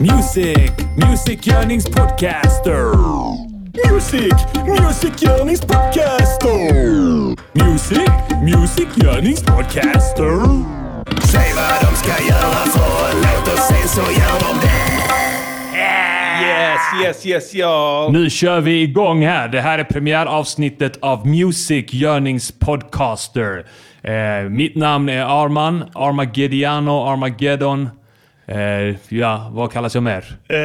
Music, musikgörningspodcaster. Music, musikgörningspodcaster. Music, musikgörningspodcaster. Säg vad de ska göra för en låt och sen så gör de det. Yes, yes, yes, ja. Nu kör vi igång här. Det här är premiäravsnittet av Music Görnings Podcaster. Eh, mitt namn är Arman, Armageddano, Armageddon. Eh, ja, vad kallas jag mer? Eh,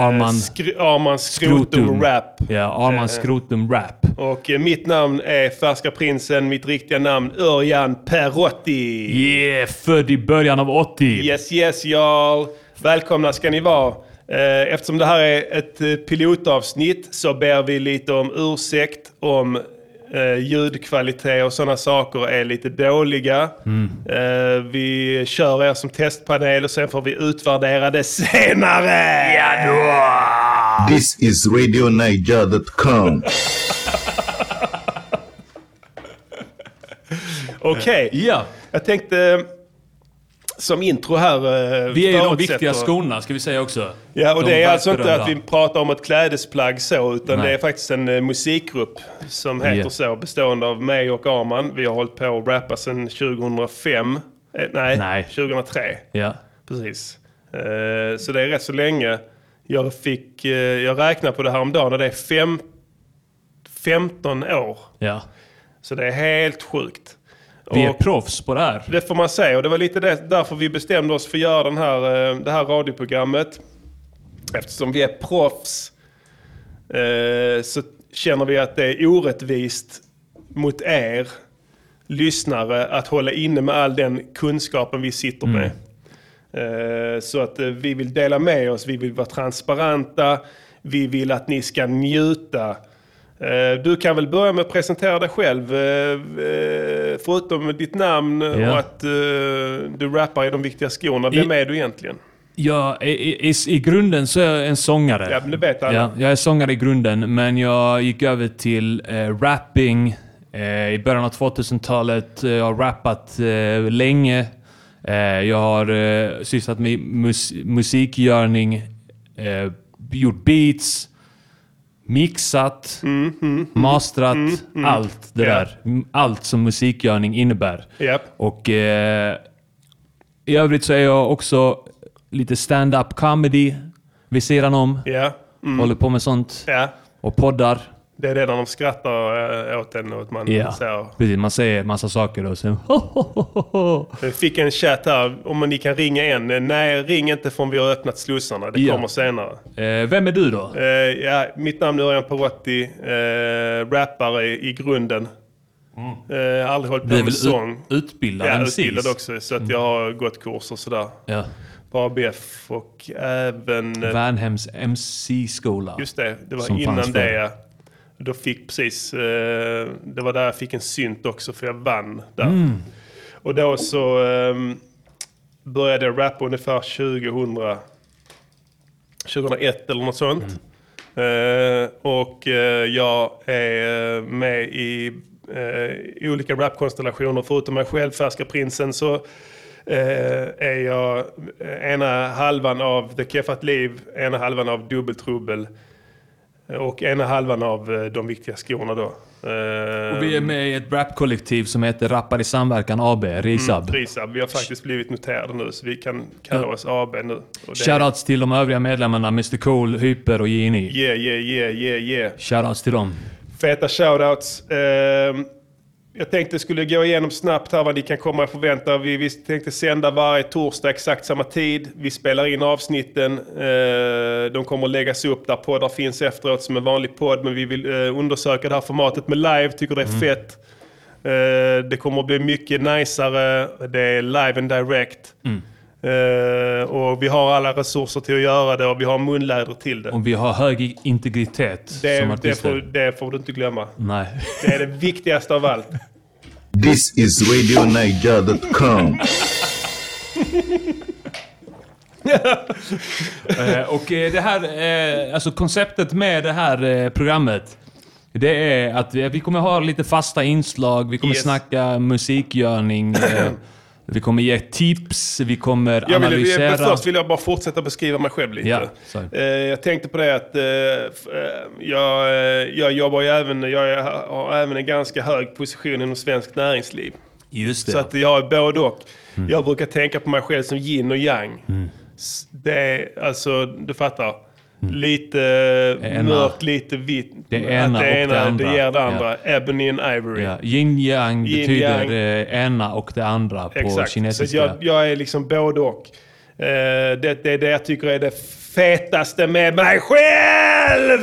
Arman- skr- Arman Skrotum Rap. Ja, Arman Eh. Skrotum Rap. Och eh, mitt namn är Färska Prinsen, mitt riktiga namn Örjan Perotti. Yeah, född i början av 80. Yes, yes, y'all. Välkomna ska ni vara. Eh, Eftersom det här är ett eh, pilotavsnitt så ber vi lite om ursäkt om eh, ljudkvalitet och sådana saker är lite dåliga. Eh, vi kör er som testpanel och sen får vi utvärdera det senare. Ja då! This is RadioNiger.com. Okej, Ja, jag tänkte som intro här. eh, vi är ju de viktiga skorna ska vi säga också. Ja, och De det är alltså inte att vi pratar om ett klädesplagg så, utan Nej. det är faktiskt en eh, musikgrupp som heter Ja. så, bestående av mig och Arman. Vi har hållit på att rappa sedan 2005. Eh, nej, Nej. 2003. Ja. Precis. Så det är rätt så länge. Jag, fick, jag räknar på det här om dagen och det är fem, 15 år. ja. Så det är helt sjukt. Vi är proffs på det här. det får man säga och det var lite det, därför vi bestämde oss för att göra den här, eh, det här radioprogrammet. Eftersom vi är proffs eh, så känner vi att det är orättvist mot er lyssnare att hålla inne med all den kunskapen vi sitter med. Eh, Så att eh, vi vill dela med oss, vi vill vara transparenta, vi vill att ni ska njuta. Eh, Du kan väl börja med att presentera dig själv, eh, eh, förutom ditt namn Ja. och att du rappar i de viktiga skorna. Vem I- är du egentligen? Ja, i, i, i grunden så är jag en sångare. Ja, det vet alla. Ja, jag är sångare i grunden, men jag gick över till eh, rapping eh, i början av 2000-talet. Eh, Jag har rappat eh, länge. Jag har eh, sysslat med mus musikgörning, gjort beats, mixat, mastrat, allt det Ja. där. Allt som musikgörning innebär. Japp. Och eh, i övrigt så är jag också lite stand-up comedy vid sidan om. Ja. Mm. Håller på med sånt. ja, Och poddar. Det är det när de skrattar eh, åt en och att man Ja, säger precis. Man säger massa saker och sen... Jag fick en chatt här om ni kan ringa en. Nej, ring inte förrän vi har öppnat slussarna. Det Ja. kommer senare. Eh, vem är du då? Eh, ja, mitt namn är Örjan Perotti. Eh, rappare i, i grunden. Eh, aldrig hållit på Du är med väl sång. ut, utbildad Ja, utbildad också. Så att jag har gått kurser och sådär. Ja. På ABF och även... Värnhems MC-skola. Just det, det var innan det ja. Då fick precis, eh, det var där jag fick en synt också för jag vann där. Mm. Och då så ehm, började jag rappa ungefär 2000, 2001 eller något sånt. Eh, och eh, jag är med i olika rapkonstellationer. Förutom mig själv, Färska Prinsen, så är jag ena halvan av The Keffat Liv, ena halvan av Dubbeltrubbel och ena halvan av eh, De Viktiga Skorna då. Eh, Och vi är med i ett rapkollektiv som heter Rappar i Samverkan AB, RISAB. Mm, Risab. Vi har faktiskt blivit noterade nu så vi kan kalla oss AB nu. Shoutouts till de övriga medlemmarna, Mr Cool, Hyper och Gini. Yeah, yeah, yeah, yeah, yeah. Shoutouts till dem. Feta shoutouts. Ehm, jag tänkte skulle gå igenom snabbt här vad ni kan komma att förvänta. Vi, vi tänkte sända varje torsdag exakt samma tid. Vi spelar in avsnitten. Eh, de kommer att läggas upp där poddar finns efteråt som en vanlig podd. Men vi vill eh, undersöka det här formatet med live. Tycker det är fett. Eh, det kommer att bli mycket najsare. Det är live and direct. Eh, och vi har alla resurser till att göra det och vi har munläder till det. Och vi har hög integritet som Det, det, artister. får, det får du inte glömma. Nej. Det är det viktigaste av allt. This is RadioNiger.com. Eh, och eh, det här, eh, alltså konceptet med det här eh, programmet, det är att vi, kommer ha lite fasta inslag, vi kommer Yes. snacka musikgörning, eh, Vi kommer ge tips, vi kommer Jag vill, analysera. först vill jag bara fortsätta beskriva mig själv lite. Ja. Eh, jag tänkte på det att eh, eh, jag, jag jobbar ju även, jag har även en ganska hög position inom svenskt näringsliv. Just det. Så att jag är både och. Mm. Jag brukar tänka på mig själv som yin och yang. S- Det är, alltså, du fattar. Lite Ena. mörkt, lite vitt. Det ena Att och det ena, andra. ger det andra. Ebony and ivory. ja, yin yang Yin, betyder yang. eh, ena och det andra på Exakt. kinesiska. Så jag, jag är liksom både och. Eh, det, det är det jag tycker är det fetaste med mig själv!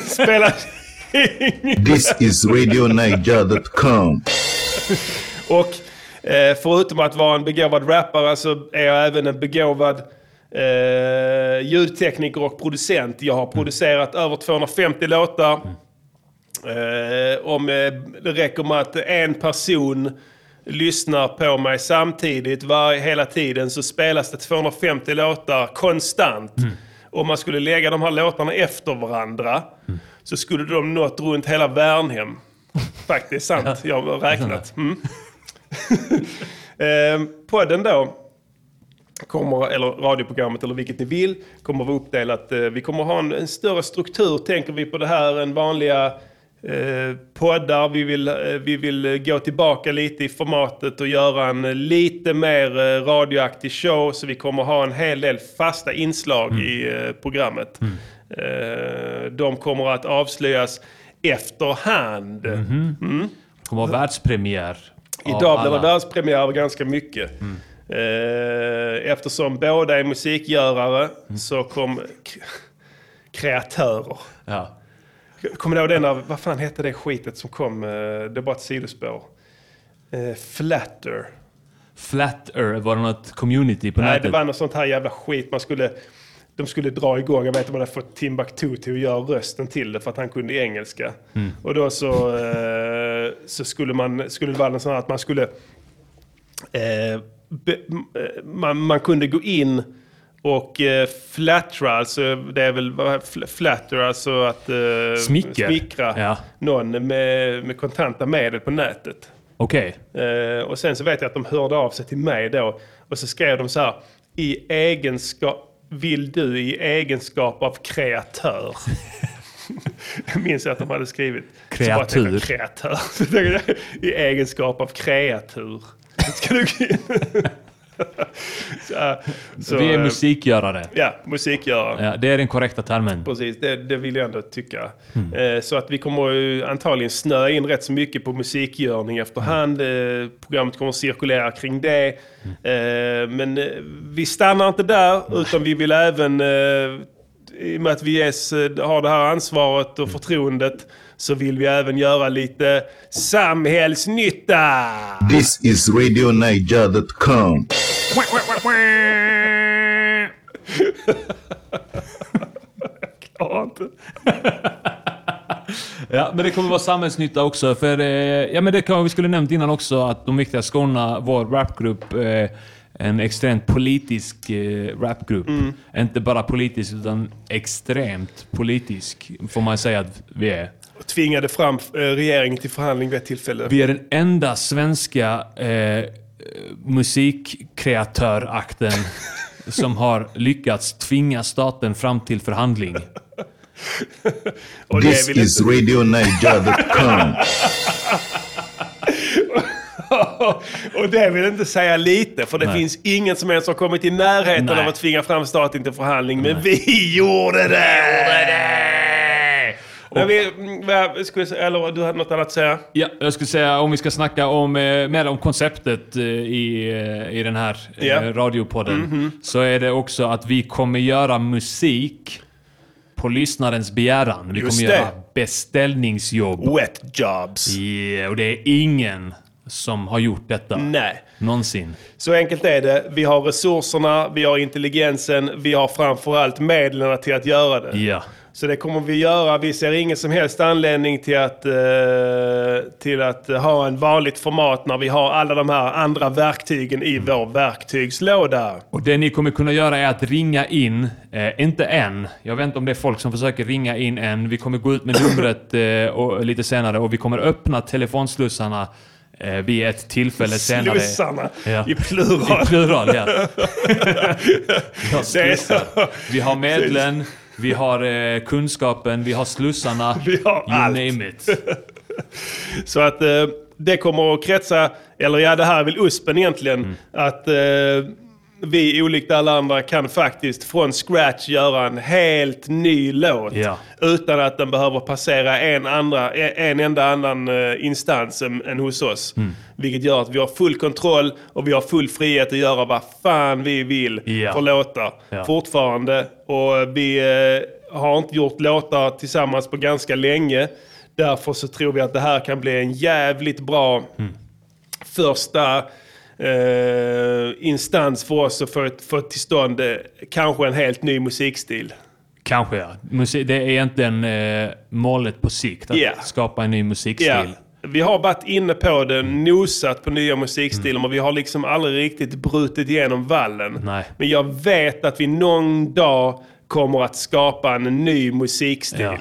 Spelar This is RadioNiger.com. Och eh, förutom att vara en begåvad rappare så är jag även en begåvad eh, ljudtekniker och producent. Jag har producerat över 250 låtar. Eh, om eh, det räcker med att en person lyssnar på mig samtidigt var, hela tiden så spelas det 250 låtar konstant. Om man skulle lägga de här låtarna efter varandra så skulle de nått runt hela Värnhem. Faktiskt sant, jag har räknat. Mm. Eh, podden då, kommer, eller radioprogrammet eller vilket ni vill, kommer vara uppdelat. eh, Vi kommer ha en, en större struktur, tänker vi på det här, än vanliga eh, poddar. Vi vill, eh, vi vill gå tillbaka lite i formatet och göra en lite mer eh, radioaktig show. Så vi kommer ha en hel del fasta inslag i eh, programmet. Eh, de kommer att avslöjas efterhand. Det kommer vara världspremiär. Idag blir det alla. världspremiär av ganska mycket. Eh, Eftersom båda är musikgörare så kom kreatörer. Ja. Kommer du ihåg den av, vad fan hette det skitet som kom? eh, Det var ett sidospår. Eh, Flatter. Flat Earth, var det något community på Nej, nätet? det var något sånt här jävla skit. Man skulle, de skulle dra igång, jag vet att man hade fått Timbuktu till att göra rösten till det för att han kunde engelska. Och då så, så skulle, man, skulle det vara något sånt här att man skulle... Eh, man, man kunde gå in och eh, flattra, alltså det är väl flatter, alltså att eh, Smicker. smickra Ja. någon med, med kontanta medel på nätet. Okej. Eh, och sen så vet jag att de hörde av sig till mig då. Och så skrev de så här. I egenskap, vill du i egenskap av kreatör? jag minns att de hade skrivit. Så bara Kreatur. kreatör. Så tänkte jag, I egenskap av kreatur. Ska du så, så, Vi är eh, musikgörare. Ja, musikgörare. Ja, det är den korrekta termen. Precis, det, det vill jag ändå tycka. Eh, så att vi kommer antagligen snöa in rätt så mycket på musikgörning efterhand. Eh, programmet kommer cirkulera kring det. Eh, men vi stannar inte där, utan vi vill även, i och med att vi har det här ansvaret och förtroendet, så vill vi även göra lite samhällsnytta. This is RadioNiger.com. Klarar inte. Ja, men det kommer vara samhällsnytta också. För, eh, ja, men det kan vi skulle nämnt innan också att de viktiga Skåne, vår rapgrupp, eh, en extremt politisk eh, rapgrupp. Inte bara politisk utan extremt politisk, får man säga att vi är. Och tvingade fram eh, regeringen till förhandling vid ett tillfälle. Vi är den enda svenska eh, musikkreatörakten som har lyckats tvinga staten fram till förhandling. Och det This vill is inte- RadioNiger.com. och det vill inte säga lite, för det Nej. finns ingen som ens har kommit i närheten Nej. av att tvinga fram staten till förhandling. Men vi gjorde det! Men vi, mm, vad skulle säga, eller du hade något annat att säga? Ja, jag skulle säga om vi ska snacka om, eh, mer om konceptet eh, i, eh, i den här eh, Ja. Mhm. radiopodden. Så är det också att vi kommer göra musik på lyssnarens begäran. Vi Just kommer göra det. beställningsjobb. Wet jobs. Ja, och det är ingen som har gjort detta. Nej. Någonsin. Så enkelt är det. Vi har resurserna, vi har intelligensen, vi har framförallt medlen till att göra det. Ja. Så det kommer vi göra. Vi ser ingen som helst anledning till att, eh, till att ha en vanligt format när vi har alla de här andra verktygen i vår verktygslåda. Och det ni kommer kunna göra är att ringa in, eh, inte än. Jag vet inte om det är folk som försöker ringa in än. Vi kommer gå ut med numret eh, och, lite senare och vi kommer öppna telefonslussarna eh, vid ett tillfälle senare. Slussarna Ja. i plural. I plural, ja. så. Vi har medlen, vi har eh, kunskapen, vi har slussarna. Vi har you allt. name it. Så att eh, det kommer att kretsa, eller ja det här är väl USPen egentligen, Mm. att eh, vi olikt alla andra kan faktiskt från scratch göra en helt ny låt. Ja. Utan att den behöver passera en, andra, en enda annan eh, instans än, än hos oss. Mm. Vilket gör att vi har full kontroll och vi har full frihet att göra vad fan vi vill Ja. för låtar. Ja. Fortfarande. Och vi eh, har inte gjort låtar tillsammans på ganska länge. Därför så tror vi att det här kan bli en jävligt bra första eh, instans för oss att få, få till stånd eh, kanske en helt ny musikstil. Kanske ja. Musik, det är egentligen eh, målet på sikt, att Ja. skapa en ny musikstil. Ja. Vi har varit inne på det, nosat på nya musikstilar, men vi har liksom aldrig riktigt brutit igenom vallen. Nej. Men jag vet att vi någon dag kommer att skapa en ny musikstil. Ja.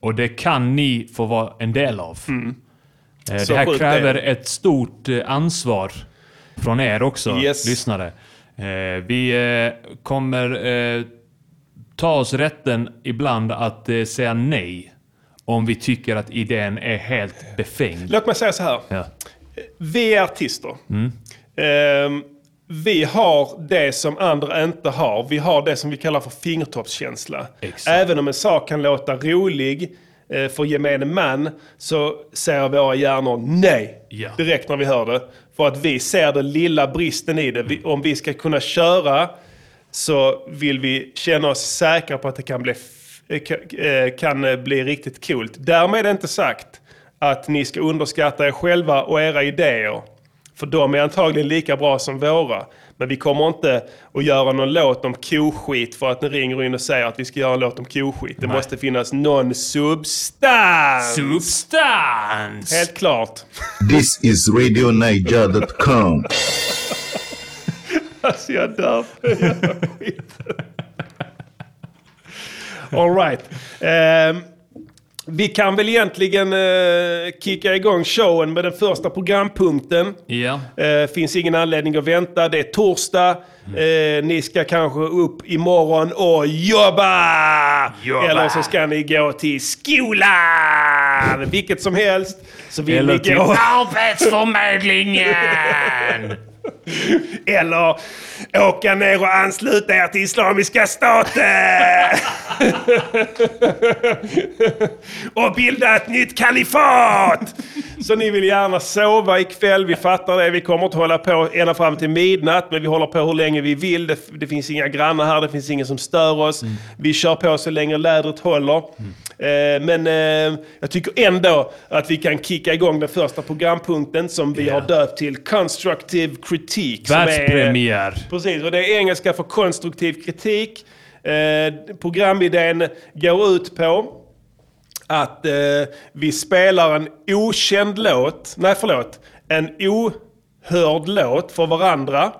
Och det kan ni få vara en del av. Eh, Mm. Så det här kräver det. ett stort eh, ansvar från er också, Yes. lyssnare. Eh, vi eh, kommer eh, ta oss rätten ibland att eh, säga nej om vi tycker att idén är helt befängd. Låt mig säga så här. Ja. Vi är artister. Ehm, vi har det som andra inte har. Vi har det som vi kallar för fingertoppskänsla. Exakt. Även om en sak kan låta rolig eh, för gemene man så säger våra hjärnor nej Ja. direkt när vi hör det. För att vi ser den lilla bristen i det. Vi, om vi ska kunna köra så vill vi känna oss säkra på att det kan bli, kan eh, bli riktigt coolt. Därmed är det inte sagt att ni ska underskatta er själva och era idéer. För de är antagligen lika bra som våra. Men vi kommer inte att göra någon låt om koskit för att ni ringer in och säger att vi ska göra en låt om koskit. Det Nej. måste finnas någon substans. Substans! Helt klart. This is RadioNiger.com. Alltså jag dör. All right. Ehm, vi kan väl egentligen uh, kicka igång showen med den första programpunkten. Ja. Eh, finns ingen anledning att vänta. Det är torsdag. Eh, ni ska kanske upp imorgon och jobba! Jobba. Eller så ska ni gå till skolan! Vilket som helst. Så vill Eller ni till gå... Arbetsförmedlingen! Eller åka ner och ansluta er till Islamiska staten! och bilda ett nytt kalifat! Så ni vill gärna sova ikväll, vi fattar det. Vi kommer inte hålla på ända fram till midnatt, men vi håller på hur länge vi vill. Det, det finns inga grannar här, det finns ingen som stör oss. Vi kör på så länge lädret håller. Eh, men eh, jag tycker ändå att vi kan kicka igång den första programpunkten som vi Ja. har döpt till Constructive Critique. Världspremiär. Precis, och det är engelska för konstruktiv kritik. Eh, programidén går ut på att eh, vi spelar en okänd låt, nej förlåt, en ohörd låt för varandra.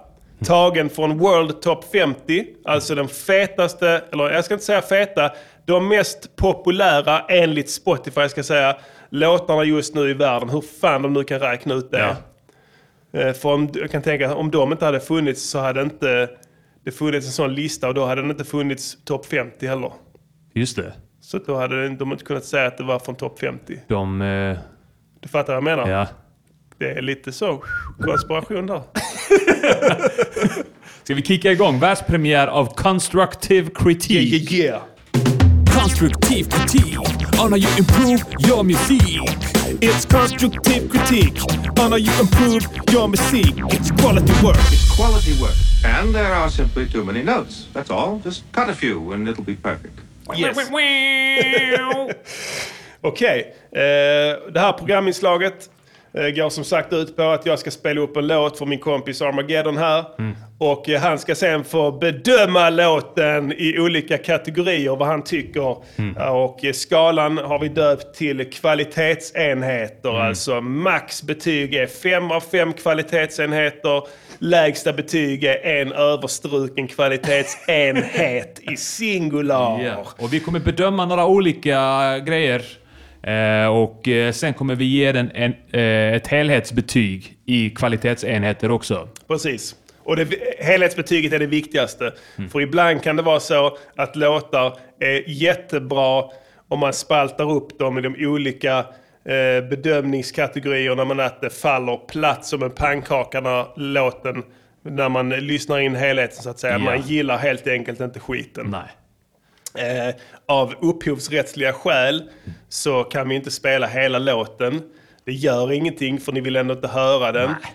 Tagen från World Top 50, alltså den fetaste, eller jag ska inte säga feta, de mest populära enligt Spotify ska säga, låtarna just nu i världen. Hur fan de nu kan räkna ut det. Ja. Eh, För om, jag kan tänka om de inte hade funnits så hade inte det funnits en sån lista och då hade den inte funnits topp 50 heller. Just det. Så då hade de inte kunnat säga att det var från topp 50. De... Eh, Du fattar vad jag menar? ja. Det är lite så konspiration där. Ska vi kicka igång världspremiär av Constructive Critique? yeah. Constructive critique on how you improve your music. It's constructive critique on how you improve your music. It's quality work. quality work. And there are simply too many notes. That's all. Just cut a few and it'll be perfect. Yes. Okej, eh, det här programinslaget går som sagt ut på att jag ska spela upp en låt för min kompis Armageddon här. Och eh, han ska sen få bedöma låten i olika kategorier, vad han tycker. Ja, Och eh, skalan har vi döpt till kvalitetsenheter. Alltså max betyg är fem av fem kvalitetsenheter. Lägsta betyg är en överstruken kvalitetsenhet i singular. Ja. Och vi kommer bedöma några olika grejer Eh, och eh, sen kommer vi ge den en, eh, ett helhetsbetyg i kvalitetsenheter också. Precis. Och det, helhetsbetyget är det viktigaste. För ibland kan det vara så att låtar är jättebra om man spaltar upp dem i de olika eh, bedömningskategorierna men att det faller platt som en pannkaka när låten, när man lyssnar in helheten så att säga. Ja. Man gillar helt enkelt inte skiten. Nej. Eh, av upphovsrättsliga skäl så kan vi inte spela hela låten. Det gör ingenting för ni vill ändå inte höra den. Nej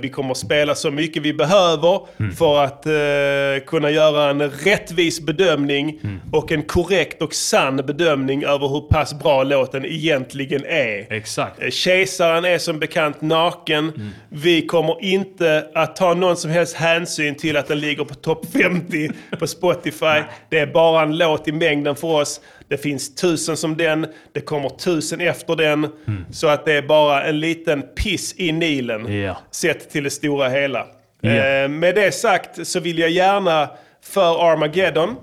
vi kommer att spela så mycket vi behöver för att eh, kunna göra en rättvis bedömning och en korrekt och sann bedömning över hur pass bra låten egentligen är. Exakt. Eh, Kejsaren är som bekant naken. Vi kommer inte att ta någon som helst hänsyn till att den ligger på topp 50 på Spotify. Det är bara en låt i mängden för oss. Det finns tusen som den, det kommer tusen efter den. Så att det är bara en liten piss i Nilen Ja. sett till det stora hela. Ja. Eh, med det sagt så vill jag gärna för Armageddon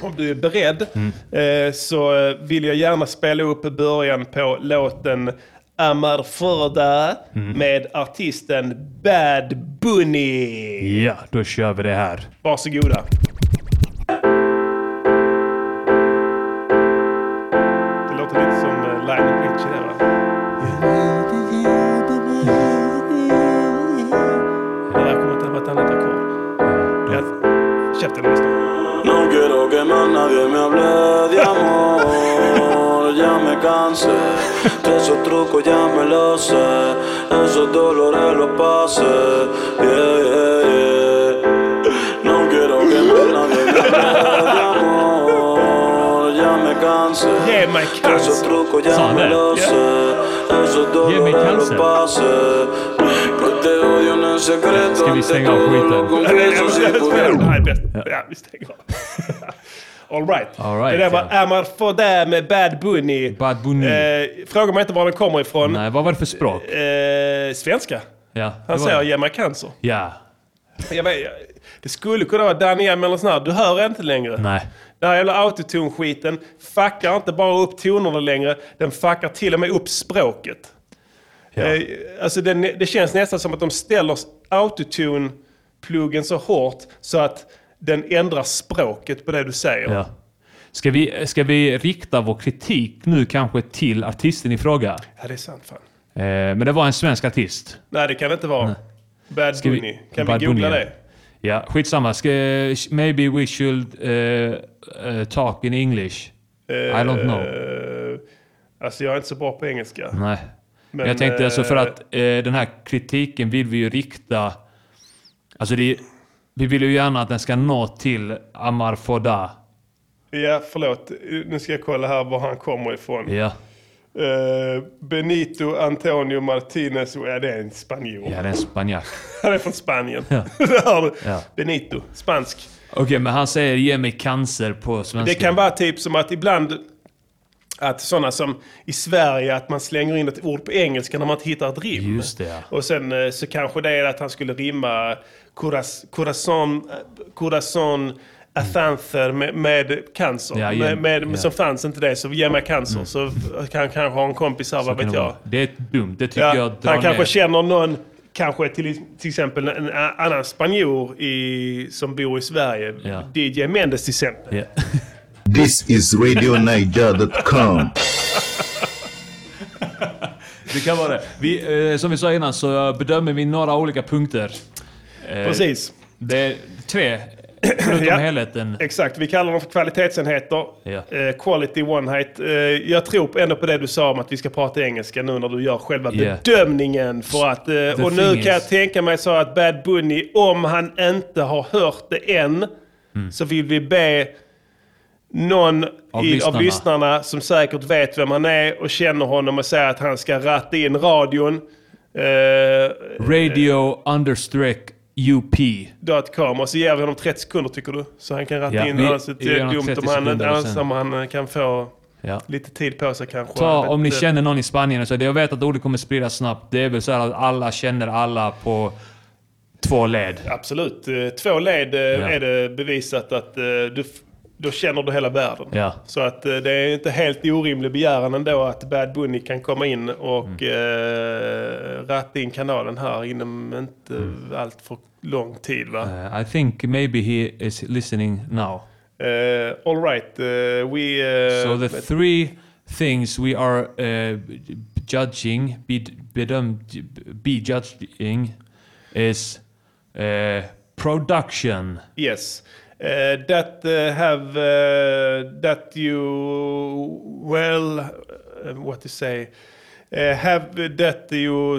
om du är beredd eh, så vill jag gärna spela upp början på låten Amar Furda med artisten Bad Bunny. Ja, då kör vi det här. Varsågoda. Esos trucos ya me los sé, esos dolores los pasé. Yeah, yeah, yeah. No quiero que me de amor, ya me cansé. Ge mig De esos cancer. trucos ya me los sé, esos dolores los cancer. pasé. Que te odio en el secreto Ska vi stänga av skiten? Nej, vi stänger av. All right. All right, det där var ja. Amar Fodä med Bad Bunny. Bad Bunny. Eh, fråga mig inte var den kommer ifrån. Nej, vad var det för språk? Eh, svenska. Ja, Han det säger det. ge mig cancer. Ja. Jag vet, det skulle kunna vara Danny M eller sån här. Du hör inte längre. Nej. Den här jävla autotune-skiten fuckar inte bara upp tonerna längre. Den fuckar till och med upp språket. Ja. Eh, alltså den, det känns nästan som att de ställer autotune-pluggen så hårt så att den ändrar språket på det du säger. Ja. Ska vi, ska vi rikta vår kritik nu kanske till artisten i fråga? Ja, det är sant fan. Eh, men det var en svensk artist. Nej, det kan det inte vara. Bad Ska vi- Bunny. Kan Bad vi googla Bunny, ja. det? Ja, skitsamma. Ska, maybe we should eh, eh, talk in English. I don't know. Eh, alltså jag är inte så bra på engelska. Nej. Men jag tänkte alltså för att den här kritiken vill vi ju rikta... Alltså det, vi vill ju gärna att den ska nå till Amar Foda. Ja, förlåt. Nu ska jag kolla här var han kommer ifrån. Ja, Eh, Benito Antonio Martinez. Ja, det är en spanjor. ja det är en spanjack. Han är från Spanien. Ja. Ja. Benito, spansk. Okej, men han säger ge mig cancer på svenska. Det kan vara typ som att ibland att sådana som i Sverige att man slänger in ett ord på engelska när man inte hittar ett rim. Just det, ja. Och sen eh, så kanske det är att han skulle rimma corazon, corazon afanter med, med cancer. Ja, med, med, ja. Som fanns inte det, så ge mig cancer. Så kan kanske ha en kompis här, vad vet det jag. Det är dumt. Det tycker Ja, jag drar han kanske ner. känner någon, kanske till, till exempel en annan spanjor i, som bor i Sverige. Ja. DJ Mendes till exempel. Ja. This is RadioNiger.com. Det kan vara det. Vi, eh, som vi sa innan så bedömer vi några olika punkter. Eh, Precis. Det är tre, förutom Ja. helheten. Exakt, vi kallar dem för kvalitetsenheter. Ja. Eh, quality one height. Eh, jag tror ändå på det du sa om att vi ska prata engelska nu när du gör själva Yeah. bedömningen. För att, eh, och nu kan jag tänka mig så att Bad Bunny, om han inte har hört det än, Mm. så vill vi be någon Av i, lyssnarna. av lyssnarna som säkert vet vem han är och känner honom och säger att han ska ratta in radion. Radio understreck UP. .com och så ger vi honom 30 sekunder tycker du. Så han kan ratta Ja, in. vi- annars är det honom dumt 30 om han, annars om han eh, kan få Ja. lite tid på sig kanske. Ta, om ni känner någon i Spanien, så jag vet att ordet kommer spridas snabbt. Det är väl så att alla känner alla på två led. Absolut. Eh, Två led eh, är det bevisat att eh, du, då känner du hela världen. Ja. Så att eh, det är inte helt orimlig begäran ändå att Bad Bunny kan komma in och Mm. eh, rappa in kanalen här inom inte Mm. allt för lång tid va? Uh, I think maybe he is listening now. Uh, all right, uh, we... Uh, So the three things we are uh, judging, be, be judging, is uh, production. Yes. Uh, that uh, have uh, that you well what to say have that you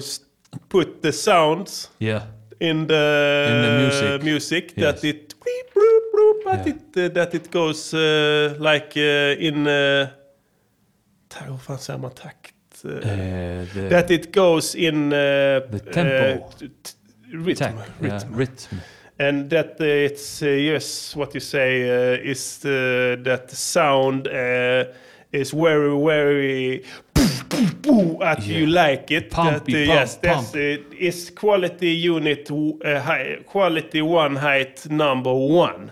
put the sounds Yeah. In the, In the music. music Yes. that it that Yeah. it uh, that it goes uh, like uh, in uh, hur fan säger man takt? Uh, Uh, the that it goes in uh, the tempo. uh, rhythm, tack, yeah, rhythm. rhythm. And that it's yes, what you say is that sound is very very at you like it. Pumpy, that, uh, pump, yes, that's pump. it. Is quality unit uh, high, quality one height number one.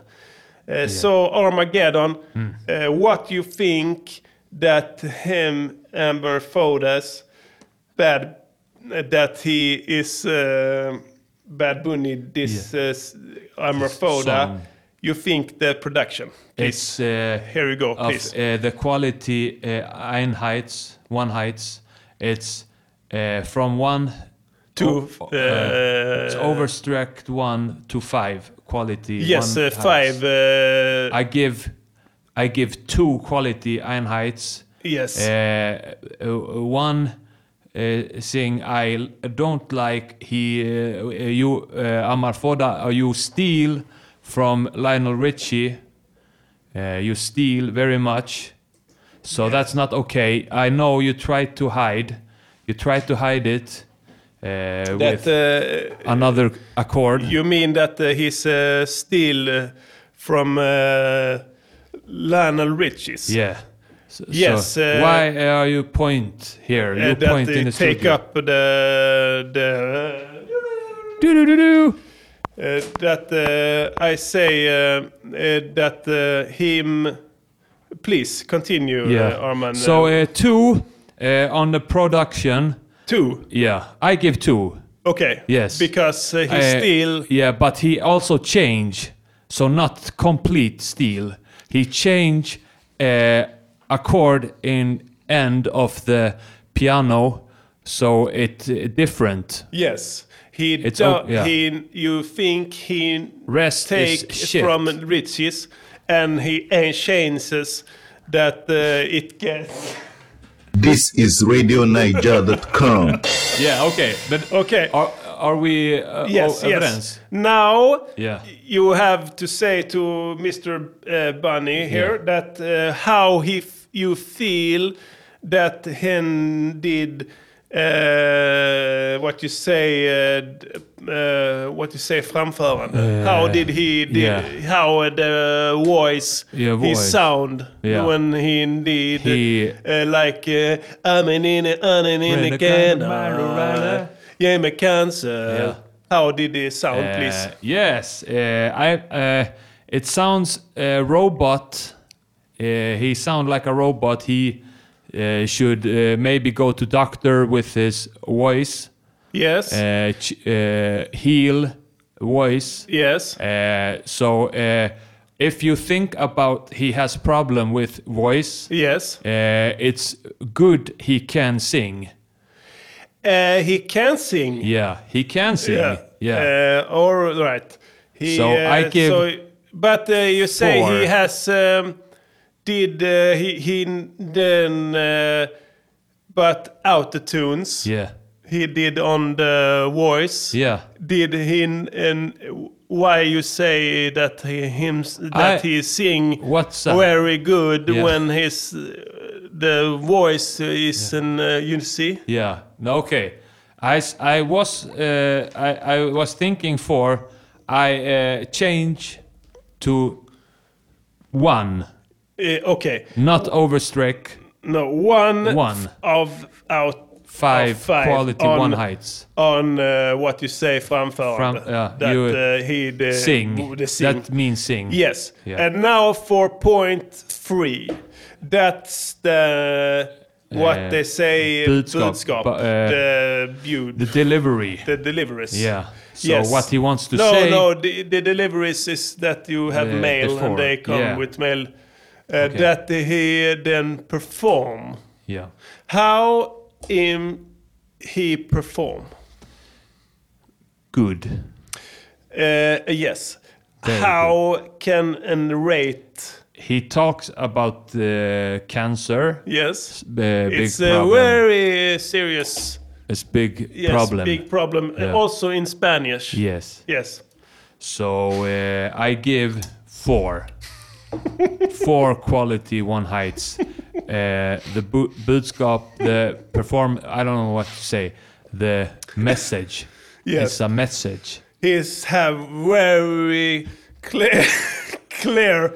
Uh, So Armageddon, Hmm. uh, what you think that him Amber Fodas bad that he is uh, Bad Bunny this uh, s- Amber Foda you think the production It's uh, here you go of please uh, the quality uh, Einheits, one heights. It's uh, from one to o- uh, it's overstruck one to five quality. yes uh, five uh, I give I give two quality Einheits. yes Uh, uh, one uh, thing I don't like he uh, you uh, Amar Foda uh, you steal from Lionel Richie. Uh, you steal very much, so that's not okay. I know you try to hide. You try to hide it uh, that with uh, another accord. you mean that uh, he's uh, still uh, from uh, Lionel Richie's yeah. So, Yes, so uh, why are you point here? You point in the take studio. up the the Do-do-do-do. Uh, that uh, I say that him. Please continue, Yeah. uh, Arman. So Uh, uh, two uh, on the production. two. Yeah, I give two. Okay. Yes. Because uh, he Uh, still. Yeah, but he also change. So not complete steal. He change uh, a chord in end of the piano, so it different. Yes. He. It's do, yeah. He. You think he Rest take from Richie's, and he uh, changes that uh, it gets. This is RadioNiger.com. Yeah, okay, but Okay. are are we uh, Yes. Yes. evidence? Now. Yeah. you have to say to Mr. Uh, Bunny here that uh, how he f- you feel that he did uh, what you say uh, uh, what you say framförande. how did he did, yeah. how the voice Yeah, his sound Yeah. when he did He- uh, like uh, I'm in it, I'm in it again. Uh, yeah, my cancer. How did it sound, Uh, please? Yes, uh, I. Uh, it sounds uh, robot. Uh, he sound like a robot. He uh, should uh, maybe go to doctor with his voice. Yes. Uh, uh, heal voice. yes. Uh, so uh, if you think about he has problem with voice, Yes. uh, it's good he can sing. Uh, he can sing. Yeah, he can sing. Yeah. Yeah. Uh, all right. He, So I give so- but you say four. he has um, did he he then uh, but out the tunes yeah. He did on the voice. Yeah. Did he and why you say that he him that I- he sing What's that? very good Yeah. when his uh, the voice is in uh, you see Yeah. No, okay. i was uh, I, I was thinking for I uh, change to one, Uh, okay not overstreak. no one One. of out five, five quality on- one heights. on uh, what you say framförande. Fram- yeah, that you, uh, he the, Sing. the sing. That means sing. Yes. Yeah. And now for point three. That's the what Eh, they say budskap. budskap. Ba- eh, the bud. The delivery. the deliveries. Yeah. So Yes. what he wants to no, say. No, the, the deliveries is that you have mail before, and they come yeah. with mail. Uh, Okay. That he then perform. Yeah. How um, he perform? Good. Uh, yes. Very How can and rate? He talks about uh, cancer. Yes. Uh, It's a problem. very serious It's big yes, problem. big problem. Yeah. Also in Spanish. Yes. Yes. So uh, I give four. four quality one heights. Uh, the bu- budskap, the perform. I don't know what to say. The message. Yes. It's a message. He's have very clear, clear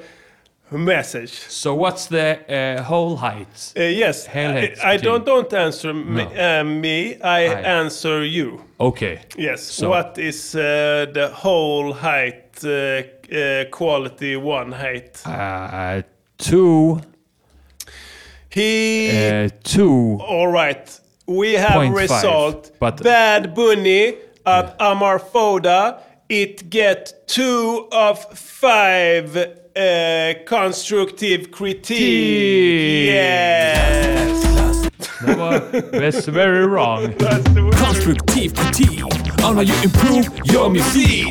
message. So what's the uh, whole height? Uh, yes, Helhet I, I don't don't answer me. No. Uh, me I I. answer you. Okay. Yes. So- What is uh, the whole height uh, quality one height? Uh, two. He Uh, two. All right. We have Point five, result. but- Bad Bunny at Amarfoda. It get two of five uh, constructive critique. Yes. Det var that's very wrong. That's. Constructive critique on how you improve your music.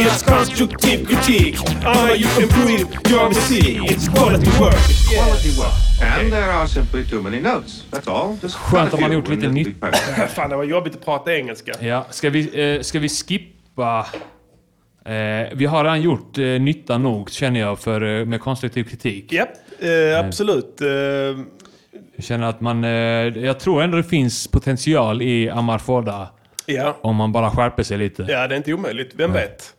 It's constructive critique. How you improve your music. It's quality work. Quality work. And there are simply too many notes. That's all. Just Skönt om man gjort lite nytt. Fan, det var jobbigt att prata engelska. Ja, ska vi, eh, ska vi skippa... Eh, vi har redan gjort eh, nytta nog, känner jag, för, eh, med konstruktiv kritik. Japp, eh, absolut. Eh, Jag känner att man... Eh, jag tror ändå det finns potential i Amarfoda ja. om man bara skärper sig lite. Ja, det är inte omöjligt. Vem vet?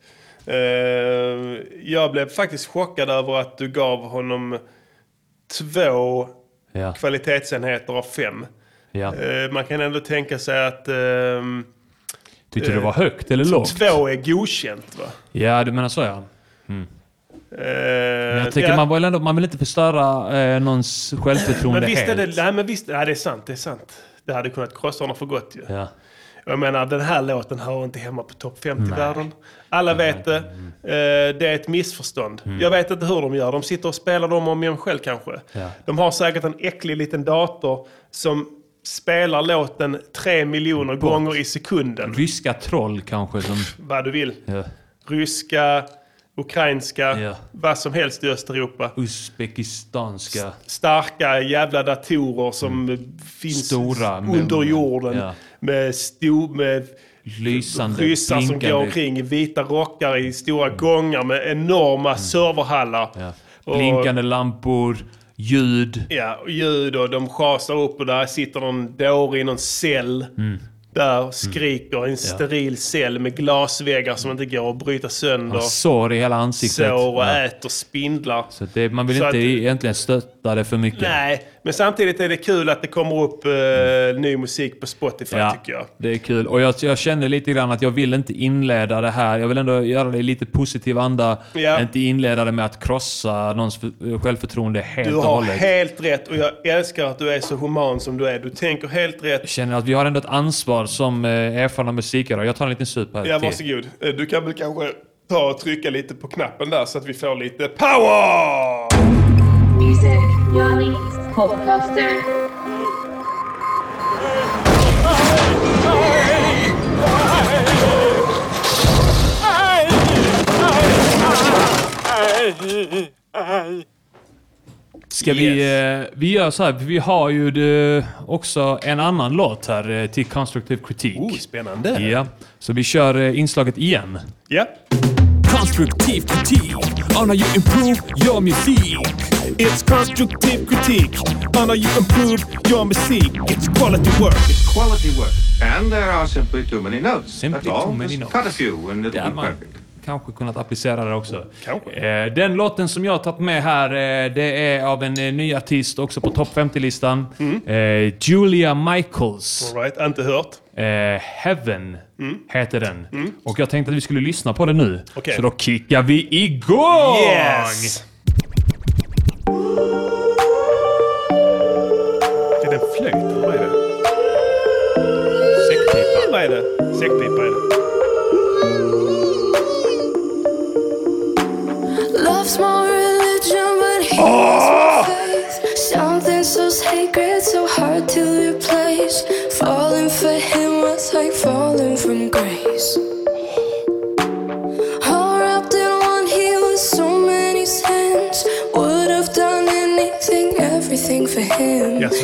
Eh, jag blev faktiskt chockad över att du gav honom två Ja, kvalitetsenheter av fem. ja. Eh, man kan ändå tänka sig att ehm, Tyckte du det var högt eller lågt? två är godkänt. Va? Ja, du menar så ja. Eh, Jag tycker ja. man, vill ändå, man vill inte förstöra eh, någons självförtroende Men visst är helt. det, nej, men visst, nej, det är sant, det är sant. Det hade kunnat krossa honom för gott ju. Ja. Jag menar, den här låten hör inte hemma på topp 50-världen. Alla vet det. Eh, det är ett missförstånd. Jag vet inte hur de gör. De sitter och spelar dem om igen själv kanske. Ja. De har säkert en äcklig liten dator som spelar låten tre miljoner gånger i sekunden. Ryska troll kanske som... Vad du vill. Ja. Ryska, ukrainska, Ja. vad som helst i Östeuropa. Uzbekistanska. Starka jävla datorer som finns Stora, under jorden. ja. Med, sto, med Lysande, ryssar som går omkring i vita rockar i stora gångar med enorma serverhallar. Ja. Och- Blinkande lampor, ljud. Ja, och ljud och de schasar upp och där sitter någon dåre i någon cell. Mm. Där skriker i en steril cell med glasväggar som inte går att bryta sönder. Han sår i hela ansiktet. Sår och Ja. äter spindlar. Så det, man vill Så inte att- egentligen stötta det för mycket. Nej, men samtidigt är det kul att det kommer upp eh, ny musik på Spotify Ja, tycker jag. det är kul. Och jag, jag känner lite grann att jag vill inte inleda det här. Jag vill ändå göra det i lite positiv anda. Ja. Inte inleda det med att krossa någons för, självförtroende helt Du och har hållet. helt rätt och jag älskar att du är så human som du är. Du tänker helt rätt. Jag känner att vi har ändå ett ansvar som eh, erfarna musikare. Jag tar en liten sup här Ja, varsågod. Eh, Du kan väl kanske ta och trycka lite på knappen där så att vi får lite power! Music, Johnny, podcaster. Ska vi, eh, vi gör så här, vi har ju det, också en annan låt här eh, till Constructive Critique. Oh, spännande. Ja, så vi kör eh, inslaget igen. Ja. Constructive critique on how you improve your music. It's constructive critique on how you improve your music. It's quality work. Quality work. And there are simply too many notes. Simply too many Just notes. cut a few and it'll be man perfect. kanske kunnat applicera det också. Kanske. Eh, den låten som jag har tagit med här, eh, det är av en eh, ny artist också på topp 50-listan. Mm. Eh, Julia Michaels. All right, inte hört. Eh, Heaven heter den. Och jag tänkte att vi skulle lyssna på den nu. Mm. Okej. Så då kickar vi igång! Yes!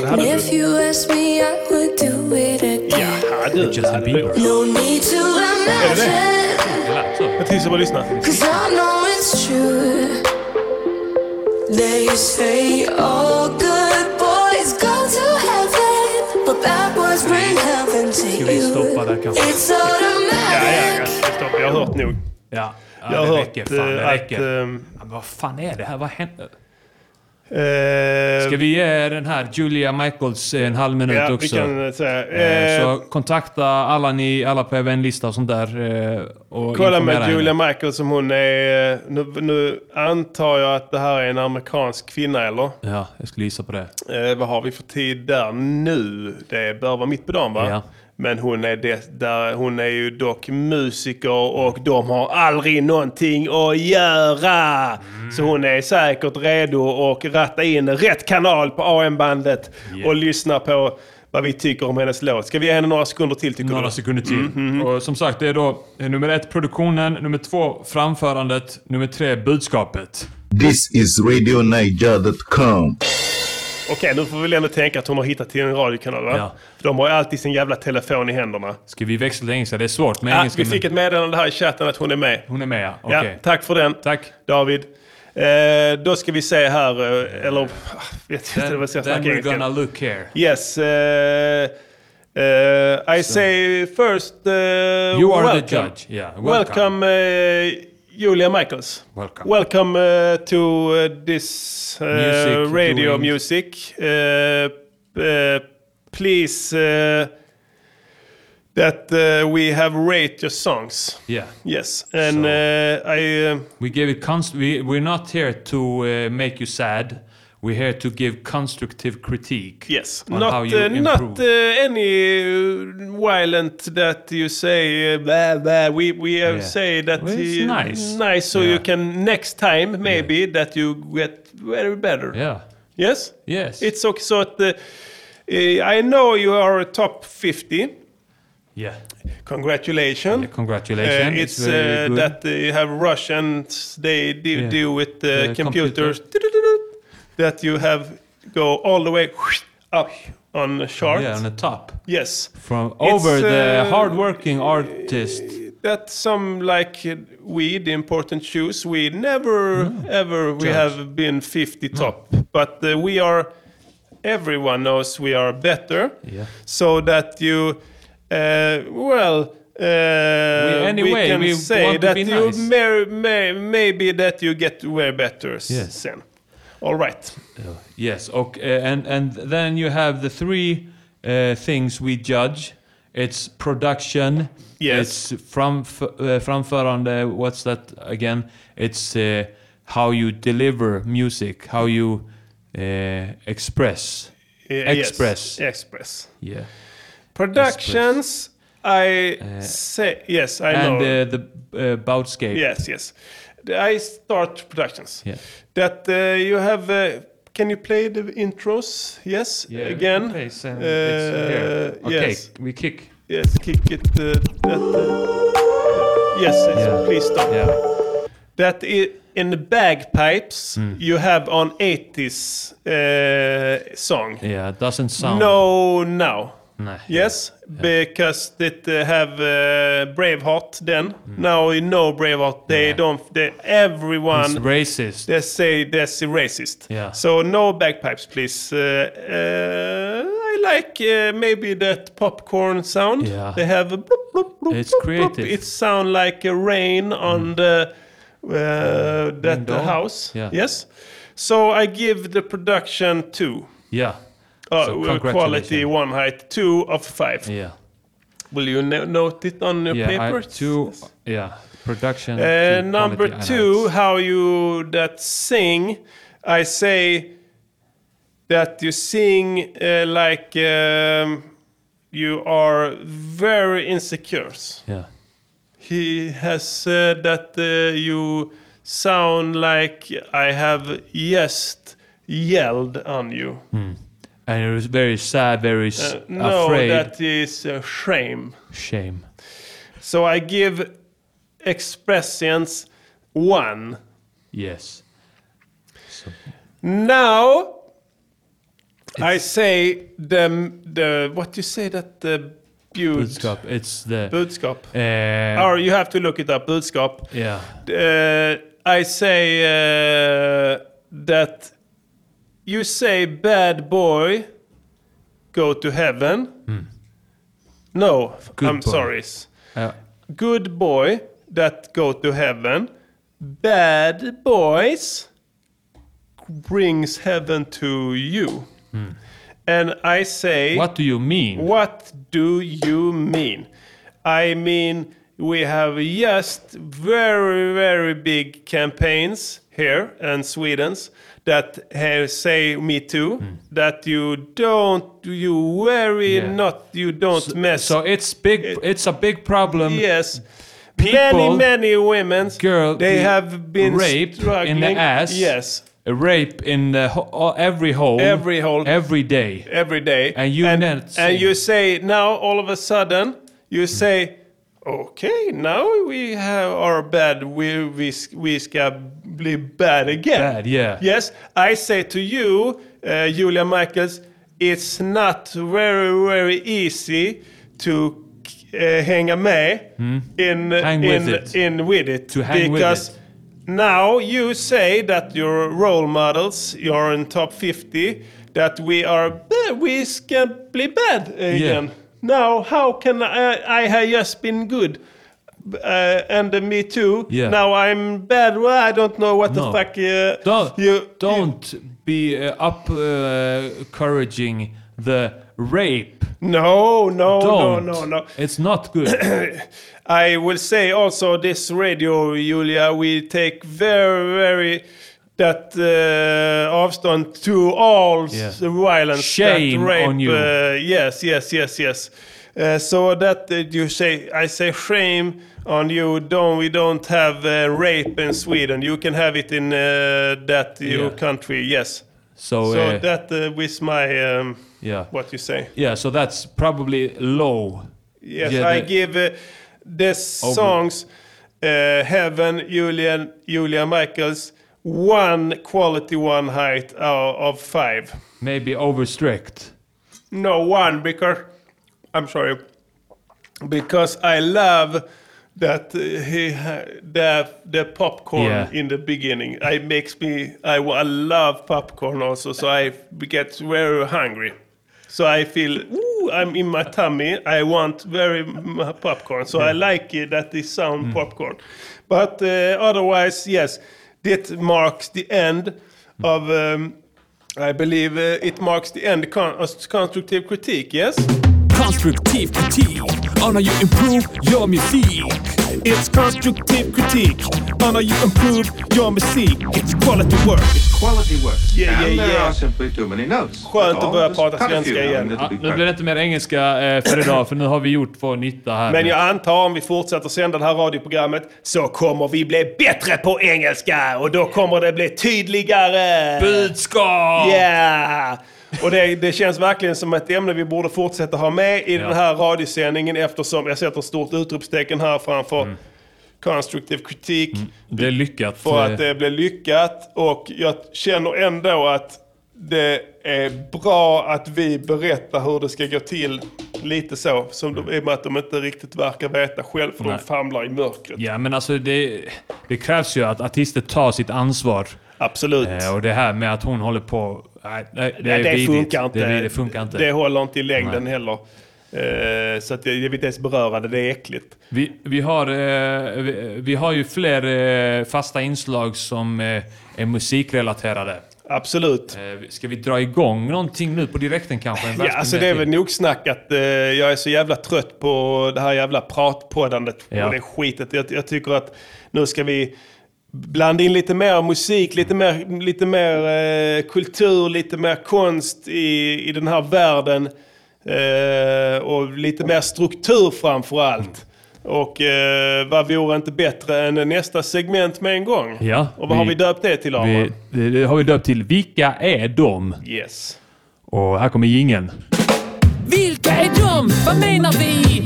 Så hade if du. you ask me, I would do it again. Jaha du. Justin Bieber. No need to imagine. Jag tycker bara lyssna. Cause I know it's true. They say all good boys go to heaven, but bad boys bring heaven to Ska vi you. stoppa där kanske? It's Ja, ja, automatic. ja. Stopp, jag har hört nog. Ja, ja Jag har hört räcker. Fan, det eh, att... räcker. ehm, Ja, men vad fan är det här? Vad händer? Eh, Ska vi ge den här Julia Michaels en halv minut Ja, vi också? kan eh, säga. Eh, Så kontakta alla ni, alla på vänlista och sånt där. Och Kolla med Julia henne. Michaels som hon är... Nu, nu antar jag att det här är en amerikansk kvinna eller? Ja, jag skulle gissa på det. Eh, vad har vi för tid där nu? Det bör vara mitt på dagen va? Ja. Men hon är, det, där, hon är ju dock musiker och de har aldrig någonting att göra. Mm. Så hon är säkert redo att ratta in rätt kanal på AM-bandet och lyssna på vad vi tycker om hennes låt. Ska vi ge henne några sekunder till tycker Några du? sekunder till. Mm, Och som sagt, det är då nummer ett produktionen, nummer två framförandet, nummer tre budskapet. This is RadioNiger.com. Okej, nu får vi väl ändå tänka att hon har hittat till en radiokanal va? Ja. För de har ju alltid sin jävla telefon i händerna. Ska vi växla till engelska? Det är svårt med Ja, engelska. vi fick ett meddelande här i chatten att hon är med. Hon är med ja. Ja, Okej. tack för den. Tack. David. Eh, då ska vi se här, eh, eller ah, vet inte Then, vad jag then snackar we're gonna look here. Yes. eh, eh, I say first uh, You are welcome. the judge. Yeah. Welcome, eh, Julia Michaels. Welcome. Welcome uh, to uh, this uh, Music radio doing- music. Uh, uh, please uh, that we have rate your songs. Yeah. Yes, and So- I We give it const- we, we're not here to make you sad. We're here to give constructive critique. yes, not uh, not uh, any uh, violent that you say uh, blah, blah. We we uh, Yeah. say that Well, it's uh, nice. nice, so Yeah. you can next time maybe that you get very better. Yeah. Yes. Yes. It's okay. So the, uh, I know you are top 50. yeah. Congratulations. Yeah, congratulations. Uh, It's it's uh, that uh, you have Russians. They do, Yeah. do with the The computers. That you have go all the way up on the chart. Yeah, on the top. yes. From over the uh, hardworking artist. That some like we, the important shoes, we never ever we Judge. have been 50 top, but uh, we are. Everyone knows we are better. Yeah. so that you uh, well uh, anyway, can we say that be you may, may, maybe that you get way better Yes. sen. All right. Yes, okay, and and then you have the three uh, things we judge. It's production. Yes. It's from uh, framförande. What's that again? It's uh, how you deliver music, how you uh, express. Uh, Express. Yes. Express. Yeah. Productions. I say yes. I and know. uh, the uh, Boutscape. yes. Yes. I start productions. Yeah. That uh, you have. Uh, can you play the intros? Yes. Again. Okay, so Uh. Okay, yes. we kick. Yes, kick it. Uh, that, uh, yes, Yeah. please stop. Yeah. That i- in the bagpipes Hmm. you have on 80s uh, song. Yeah, doesn't sound. No, now. Yes, because it uh, have uh, Braveheart then. Now you know Braveheart. They. Yeah. don't. They, everyone. It's racist. They say that's racist. Yeah. So no bagpipes, please. Uh, uh, I like uh, maybe that popcorn sound. Yeah. They have a bloop bloop It's creative. It sound like a rain on the uh, that Window? house. Yeah. Yes. So I give the production two. Yeah. Uh, So quality one height two of five. Yeah. Will you no- note it on your Yeah. I, paper? two. Yeah. Production. Uh, two, number two, highlights. how you that sing, I say that you sing uh, like um, you are very insecure. Yeah. He has said that uh, you sound like I have just yelled on you. And it was very sad, very s- Uh, no, afraid. that is a shame. Shame. So I give expressions one. Yes. So, Now I say the the what you say that the bud, budskap. It's the. budskap. Uh, or you have to look it up. Budskap. yeah. Uh, I say uh, that you say bad boy go to heaven. No, Hmm. Good I'm boy. sorry. Uh, Good boy that go to heaven. Bad boys brings heaven to you. And I say what do you mean? what do you mean? I mean, we have just very, very big campaigns here in Sweden's that have say me too. That you don't, you Hmm. Yeah. not, you don't mess. So it's big. It's a big problem. yes, People- many, many women, Girl, they have been rape in the ass. Yes, A rape in the ho- every hole. Every hole. Every day. every day. And you and, and you say now all of a sudden you say, okay, now we have our bad. We we we ska bli bad again. Bad, yeah. Yes, I say to you, uh, Julia Michaels, it's not very very easy to uh, hänga med in Hmm. Hang in with it. in with it To hang with because it. now you say that your role models, you're in top 50, that we are bad, we can be bad again. Now, how can I, I have just been good? Uh, and uh, me too. Yeah. Now I'm bad. Well, I don't know what No. the fuck. Uh, Don't you, don't be uh, up uh, encouraging the rape. No, no, Don't. no, no, no. It's not good. I will say also this radio, Julia, we take very, very that uh, avstånd to all Yeah. violence, Shame that rape. on you. Uh, yes, yes, yes, yes. Uh, so that uh, you say, I say shame on you. Don't we don't have uh, rape in Sweden? You can have it in uh, that your Yeah. country. Yes. So, So uh, that was my um, yeah, what you say. yeah. So that's probably low. Yes, Yeah, I give uh, this Over- songs, uh, Heaven, Julian, Julia Michaels, one quality, one height of five. Maybe over strict. No, one because I'm sorry, because I love that uh, he the the popcorn Yeah. in the beginning. It makes me I, I love popcorn also, so I get very hungry. So I feel ooh, I'm in my tummy. I want very m- popcorn. So I like it that they sound popcorn. But uh, otherwise, yes, it marks the end of. Um, I believe uh, it marks the end of constructive critique. Yes. Constructive critique on how you improve your music. It's constructive critique on how you improve your music. It's quality work. It's quality work. Yeah, yeah, yeah. are simply too many notes. Skönt att börja prata svenska igen. Ja, nu blir det inte mer engelska eh, för idag, för nu har vi gjort två nytta här. Men jag antar om vi fortsätter sända det här radioprogrammet så kommer vi bli bättre på engelska och då kommer det bli tydligare. Budskap! Yeah! Och det, det känns verkligen som ett ämne vi borde fortsätta ha med i Ja. den här radiosändningen eftersom jag sätter ett stort utropstecken här framför Mm. constructive kritik. Det är lyckat. För eh, att det blir lyckat och jag känner ändå att det är bra att vi berättar hur det ska gå till. Lite så, som de, i och med att de inte riktigt verkar veta själv för Nej. de famlar i mörkret. Ja, men alltså det, det krävs ju att artister tar sitt ansvar. Absolut. Eh, och det här med att hon håller på... Nej, nej, det, det vidrigt. funkar inte. Det, det funkar inte. Det håller inte i längden Nej. heller. Eh, så att jag, jag vill inte ens beröra det, det är äckligt. Vi, vi, har, eh, vi, vi har ju fler eh, fasta inslag som är musikrelaterade. Absolut. Ska vi dra igång någonting nu på direkten kanske? En Ja, alltså det är väl nog snackat. Jag är så jävla trött på det här jävla pratpoddandet Ja. och det skitet. Jag, jag tycker att nu ska vi blanda in lite mer musik, lite mer, lite mer eh, kultur, lite mer konst i, i den här världen. Eh, och lite mer struktur framför allt. Och eh, vad vore inte bättre än nästa segment med en gång? Ja, och vad har vi- vi döpt det till Arman? Vi, det, har vi döpt till Vilka är de? Yes. Och här kommer jingeln. Vilka är de? Vad menar vi?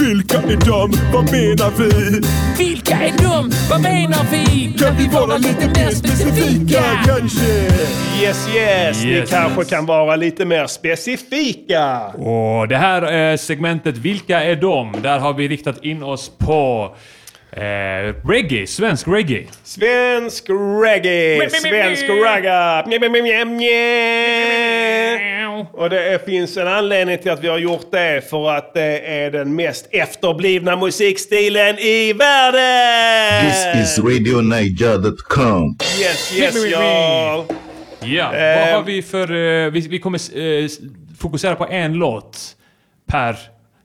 Vilka är de? Vad menar vi? Vilka är de? Vad menar vi? Kan vi vara lite mer specifika kanske? Yes, yes. Ni Yes, kanske yes. kan vara lite mer specifika. Och det här eh, segmentet Vilka är de? Där har vi riktat in oss på eh, reggae, svensk reggae. Svensk reggae, svensk ragga. Och det är, finns en anledning till att vi har gjort det. För att det är den mest efterblivna musikstilen i världen! This is RadioNiger.com. Yes, yes, y'all. Ja, Eh, vad har vi för... Eh, vi, vi kommer eh, fokusera på en låt per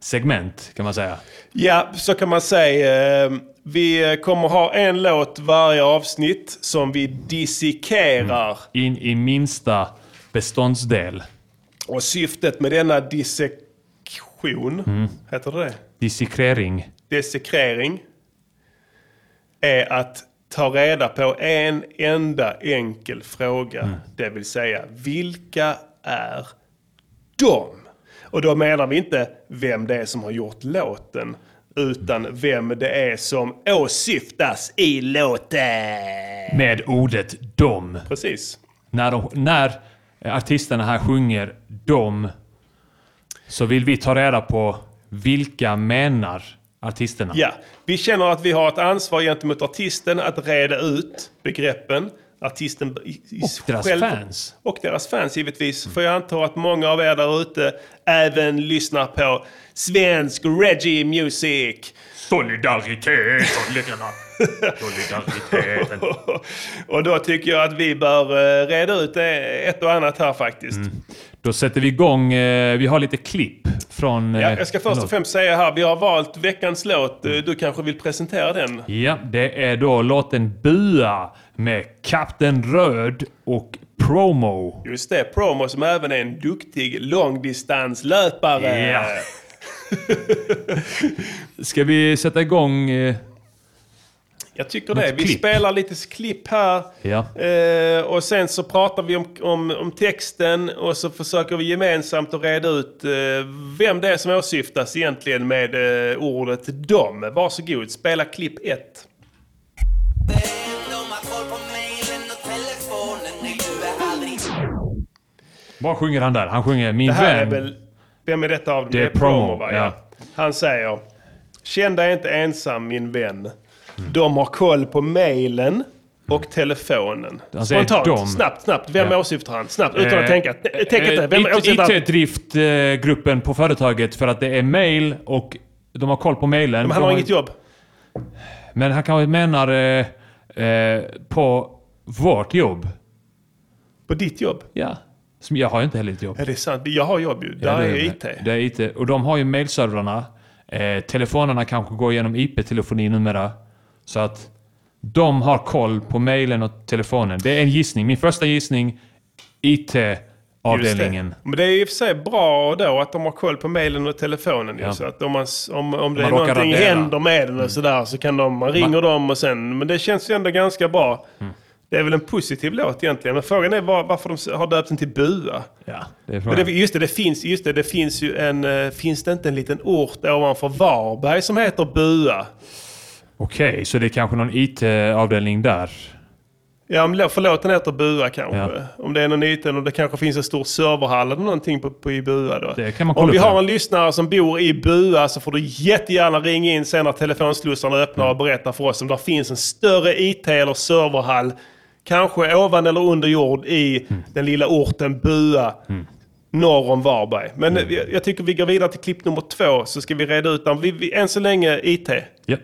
segment kan man säga. Ja, så kan man säga. Eh, Vi kommer ha en låt varje avsnitt som vi dissekerar. In i minsta beståndsdel. Och syftet med denna dissektion, heter det? Dissekrering. Dissekrering, är att ta reda på en enda enkel fråga. Det vill säga, vilka är de? Och då menar vi inte vem det är som har gjort låten, utan vem det är som åsyftas i låten. Med ordet dom. Precis. När, de, när artisterna här sjunger dom så vill vi ta reda på vilka menar artisterna. Ja, vi känner att vi har ett ansvar gentemot artisten att reda ut begreppen. Artisten i, i Och deras fans. Och deras fans givetvis. För jag antar att många av er där ute även lyssnar på svensk reggae music. Solidaritet, Solidariteten. och då tycker jag att vi bör eh, reda ut det ett och annat här faktiskt. Då sätter vi igång. Eh, vi har lite klipp från... eh, Ja, jag ska först och främst säga här, vi har valt veckans låt. Eh, Du kanske vill presentera den? Ja, det är då låten Bua med Kapten Röd och Promo. Just det, Promo som även är en duktig långdistanslöpare. Ja. Ska vi sätta igång? eh, Jag tycker det. Vi klipp. spelar lite klipp här. Ja. Eh, och sen så pratar vi om, om, om texten och så försöker vi gemensamt att reda ut eh, vem det är som åsyftas egentligen med eh, ordet dom. Varsågod, spela klipp 1. Vad sjunger han där? Han sjunger Min Det här är vän. väl... Vem är detta av dem? Det är Promo, va? ja. Han säger Känn dig inte ensam min vän. De har koll på mailen och telefonen. Han säger Spontant, de. snabbt, snabbt. Vem Ja. åsyftar han? Snabbt, utan att Eh, tänka. Tänk inte. Vem Eh, åsyftar? IT-driftgruppen på företaget för att det är mail och de har koll på mailen. Men han De har inget jobb. Men han kanske menar eh, eh, på vårt jobb. På ditt jobb? Ja. Som jag har ju inte heller ett jobb. Ja, det är sant. Jag har jobb ju. Där är är- IT. Det är IT. Och de har ju mailservrarna. Eh, telefonerna kanske går genom IP-telefoni numera. Så att de har koll på mailen och telefonen. Det är en gissning. Min första gissning. IT-avdelningen. Just det. Men det är i och för sig bra då att de har koll på mailen och telefonen. Ja. Ju, så att om, man, om, om det man är någonting radera. händer med den och sådär så kan de, man ringer dem och sen... Men det känns ju ändå ganska bra. Mm. Det är väl en positiv låt egentligen. Men frågan är var, varför de har döpt den till Bua. Ja, det är Men det, just det, det finns, just det, det finns ju en... eh, Finns det inte en liten ort ovanför Varberg som heter Bua? Okej, så det är kanske någon IT-avdelning där. Ja, om lå- för låten heter Bua kanske. Ja. Om det är någon yta och det kanske finns en stor serverhall eller någonting på, på i Bua då. Det kan man Om kolla vi upp har en lyssnare som bor i Bua så får du jättegärna ringa in sen när telefonslussarna öppnar och berätta för oss om det finns en större IT eller serverhall. Kanske ovan eller under jord i Mm. den lilla orten Bua. norr om Varberg. Men eh, jag, jag tycker vi går vidare till klipp nummer två så ska vi reda ut den. Vi, vi, än så länge IT. Ja.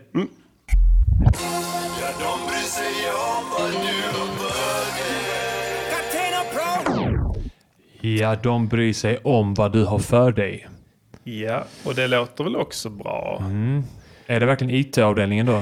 Ja, de bryr sig om vad du har för dig. Ja, och det låter väl också bra. Är det verkligen IT-avdelningen då?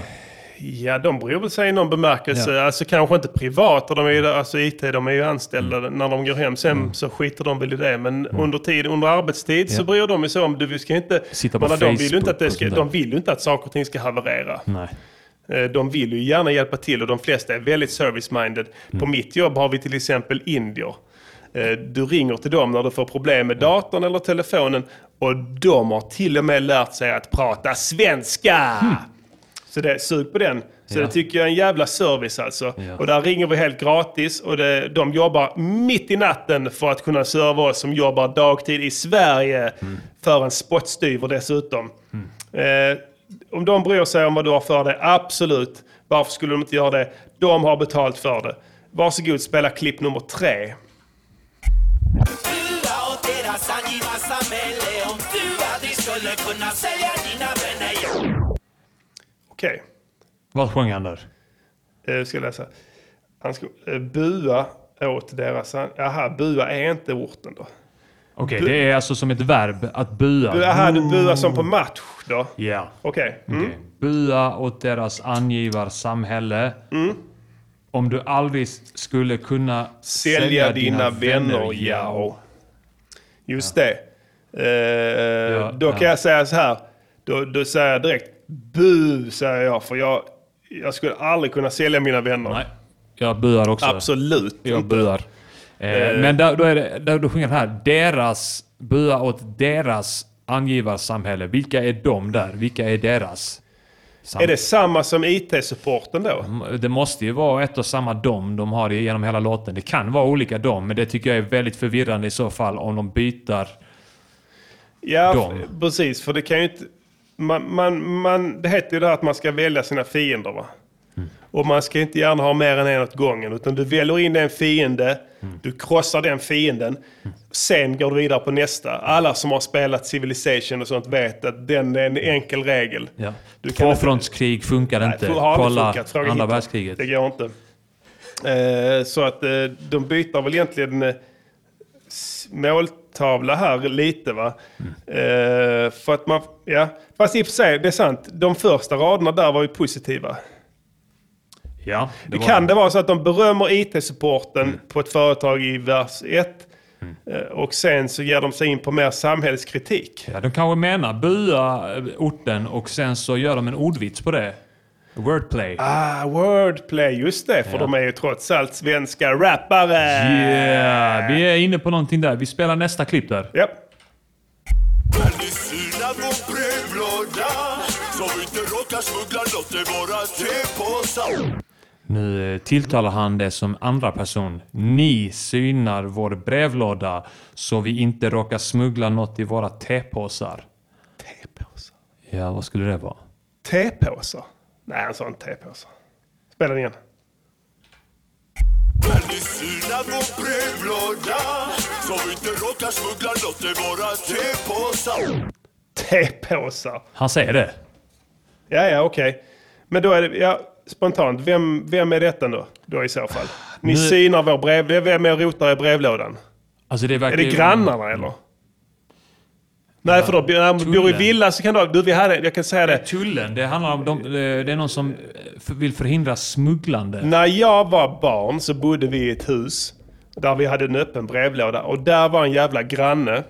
Ja, de bryr väl sig i någon bemärkelse. Alltså kanske inte privat, de är ju, alltså IT, de är ju anställda Mm. när de går hem. Sen så skiter de väl i det. Men under, tid, under arbetstid så Ja. bryr de sig om, du ska inte... Sitta på Men de, vill ju inte att det Facebook ska, de vill ju inte att saker och ting ska haverera. Nej. Eh, De vill ju gärna hjälpa till och de flesta är väldigt service-minded. På mitt jobb har vi till exempel indier. Eh, Du ringer till dem när du får problem med datorn eller telefonen och de har till och med lärt sig att prata svenska. Så det, sug på den. Så Ja. det tycker jag är en jävla service alltså. Ja. Och där ringer vi helt gratis och det, de jobbar mitt i natten för att kunna serva oss som jobbar dagtid i Sverige för en spottstyver dessutom. Eh, om de bryr sig om vad du har för dig, absolut. Varför skulle de inte göra det? De har betalt för det. Varsågod, spela klipp nummer tre. Okej, Vad sjöng han där? eh, jag ska läsa. Han ska eh, bua åt deras... Jaha, bua är inte orten då. Okej, det är alltså som ett verb att bua. Jaha, du buar som på match då? Ja. Okej. Mm. Okej. Bua åt deras angivarsamhälle. Mm. Om du aldrig skulle kunna Sälja dina vänner, ja. Just det. Eh, då kan ja. jag säga så här. Då, då säger jag direkt bu, säger jag. För jag, jag skulle aldrig kunna sälja mina vänner. Nej, jag buar också. Absolut Jag inte. buar. Eh, men där, då, är det, där, då sjunger han här. Deras, bua åt deras angivarsamhälle. Vilka är de där? Vilka är deras? Sam- Är det samma som IT-supporten då? Det måste ju vara ett och samma dom de har genom hela låten. Det kan vara olika dom, men det tycker jag är väldigt förvirrande i så fall om de byter. Ja, Dem. f- precis. För det kan ju inte... Man, man, man, det heter ju det här att man ska välja sina fiender va? Och man ska inte gärna ha mer än en åt gången. Utan du väljer in en fiende, du krossar den fienden. Sen går du vidare på nästa. Alla som har spelat Civilization och sånt vet att den är en enkel regel. Ja. Kan inte- Tvåfrontskrig funkar Nej, inte. Kolla andra världskriget. Det går inte. Eh, så att eh, de byter väl egentligen eh, måltavla här lite va. Mm. Eh, för att man, ja. Fast i och för sig, det är sant. De första raderna där var ju positiva. Ja, Det, var kan det vara så att de berömmer IT-supporten på ett företag i vers 1. Och sen så ger de sig in på mer samhällskritik. Ja, de kanske menar bua eh, orten och sen så gör de en ordvits på det. Wordplay. Ah, wordplay, just det. För Ja. de är ju trots allt svenska rappare. Yeah, vi är inne på någonting där. Vi spelar nästa klipp där. Tepåsar Nu eh, tilltalar han det som andra person. Ni synar vår brevlåda så vi inte råkar smuggla något i våra tepåsar. Tepåsar? Ja, vad skulle det vara? Tepåsar? Nej, han sa inte tepåsar. Spela den igen. Syna vår brevlåda Så vi inte råkar smuggla något i våra tepåsar Tepåsar? Han säger det. Ja, ja, okej. Men då är det, ja, spontant, vem, vem är detta då? Då i så fall? Ni Nu- synar vår brev... Vem är och rotar i brevlådan? Alltså det Är verkar det ju- grannarna eller? Nej, för då, när man bor i villa så kan du, du vi hade, jag kan säga det. Tullen, det handlar om... De, det är någon som eh, vill förhindra smugglande. När jag var barn så bodde vi i ett hus där vi hade en öppen brevlåda. Och där var en jävla granne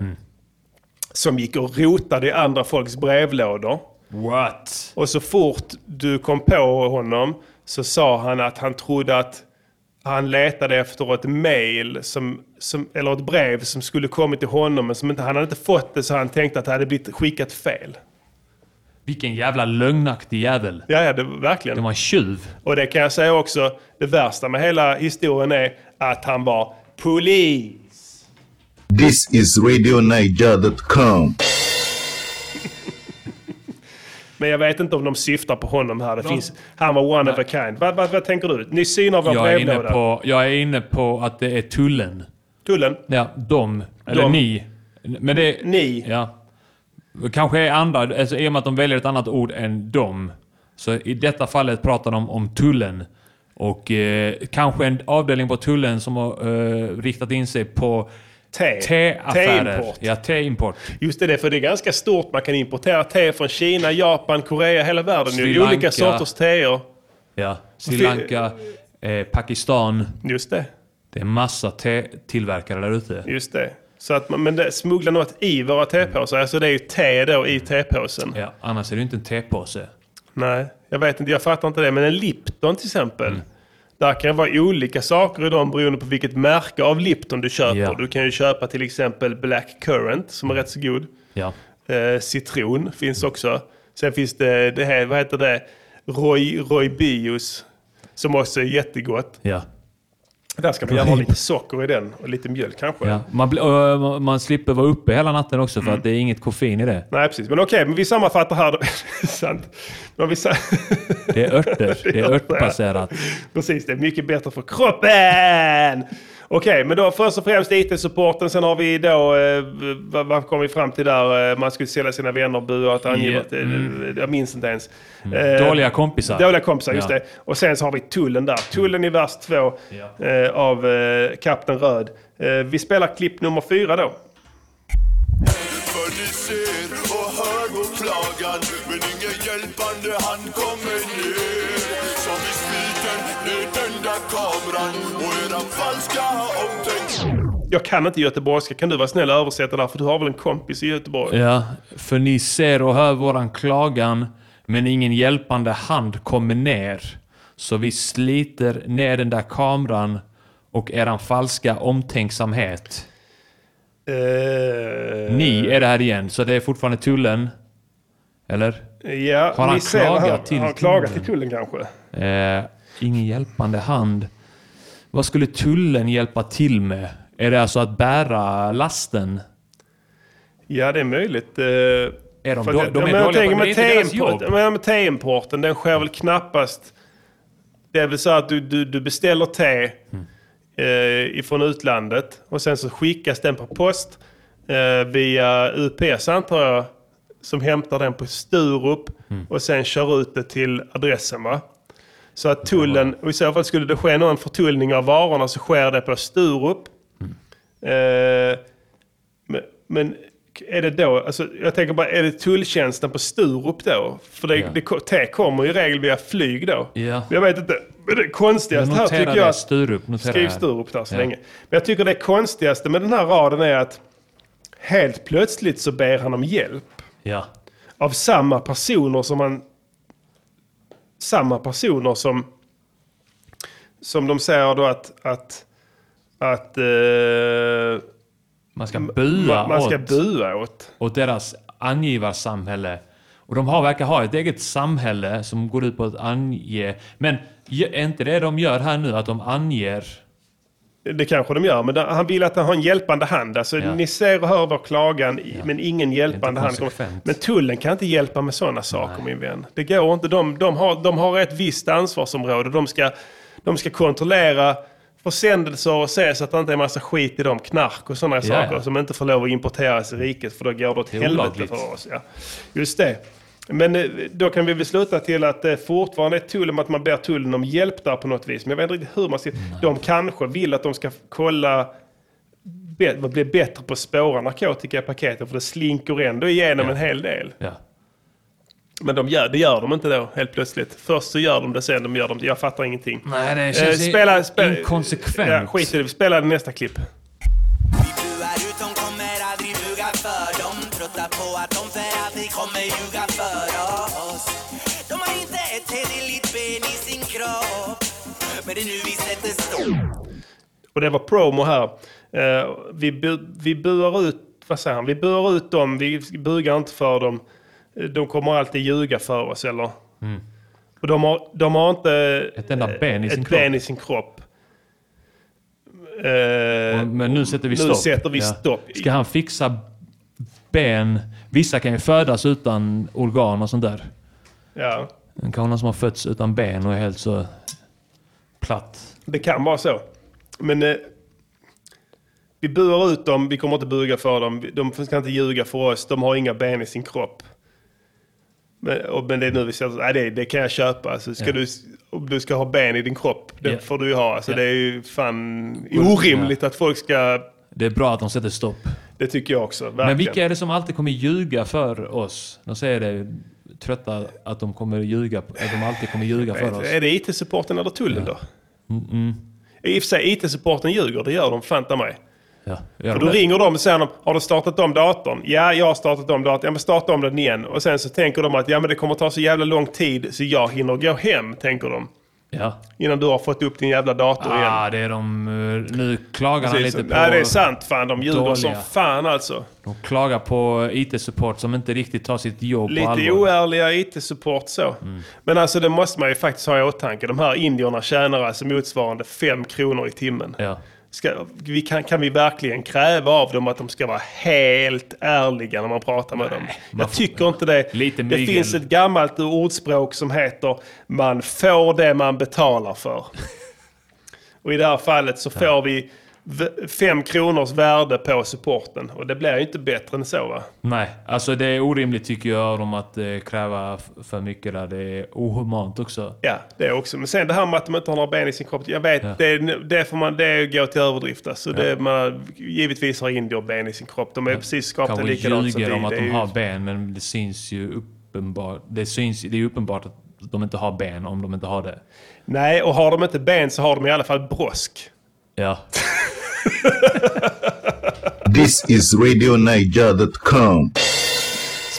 som gick och rotade i andra folks brevlådor. What? Och så fort du kom på honom så sa han att han trodde att han letade efter ett mail som, som, eller ett brev som skulle kommit till honom men som inte, han hade inte fått det så han tänkte att det hade blivit skickat fel. Vilken jävla lögnaktig jävel. Ja, ja det, verkligen. Det var en tjuv. Och det kan jag säga också, det värsta med hela historien är att han var polis. This is RadioNiger.com. Men jag vet inte om de syftar på honom här. Det finns, han var one of a kind. Vad, vad, vad tänker du? Ni synar vår Jag är, inne brevlåda. på, jag är inne på att det är tullen. Tullen. Ja, de. Eller De. ni. Men det... Ni. Ja. Kanske är andra, alltså i och med att de väljer ett annat ord än de. Så i detta fallet pratar de om tullen. Och eh, kanske en avdelning på tullen som har eh, riktat in sig på Te. teaffärer. Teimport. Ja, teimport. Just det, för det är ganska stort. Man kan importera te från Kina, Japan, Korea, hela världen. Sri ju. Olika Lanka. sorters teer. Ja. Sri Lanka, eh, Pakistan. Just det. Det är massa te-tillverkare där ute. Just det. Så att man, men det smugglar något i våra tepåsar. Alltså det är ju te då i tepåsen. Ja, annars är det ju inte en tepåse. Nej, jag vet inte. Jag fattar inte det. Men en Lipton till exempel. Mm. Där kan vara olika saker i dem beroende på vilket märke av Lipton du köper. Ja. Du kan ju köpa till exempel Black Currant som är rätt så god. Ja. Eh, citron finns också. Sen finns det, det här, vad heter det? Roy, Roy Bios. Som också är jättegott. Ja. Där ska man gärna ha lite socker i den och lite mjölk kanske. Ja. Man, blir- ö, man- slipper vara uppe hela natten också Mm. för att det är inget koffein i det. Nej precis, men okej, men vi sammanfattar här. Sant. Men vi sa- Det är örter. Det är örtbaserat. Precis, det är mycket bättre för kroppen! Okej, men då först och främst IT-supporten. Sen har vi då, eh, vad, vad kom vi fram till där? Eh, Man skulle sälja sina vänner, bua och ange Ja, att, eh, mm. Jag minns inte ens. Eh, Dåliga kompisar. Dåliga kompisar, just Ja. det. Och sen så har vi tullen där. Tullen i vers två eh, av eh, Kapten Röd. Eh, vi spelar klipp nummer fyra då. För ni ser och hör vår klagan Men ingen hjälpande hand kommer kameran Och era falska omtänk Jag kan inte göteborgska. Kan du vara snäll och översätta där? För du har väl en kompis i Göteborg? Ja, för ni ser och hör våran klagan, men ingen hjälpande hand kommer ner. Så vi sliter ner den där kameran och eran falska omtänksamhet. Eh, Ni är det här igen, så det är fortfarande tullen. Eller? Ja, Har han klagat till Har han klagat tullen? till tullen kanske? Eh, ingen hjälpande hand. Vad skulle tullen hjälpa till med? Är det alltså att bära lasten? Ja, det är möjligt. eh, Är de, för då, de är men dåliga på det, med är inte deras jobb. men teimporten, den sker väl knappast... Det är väl så att du, du, du beställer te Mm. eh, ifrån utlandet och sen så skickas den på post eh, via UPS antar jag. Som hämtar den på Sturup Mm. och sen kör ut det till adressen va? Så att tullen, och i så fall skulle det ske någon förtullning av varorna så sker det på Sturup. Mm. Eh, men, men är det då, alltså, jag tänker bara, är det tulltjänsten på Sturup då? För det, Ja. det, te kommer i regel via flyg då. Ja. Jag vet inte, men det konstigaste här tycker det, jag... Sturup, Skriv det. Sturup där så Ja. länge. Men jag tycker det konstigaste med den här raden är att helt plötsligt så ber han om hjälp. Ja. Av samma personer som han... Samma personer som... Som de säger då att... att att eh, Man ska bua man, man ska åt, bua åt. åt deras angivarsamhälle. Och de har, verkar ha ett eget samhälle som går ut på att ange. Men är inte det de gör här nu? Att de anger... Det kanske de gör, men han vill att han har en hjälpande hand. Alltså, Ja. Ni ser och hör vår klagan, i- men ingen hjälpande hand. Men tullen kan inte hjälpa med sådana saker, min vän. Det går inte. De, de, har, de har ett visst ansvarsområde. De ska, de ska kontrollera försändelser och se så att det inte är massa skit i dem. Knark och sådana Ja, saker ja. som inte får lov att importeras i riket, för då går det åt Det helvete för oss. Ja. Just det. Men eh, då kan vi väl sluta till att det fortfarande är tullen, att man ber tullen om hjälp där på något vis. Men jag vet inte riktigt hur man ska... De kanske vill att de ska kolla bli bättre på att spåra narkotika i paketen för det slinker ändå igenom Ja. en hel del. Ja. Men de gör, det gör de inte då helt plötsligt. Först så gör de det, sen de gör de det. Jag fattar ingenting. Nej, det Eh, känns spela, spela, inkonsekvent. Ja, skit i det, vi spelar nästa klipp. Och det var promo här. Eh, vi, bu, vi buar ut, vad säger han? Vi buar ut dem, vi bugar inte för dem. Eh, De kommer alltid ljuga för oss, eller? Mm. Och de har, de har inte Ett enda ben i ett sin ben kropp. i sin kropp. Eh, Och- Men nu sätter vi nu stopp. sätter vi Ja. stopp. Ska han fixa ben? Vissa kan ju födas utan organ och sånt där. Ja, Det kan vara någon som har fötts utan ben och är helt så platt. det kan vara så. Men eh, Vi buar ut dem, vi kommer inte buga för dem. De ska inte ljuga för oss, de har inga ben i sin kropp. Men, och, men det är nu vi säger, nej det, det kan jag köpa. Alltså, ska Ja. du, om du ska ha ben i din kropp, det Ja. får du ju ha. Alltså, Ja. Det är ju fan orimligt att folk ska... Det är bra att de sätter stopp. Det tycker jag också. Verkligen. Men vilka är det som alltid kommer ljuga för oss? De säger det, trötta att de kommer ljuga, att de alltid kommer ljuga för oss. Är det IT-supporten eller tullen då? Mm, I och för sig, IT-supporten ljuger, det gör de fan ta mig. Ja, gör För då det? ringer de och säger de, har du startat om datorn? Ja, jag har startat om datorn. Ja, men starta om den igen. Och sen så tänker de att ja, men det kommer ta så jävla lång tid så jag hinner gå hem, tänker de. Ja. Innan du har fått upp din jävla dator igen. Ah, det är de... eh, Nu klagar han lite på... Nej, det är sant. Fan, de ljuger dåliga. som fan alltså. De klagar på IT-support som inte riktigt tar sitt jobb på Lite allvar. Mm. oärliga IT-support så. Men alltså det måste man ju faktiskt ha i åtanke. De här indierna tjänar alltså motsvarande 5 kronor i timmen. Ja. Ska, vi kan, kan vi verkligen kräva av dem att de ska vara helt ärliga när man pratar med dem? man Jag får- tycker inte det. Lite det mygel. finns ett gammalt ordspråk som heter man får det man betalar för. Och i det här fallet så får vi fem kronors värde på supporten. Och det blir ju inte bättre än så va? Nej, alltså det är orimligt tycker jag dem att eh, kräva för mycket där. Det är ohumant också. Ja, det är också. Men sen det här med att de inte har några ben i sin kropp. Jag vet, Ja. det, det får man det går till överdrift. Alltså, det, man, givetvis har indier ben i sin kropp. De är precis skapade Kanske likadant som vi. ljuger om att de ju- har ben, men det syns ju uppenbart. Det, syns, det är ju uppenbart att de inte har ben om de inte har det. Nej, och har de inte ben så har de i alla fall brosk. Ja. This is RadioNiger.com.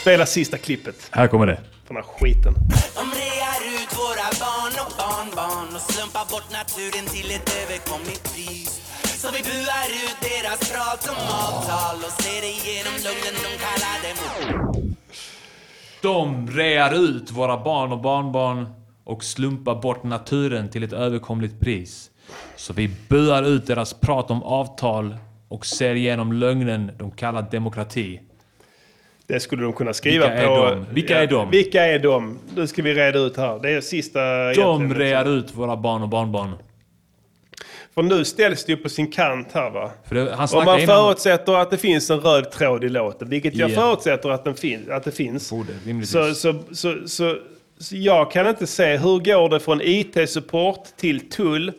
Spela sista klippet Här kommer det. för den här skiten. De rear ut våra barn och barnbarn och slumpar bort naturen till ett överkomligt pris. Så vi buar ut deras prat som avtal och ser igenom lögnen de kallar dem. De rear ut våra barn och barnbarn och slumpar bort naturen till ett överkomligt pris. Så vi buar ut deras prat om avtal och ser igenom lögnen de kallar demokrati. Det skulle de kunna skriva Vilka är på... de? Vilka är de? Vilka är de? Nu ska vi reda ut här. Det är sista... De rear ut våra barn och barnbarn. För nu ställs det ju på sin kant här va? För det, han snackar man innan... förutsätter att det finns en röd tråd i låten, vilket jag Ja. förutsätter att, den fin- att det finns. Borde. Så, så, så, så, så jag kan inte se hur går det från IT-support till tull,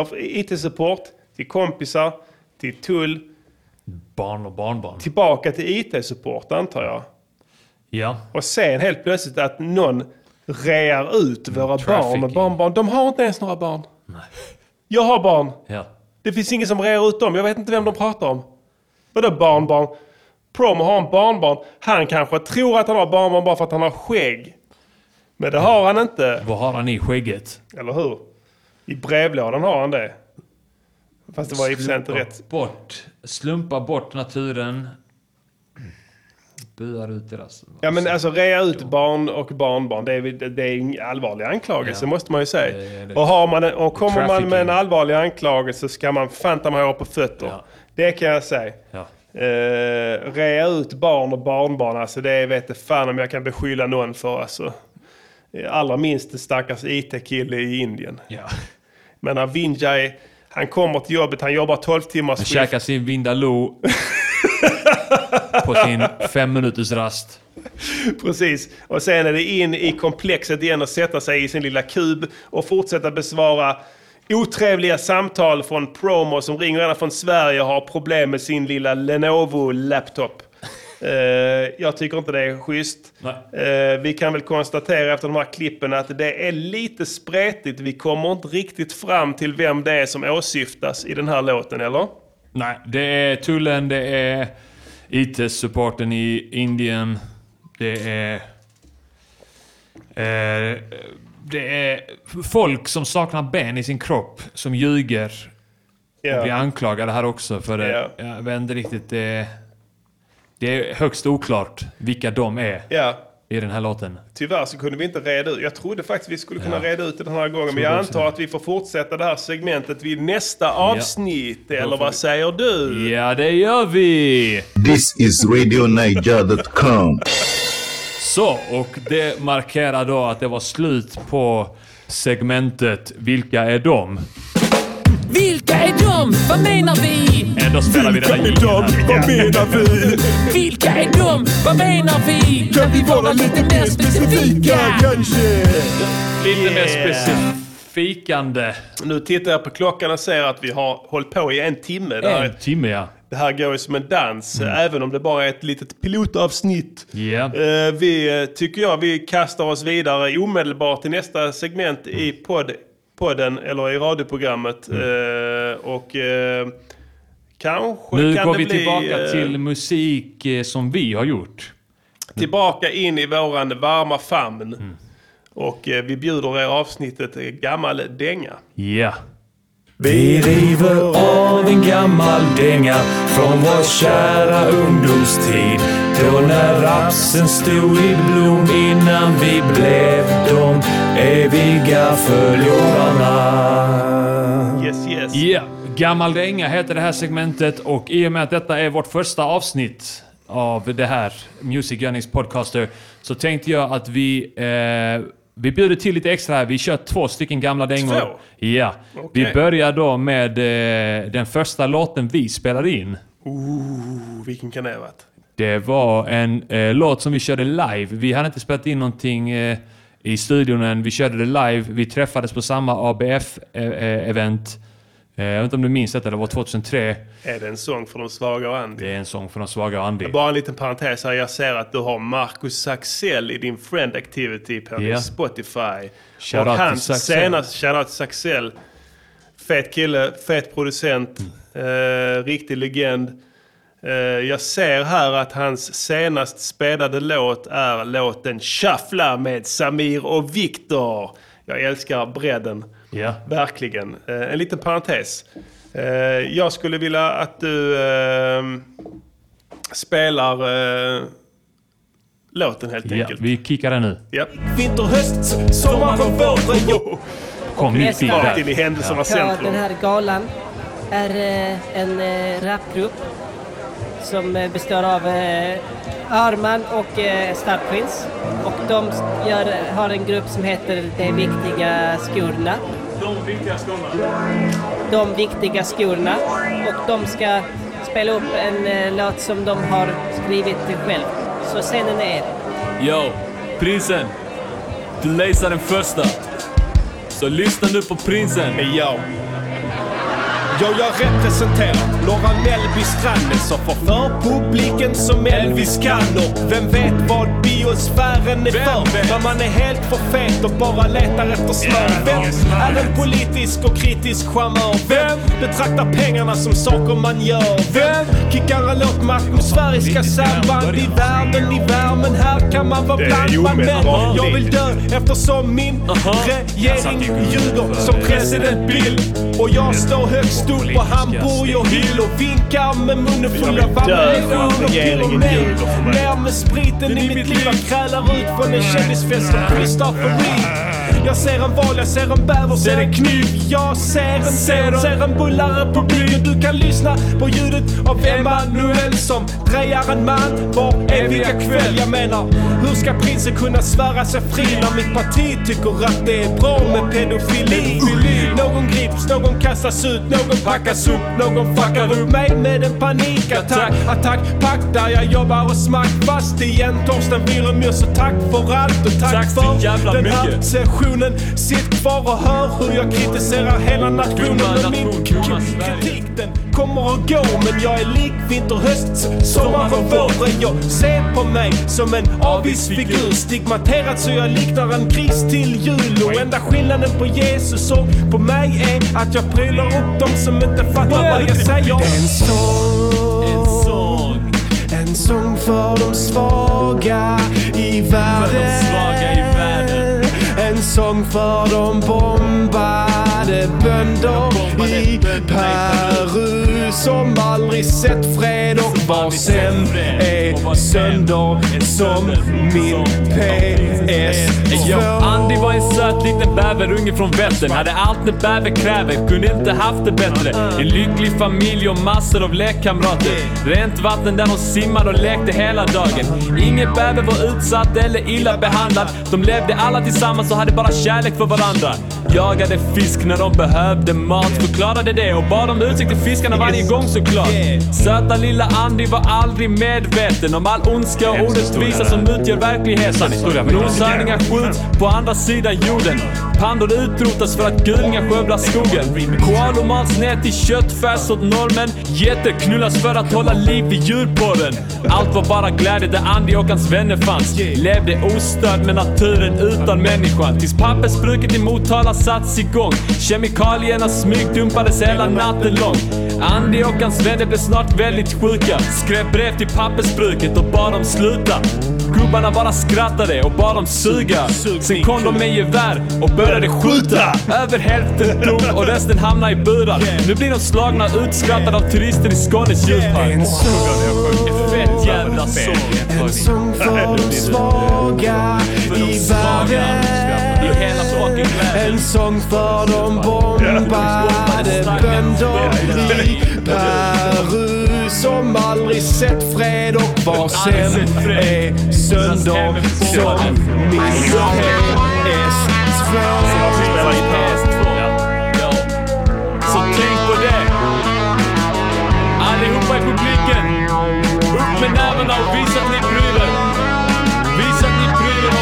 eller IT-support till kompisar, till tull, Barn och barnbarn. tillbaka till IT-support antar jag. Ja. Och sen helt plötsligt att någon rear ut våra barn och barnbarn. De har inte ens några barn. Jag har barn. Ja. Det finns ingen som rear ut dem. Jag vet inte vem de pratar om. Vadå barnbarn? Promo har en barnbarn. Han kanske tror att han har barnbarn bara för att han har skägg. Men det har han inte. Vad har han i skägget? Eller hur? I brevlådan har han det. Fast det var i och för sig inte rätt. Bort. Slumpa bort naturen. Buar ut deras... Ja men alltså rea ut barn och barnbarn, det är, det är en allvarlig anklagelse Ja. måste man ju säga. Det är det. Och, har man en, och kommer man med en allvarlig anklagelse ska man fanta mig ha på fötter. Ja. Det kan jag säga. Ja. Uh, rea ut barn och barnbarn, alltså det vet jag fan om jag kan beskylla någon för. Alltså. Eh, Allra minst stackars IT-kille i Indien. Ja. Men när Vinjay, han kommer till jobbet, han jobbar 12 timmars Han käkar sin Vindaloo på sin fem minuters rast. Precis. Och sen är det in i komplexet igen och sätta sig i sin lilla kub och fortsätta besvara otrevliga samtal från promo som ringer ända från Sverige och har problem med sin lilla Lenovo-laptop. Eh, jag tycker inte det är schysst. Eh, vi kan väl konstatera efter de här klippen att det är lite spretigt. Vi kommer inte riktigt fram till vem det är som åsyftas i den här låten, eller? Nej, det är tullen, det är IT-supporten i Indien. Det är... Eh, det är folk som saknar ben i sin kropp som ljuger. Ja. Och blir anklagade här också för det. Ja. Jag vet inte riktigt. Det, det är högst oklart vilka de är Ja. i den här låten. Tyvärr så kunde vi inte reda ut. Jag trodde faktiskt vi skulle kunna Ja. reda ut det den här gången. Men jag antar det. att vi får fortsätta det här segmentet vid nästa avsnitt. Eller får vad vi- säger du? Ja, det gör vi! This is RadioNiger.com. Så, och det markerar då att det var slut på segmentet Vilka är de? Vilka är de? Vad menar vi? Ändå spelar vi denna Vilka är de? Vad menar vi? Vilka är de? Vad menar vi? Kan vi vara lite mer specifika? kanske? Lite mer specifikande. Nu tittar jag på klockan och ser att vi har hållit på i en timme. Det här, En timme ja. det här går ju som en dans, Mm. även om det bara är ett litet pilotavsnitt. Ja. Eh, vi, eh, tycker jag, vi kastar oss vidare omedelbart till nästa segment i podd, podden, eller i radioprogrammet. Eh, och eh, kanske Nu kan går det vi bli, tillbaka eh, till musik eh, som vi har gjort. tillbaka in i våran varma famn. Mm. Och eh, vi bjuder er avsnittet Gammal dänga. Ja. Vi river av en gammal dänga från vår kära ungdomstid. Då när rapsen stod i blom innan vi blev de eviga förlorarna. Yes, yes. Ja, Gammal dänga heter det här segmentet och i och med att detta är vårt första avsnitt av det här Music Gunnings Podcaster så tänkte jag att vi eh, vi bjuder till lite extra här. Vi kör två stycken gamla dängor. Två? Ja. Okej. Vi börjar då med eh, den första låten vi spelade in. Ooh, vilken kan det ha varit? Det var en eh, låt som vi körde live. Vi hade inte spelat in någonting eh, i studion än. Vi körde det live. Vi träffades på samma ABF-event. Eh, jag vet inte om du minns detta, det var 2003. Är det en sång för de svaga och Andy? Det är en sång för de svaga och Andy. Bara en liten parentes här. Jag ser att du har Marcus Saxell i din friend activity på Ja. Spotify. Shout och out till hans Saxell. senaste, shoutout till Saxell. Fet kille, fet producent, Mm. eh, riktig legend. Eh, jag ser här att hans senast spelade låt är låten Shuffla med Samir och Viktor. Jag älskar bredden. Ja. Verkligen. Eh, en liten parentes. Eh, jag skulle vilja att du spelar låten helt Ja, enkelt. vi kickar den nu. Ja. Vinter, höst, sommar vår. Jo. Kom mitt i Rakt in där. i händelsernas Ja, centrum. den här galan är en rapgrupp som eh, består av eh, Arman och eh, Star Prince. Och de gör, har en grupp som heter De viktiga skorna. De viktiga skorna. De viktiga skorna. Och de ska spela upp en eh, låt som de har skrivit själv. Så scenen är er. Yo, prinsen. Du läser den första. Så lyssna nu på prinsen. Ja. Ja, jag representerar Norra Mellby Strandnäs och får för publiken som Elvis kan. Och vem vet vad biosfären är för? När man är helt för fet och bara letar efter smör. Vem är en politisk och kritisk charmör? Vem betraktar pengarna som saker man gör? Vem kickar en låt med atmosfäriska samband i världen, i värmen? Här kan man vara blandad men omedelbart jag vill dö eftersom min regering ljuger som president Bill. Och jag står högst upp på Hamburger Hill och vinkar med munnen full av ammunition och och mig. ner med spriten i mitt liv. Jag krälar ut från en kändisfest som Christopher Reeve. Jag ser en val, jag ser en bäver, ser en kniv. Jag ser en ser, ser en bullare publik. Och du kan lyssna på ljudet av Emanuel som drejar en man var eviga kväll. Jag menar, hur ska prinsen kunna svära sig fri när mitt parti tycker att det är bra med pedofili? Någon grips, någon kastas ut, någon packas upp, någon fuckar upp mig med en panikattack. Attack, pack där jag jobbar och smack fast igen. Torsten Wiremyr, så tack för allt och tack, Tack för den här mycket. sessionen. Sitt kvar och hör hur jag kritiserar hela nationen. Kommer och går. Men jag är lik vinter, höst, sommar och vår. Jag ser på mig som en avvisfigur. Stigmaterad så jag liknar en gris till jul. Och enda skillnaden på Jesus och på mig är att jag prylar upp dem som inte fattar vad jag säger. En sång, En sång. en sång för de svaga i världen. En sång för de bombade bombade i bönderna i Peru som aldrig sett fred och vars hem är sönder som min PS. Yo, Andy var en söt liten bäverunge från Vättern. Hade allt det bäver kräver, kunde inte haft det bättre. En lycklig familj och massor av lekkamrater. Rent vatten där de simmade och lekte hela dagen. Ingen bäver var utsatt eller illa behandlad. De levde alla tillsammans och hade bara kärlek för varandra. Jagade fisk när de behövde mat. Förklarade det och bad om ursäkt till fiskarna varje gång såklart. Söta lilla Andy var aldrig medveten om all ondska och orättvisa som utgör verkligheten. Noshörningar skjuts på andra sidan jorden. Pandor utrotas för att gulingar skövlar skogen. Koalor mals ner till köttfärs åt normen. Getter knullas för att hålla liv i djurporren. Allt var bara glädje där Andy och hans vänner fanns. Levde ostörd med naturen utan människan. Tills pappersbruket i Motala satts igång. Kemikalierna smygdumpades hela natten lång. Andy och hans vänner blev snart väldigt sjuka. Skrev brev till pappersbruket och bad dem sluta. Gubbarna bara skrattade och bad dem suga. Sen kom de med gevär och började skjuta. Över hälften dog och resten hamnade i burar. Nu blir de slagna och utskrattade av turister i Skånes djurpark. Fett jävla sång. En sång för de svaga i världen. En sång för de bombade bönder i Peru som aldrig sett fred och var sen är sönder som min PS2. Så tänk på det. Allihopa i publiken. Upp med nävarna och visa att ni bryr er. Visa att ni bryr er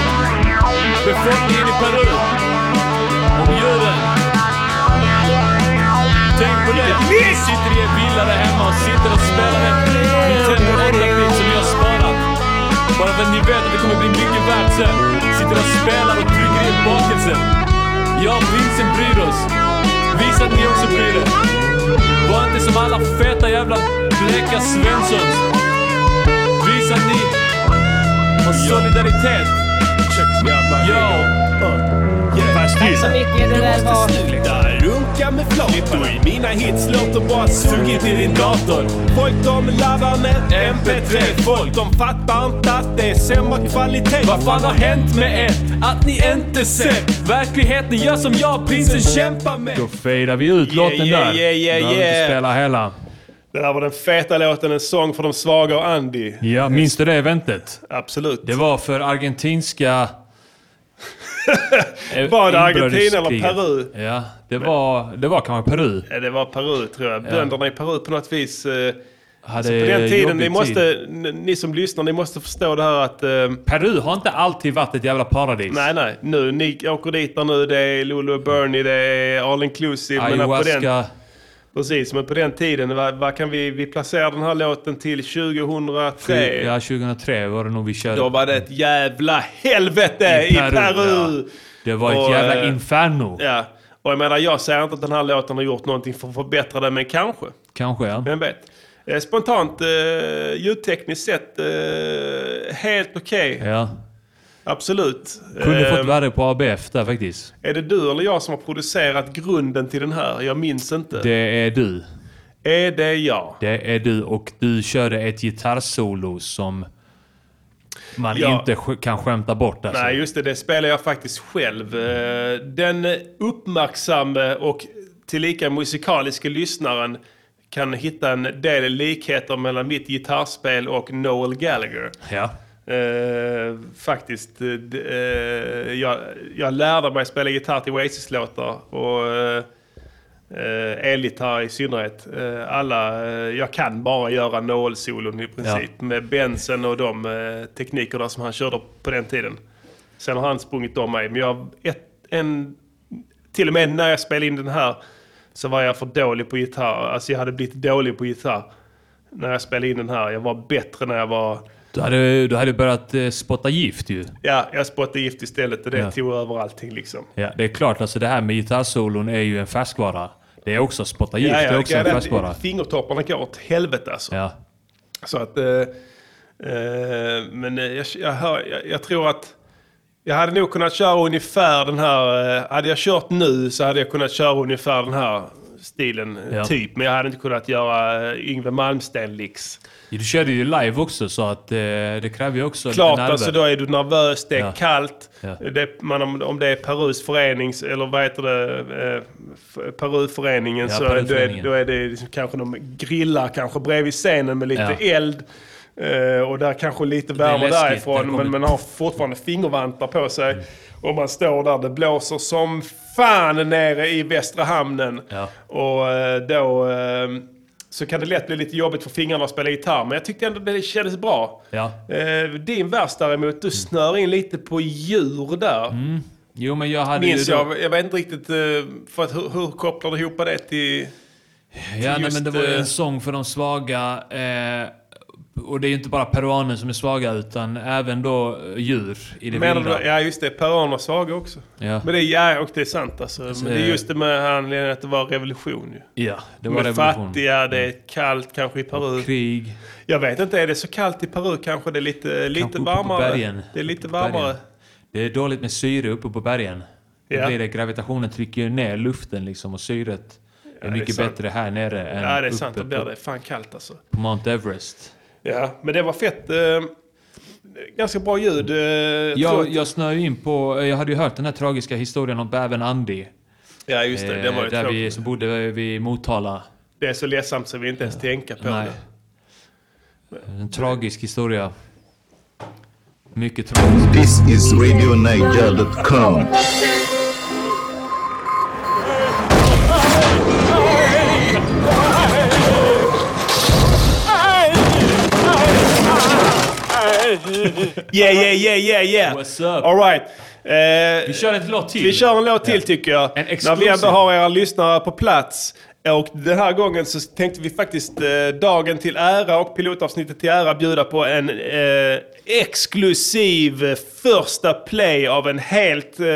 om befolkningen i Peru. Djuren. Tänk på det. Ni sitter i en villa där hemma och sitter och spelar en Nintendo 8-bit som ni har sparat. Bara för att ni vet att det kommer bli mycket värt sen. Sitter och spelar och trycker i bakelsen. Jag och prinsen bryr oss. Visa att ni också bryr er. Var inte som alla feta jävla bleka Svenssons. Visa att ni har solidaritet. Yo! Tack så mycket. Det där var... Sluta runka med flator. Mina hits låter bara sugit i din dator. Folk de laddar med MP3. Folk de fattar inte att det är sämre kvalitet. Vad fan har hänt med er? Att ni inte ser verkligheten gör som jag prinsen kämpar med. Då fejdar vi ut Yeah, låten yeah, där. yeah, yeah, Behöver yeah. inte spela hela. Det där var den feta låten En sång för de svaga och Andy. Ja, minns du det eventet? Absolut. Det var för argentinska... eh, Var det Argentina eller. Peru? Ja, det var, det var kanske Peru. Ja, det var Peru tror jag. Ja. Bönderna i Peru på något vis. Eh, Hade så på den tiden, ni, måste, tid. ni som lyssnar, ni måste förstå det här att... Eh, Peru har inte alltid varit ett jävla paradis. nej, nej. Nu, ni åker dit där nu. Det är Lulu och Bernie, det är all inclusive. men på Ayahuasca. den, precis, men på den tiden, vad, vad kan vi... Vi placerar den här låten till 2003. Ja, 2003 var det nog vi körde. Då var det ett jävla helvete i Peru! ja. Det var ett Och, jävla eh, inferno. Ja, och jag menar jag säger inte att den här låten har gjort någonting för att förbättra det, men kanske. Kanske ja. Vem vet? Eh, Spontant, eh, ljudtekniskt sett, eh, helt okej. ja. Absolut. Kunde fått värre på ABF där faktiskt. Är det du eller jag som har producerat grunden till den här? Jag minns inte. Det är du. Är det jag? Det är du och du körde ett gitarrsolo som man Ja. inte kan skämta bort. Alltså. Nej, just det. Det spelar jag faktiskt själv. Eh, Den uppmärksamme och tillika musikaliska lyssnaren kan hitta en del likheter mellan mitt gitarrspel och Noel Gallagher. Ja. Eh, faktiskt. eh, eh, jag, jag lärde mig spela gitarr till Oasis-låtar. Och eh, eh, elgitarr i synnerhet. Eh, alla, eh, jag kan bara göra Noel-solon i princip. Med Benson och de eh, teknikerna som han körde på den tiden. Sen har han sprungit om mig. Men jag, ett, en, till och med när jag spelade in den här så var jag för dålig på gitarr. Alltså jag hade blivit dålig på gitarr när jag spelade in den här. Jag var bättre när jag var Du hade, du hade börjat eh, spotta gift ju. Ja, jag spottade gift istället och det Ja. tog över allting liksom. Ja, det är klart, alltså det här med gitarrsolon är ju en färskvara. Det är också spotta gift, det är också en färskvara. Fingertopparna går åt helvete alltså. Ja. Så att... Eh, eh, men eh, jag, jag, hör, jag, jag tror att... Jag hade nog kunnat köra ungefär den här... Eh, hade jag kört nu så hade jag kunnat köra ungefär den här stilen, eh, Ja. typ. Men jag hade inte kunnat göra eh, Yngwie Malmsteen-licks. Du körde ju live också så att eh, det kräver ju också Klart, nerver. alltså då är du nervös, det är Ja. kallt. Ja. Det, man, om, om det är Perus förenings, eller vad heter det, eh, Peruföreningen, så då, är, då är det liksom, kanske de grillar kanske bredvid scenen med lite eld. Eh, och där kanske lite är värme därifrån, men man har fortfarande fingervantar på sig. Och man står där, det blåser som fan nere i Västra Hamnen. Och eh, då eh, så kan det lätt bli lite jobbigt för fingrarna att spela gitarr. Men jag tyckte ändå det kändes bra. Ja. Eh, din vers däremot, du snör in lite på djur där. Jo, men jag hade Minns ju då... jag, jag vet inte riktigt, för att hur, hur kopplar du ihop det till... Ja, nej, men det var ju en sång för de svaga. Eh, och det är ju inte bara peruaner som är svaga, utan även då eh, djur i det Menar vilda. ja just det, peruaner svaga också. Ja. Men det är, ja, och det är sant alltså. Alltså, men det är eh, just det med anledningen att det var revolution ju. Ja, det var De är revolution. Mm. fattiga, det är kallt kanske i Peru. krig. Jag vet inte, är det så kallt i Peru kanske det är lite, lite uppe varmare? bergen. Det är lite Uppe varmare. Det är dåligt med syre uppe på bergen. Ja. blir det, gravitationen trycker ner luften liksom och syret är det är mycket sant. bättre här nere än Ja det är uppe sant, då blir det fan kallt alltså. på Mount Everest. Ja, men det var fett. Eh, ganska bra ljud. Eh, Jag, jag snöade in på, jag hade ju hört den här tragiska historien om bävern Andy. Ja just det, det Eh, var ju Där vi tråkigt. som bodde vid Motala. Det är så ledsamt så vi inte ens tänker på Nej. det. En tragisk historia. Mycket tragisk. This is RadioNiger.com. Yeah, yeah, yeah, yeah, yeah. What's up? All right. Eh, Vi kör en låt till. Vi kör en låt till tycker jag. När vi ändå har era lyssnare på plats. Och den här gången så tänkte vi faktiskt eh, dagen till ära och pilotavsnittet till ära bjuda på en eh, exklusiv eh, första play av en helt, eh,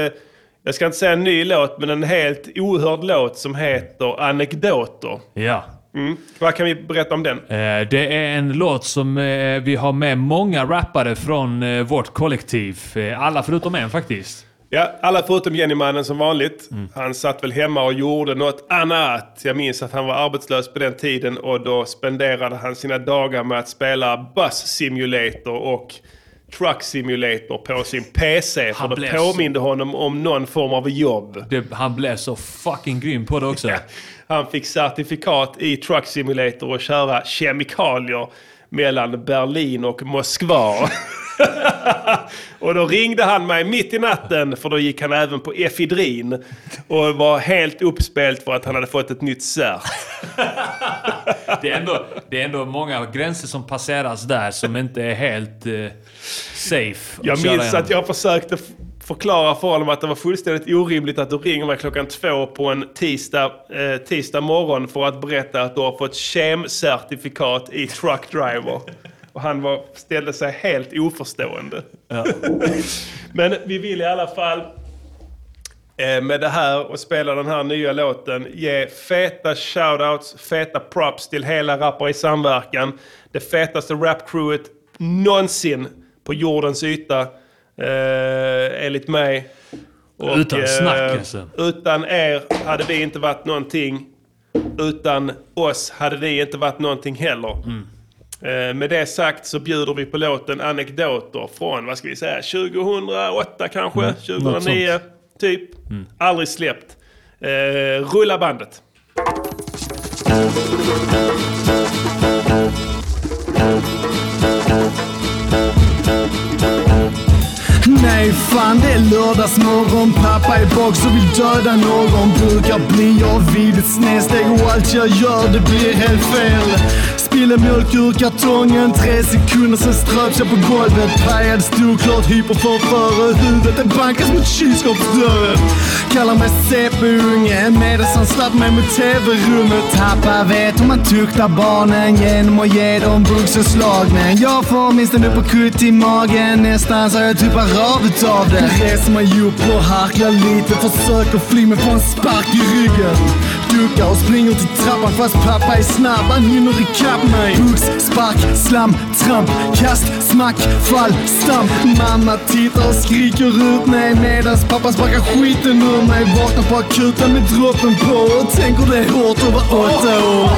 jag ska inte säga en ny låt, men en helt ohörd låt som heter Anekdoter. Ja. Mm. Vad kan vi berätta om den? Eh, Det är en låt som eh, vi har med många rappare från eh, vårt kollektiv. Alla förutom en faktiskt. Ja, alla förutom Jennymannen som vanligt. Han satt väl hemma och gjorde något annat. Jag minns att han var arbetslös på den tiden och då spenderade han sina dagar med att spela Bus Simulator och Truck Simulator på sin PC. För Han det blev påminde honom om någon form av jobb. Det, han blev så fucking grym på det också. Han fick certifikat i Truck Simulator och köra kemikalier mellan Berlin och Moskva. och då ringde han mig mitt i natten för då gick han även på efedrin och var helt uppspelt för att han hade fått ett nytt cert. Det är, ändå, det är ändå många gränser som passeras där som inte är helt eh, safe. att Jag minns att jag försökte förklara för honom att det var fullständigt orimligt att du ringer mig klockan två på en tisdag, eh, tisdag morgon för att berätta att du har fått KEM-certifikat i truck driver. Och han var, ställde sig helt oförstående. Men vi vill i alla fall eh, med det här och spela den här nya låten ge feta shoutouts, feta props till hela Rappare i samverkan. Det fetaste rapcrewet någonsin på jordens yta, eh, enligt mig. Utan snack, eh, alltså. Utan er hade vi inte varit någonting. Utan oss hade ni inte varit någonting heller. Mm. Med det sagt så bjuder vi på låten Anekdoter från, vad ska vi säga, 2008 kanske? Mm, något 2009 sånt. typ. Aldrig släppt. Eh, rulla bandet. Nej fan det är lördagsmorgon. Pappa är bak så vill döda någon. Brukar bli jag vid ett snedsteg och allt jag gör det blir helt fel. Spiller mjölk ur kartongen, tre sekunder sen ströps jag på golvet. Pajad storklart, hyperförföre Huvudet är bankas mot kylskåpsdörren. Kallar mig CP-unge medan han slapp mig mot TV-rummet. Pappa vet hur man tuktar barnen genom att ge dem Men Jag får minst en kutt i magen. Nästan så jag tuppar av utav det. Reser mig upp och harklar lite. Försöker fly men får en spark i ryggen. Duckar och springer till trappan fast pappa är snabb Han hinner ikapp mig Huggs, spark, slam, tramp, kast, smack, fall, stamp Mamma tittar och skriker ut mig medans pappa sparkar skiten ur mig Vaknar på akuten med droppen på och tänker det är hårt att vara åtta år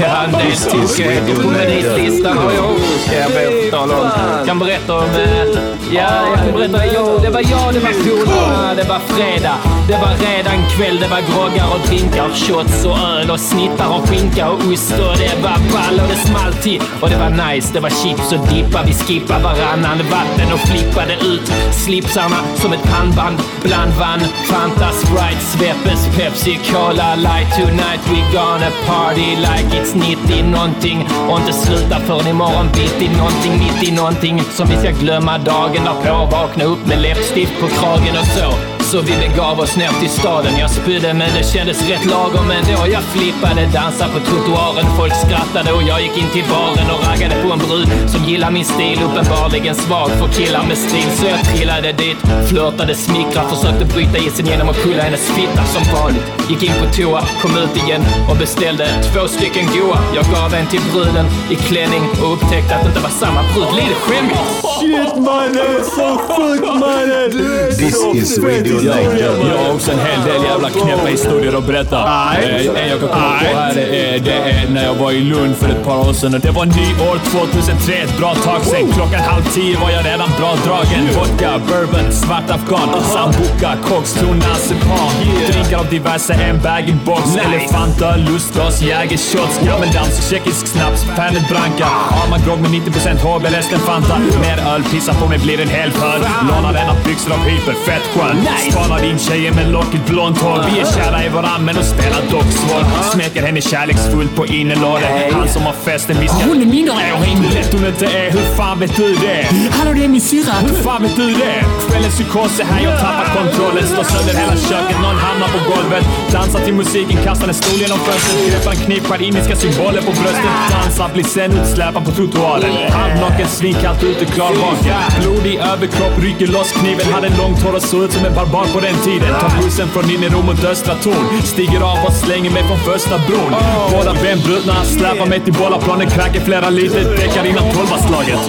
Ja, en del tyska på meritlistan har jag också, ska jag be tala om. kan berätta om... eh, Ja, jag kan berätta. Jo, det var jag, det var polarna, det var fredag. Det var redan kväll, det var groggar och drinkar, shots och öl och snittar och skinka och ost och det var ball och det small till. Och det var nice, det var chips och dippa. Vi skippade varannan vatten och flippade ut slipsarna som ett pannband. Bland vann Fanta, Sprite, Sveppes, Pepsi, Cola, Light tonight we gonna party like it's 90 någonting och inte sluta förrän imorgon bitti någonting, 90 någonting som vi ska glömma dagen därpå. Vakna upp med läppstift på kragen och så. Så vi begav oss ner till staden. Jag spydde men det kändes rätt lagom ändå. Jag flippade, dansade på trottoaren. Folk skrattade och jag gick in till baren och raggade på en brud som gillar min stil. Uppenbarligen svag för killar med stil. Så jag trillade dit, flörtade, smickrade, försökte bryta isen genom att pulla hennes fitta som vanligt. Gick in på toa, kom ut igen och beställde två stycken goa. Jag gav en till bruden i klänning och upptäckte att det inte var samma brud. Lite skämmigt. Shit mannen, så sjukt mannen! This is Radio Jag har också en hel del jävla knäppa historier att berätta. Eh, En jag kan komma på här är, det är när jag var i Lund för ett par år sedan. Och Det var nyår 2003, ett bra tag sen. Klockan halv tio var jag redan bra dragen. Vodka, bourbon, svart afghan, sambuca, koks, marsipan. Drinkar av diverse, en bag-in-box. Elefanter, lustgas, jägershots, gammeldans, tjeckisk snaps, Fernet Branca. Arma grogg med 90% HB, resten Fanta. Mer öl, pissa på mig blir en hel pöl. Lånar byxor av hyper, fett skön. Spanar in tjejen med lockigt blont hår. Vi är kära i varann men hon spelar dock svår. Smeker henne kärleksfullt på innerlåret. Han som har festen viskar... Hon är minderårig! Lätt hon inte är, hur fan vet du det? Hallå det är min syrra! Hur fan vet du det? Kvällens psykos är här, jag tappar kontrollen. Slår sönder hela köket, någon hamnar på golvet. Dansar till musiken, kastar en stol genom fönstret. Greppar en kniv, skär indiska symboler på bröstet. Dansar, blir sen utsläpad på trottoaren. Halvnaken, svinkallt ute, klarvaken. Blodig överkropp, rycker loss kniven. Hade långt hår och såg ut som en barbar på den tiden. Tar bussen från Innerom mot Östra Torn. Stiger av och slänger mig från första bron. Båda ben brutna, släpar mig till bollaplanen. Kräker flera liter, däckar innan tolvaslaget.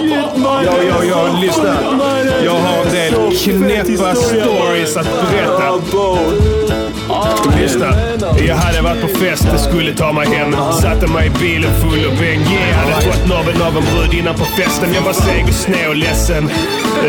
Ja, ja, ja, lyssna. Jag har en del knäppa stories att berätta. Lyssna. Jag hade varit på fest och skulle ta mig hem. Satte mig i bilen full och bäng. Yeah, hade fått naveln av en brud innan på festen. Jag var seg och sned och ledsen.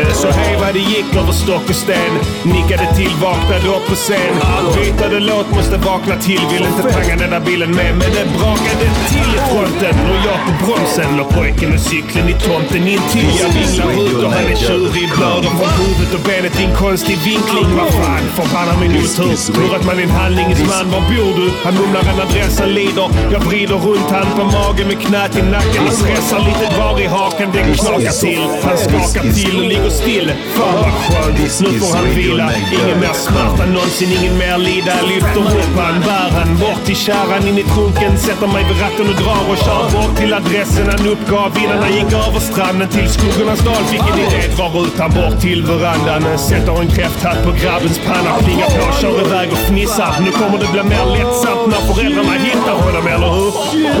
Eh, Så hej vad det gick över stock och sten. Nickade till, vaknade upp på scen. Bytade låt, måste vakna till. Vill inte tagga den där bilen med. Men det brakade till i fronten. Och jag på bromsen. Låg pojken med cykeln i tomten intill. Jag vinglar ut och han är tjurig. Blöder från huvudet och benet i en konstig vinkling. Vad fan, förbannar min otur. Tur att man är en handlingsman. Var bor du? Han mumlar en adress, han lider. Jag vrider runt han på magen med knät i nacken och stressar lite var i haken. Det knakar till. Han skakar till och ligger still. Fan vad skönt. Nu får han vila. Ingen mer smärta någonsin, ingen mer lida. Lyfter upp han, bär han bort till kärran in i trunken. Sätter mig vid ratten och drar och kör bort till adressen han uppgav innan han gick över stranden till skuggornas dal. Fick en idé, drar ut han bort till verandan. Sätter en kräfthatt på grabbens panna, plingar på, kör iväg och fnissar. Nu kommer det bli mer lättsamt när föräldrarna hittar honom, eller hur? Ja,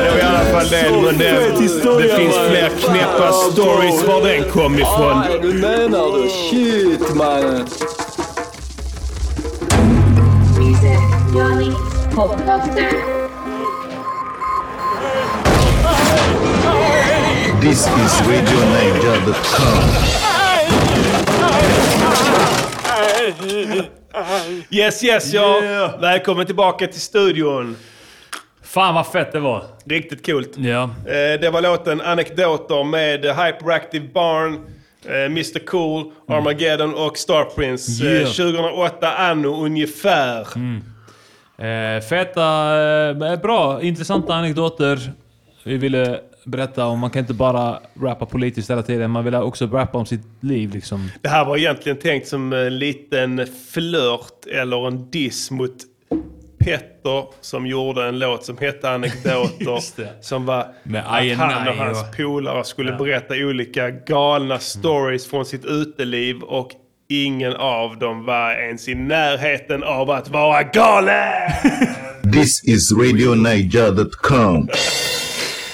det var i alla fall det. Men det, det finns fler knäppa stories var den kom ifrån. du menar du? Shit mannen. Johnny, Podcaster. This is RadioNiger.com. Yes, yes, ja. Välkommen tillbaka till studion. Fan vad fett det var. Riktigt coolt. Ja. Eh, Det var låten Anekdoter med Hyperactive Barn, eh, Mr Cool, Armageddon och Star Prince. Eh, Yeah. 2008 anno ungefär. Eh, feta, eh, bra, intressanta anekdoter. Vi ville berätta om, man kan inte bara rappa politiskt hela tiden, man vill också rappa om sitt liv liksom. Det här var egentligen tänkt som en liten flört eller en diss mot Petter som gjorde en låt som hette Anekdoter. Som var Med att han och hans och- polare skulle Ja. berätta olika galna stories från sitt uteliv och ingen av dem var ens i närheten av att vara galen! This is RadioNiger.com.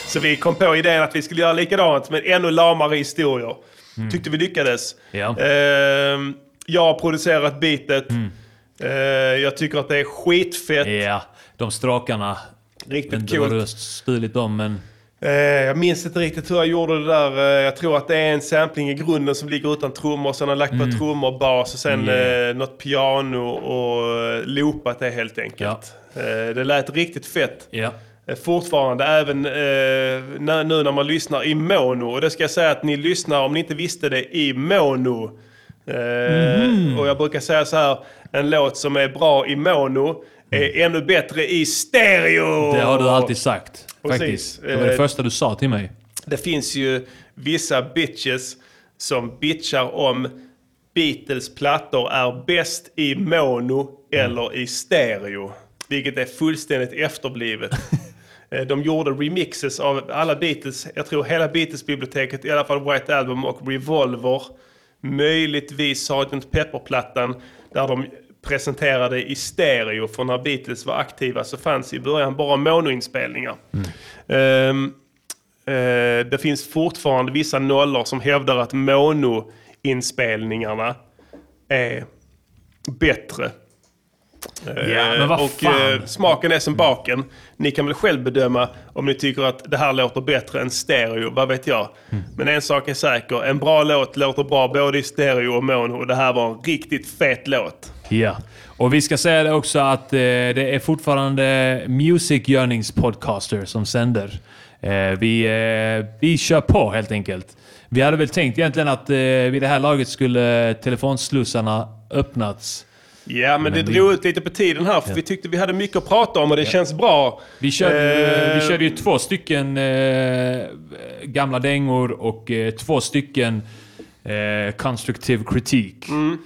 Så vi kom på idén att vi skulle göra likadant men ännu lamare historier. Mm. Tyckte vi lyckades. Ja. Ehm, jag har producerat beatet. Mm. Eh, jag tycker att det är skitfett. Ja. de strakarna. Riktigt inte coolt. vad du har stulit dem, men... Eh, jag minns inte riktigt hur jag gjorde det där. Jag tror att det är en sampling i grunden som ligger utan trummor. Sen har jag lagt på Mm. trummor och bas och sen Yeah. något piano och eh, loopat det helt enkelt. Eh, det lät riktigt fett. Ja. Eh, Fortfarande, även eh, nu när man lyssnar i mono. Och det ska jag säga att ni lyssnar, om ni inte visste det, i mono. Eh, Mhm. Och jag brukar säga så här, en låt som är bra i mono är ännu bättre i stereo. Det har du alltid sagt. Precis. Faktiskt. Det var det Eh, första du sa till mig. Det finns ju vissa bitches som bitchar om Beatles plattor är bäst i mono eller i stereo. Vilket är fullständigt efterblivet. Eh, de gjorde remixes av alla Beatles, jag tror hela Beatles-biblioteket, i alla fall White Album och Revolver. Möjligtvis Sgt. Pepper-plattan, där de presenterade i stereo. För när Beatles var aktiva så fanns i början bara monoinspelningar. Mm. Um, uh, det finns fortfarande vissa nollor som hävdar att monoinspelningarna är bättre. Eh, Ja, men vad och eh, smaken är som baken. Ni kan väl själv bedöma om ni tycker att det här låter bättre än stereo, vad vet jag. Mm. Men en sak är säker, en bra låt låter bra både i stereo och mono. Och det här var en riktigt fet låt. Ja. Och vi ska säga det också att eh, det är fortfarande Music Yearnings Podcaster som sänder. Eh, vi, eh, vi kör på helt enkelt. Vi hade väl tänkt egentligen att eh, vid det här laget skulle telefonslussarna öppnats. Ja, men, det vi- drog ut lite på tiden här för vi tyckte vi hade mycket att prata om och det känns bra. Vi körde, Eh, vi körde ju två stycken eh, gamla dängor och eh, två stycken eh, konstruktiv kritik. Mm.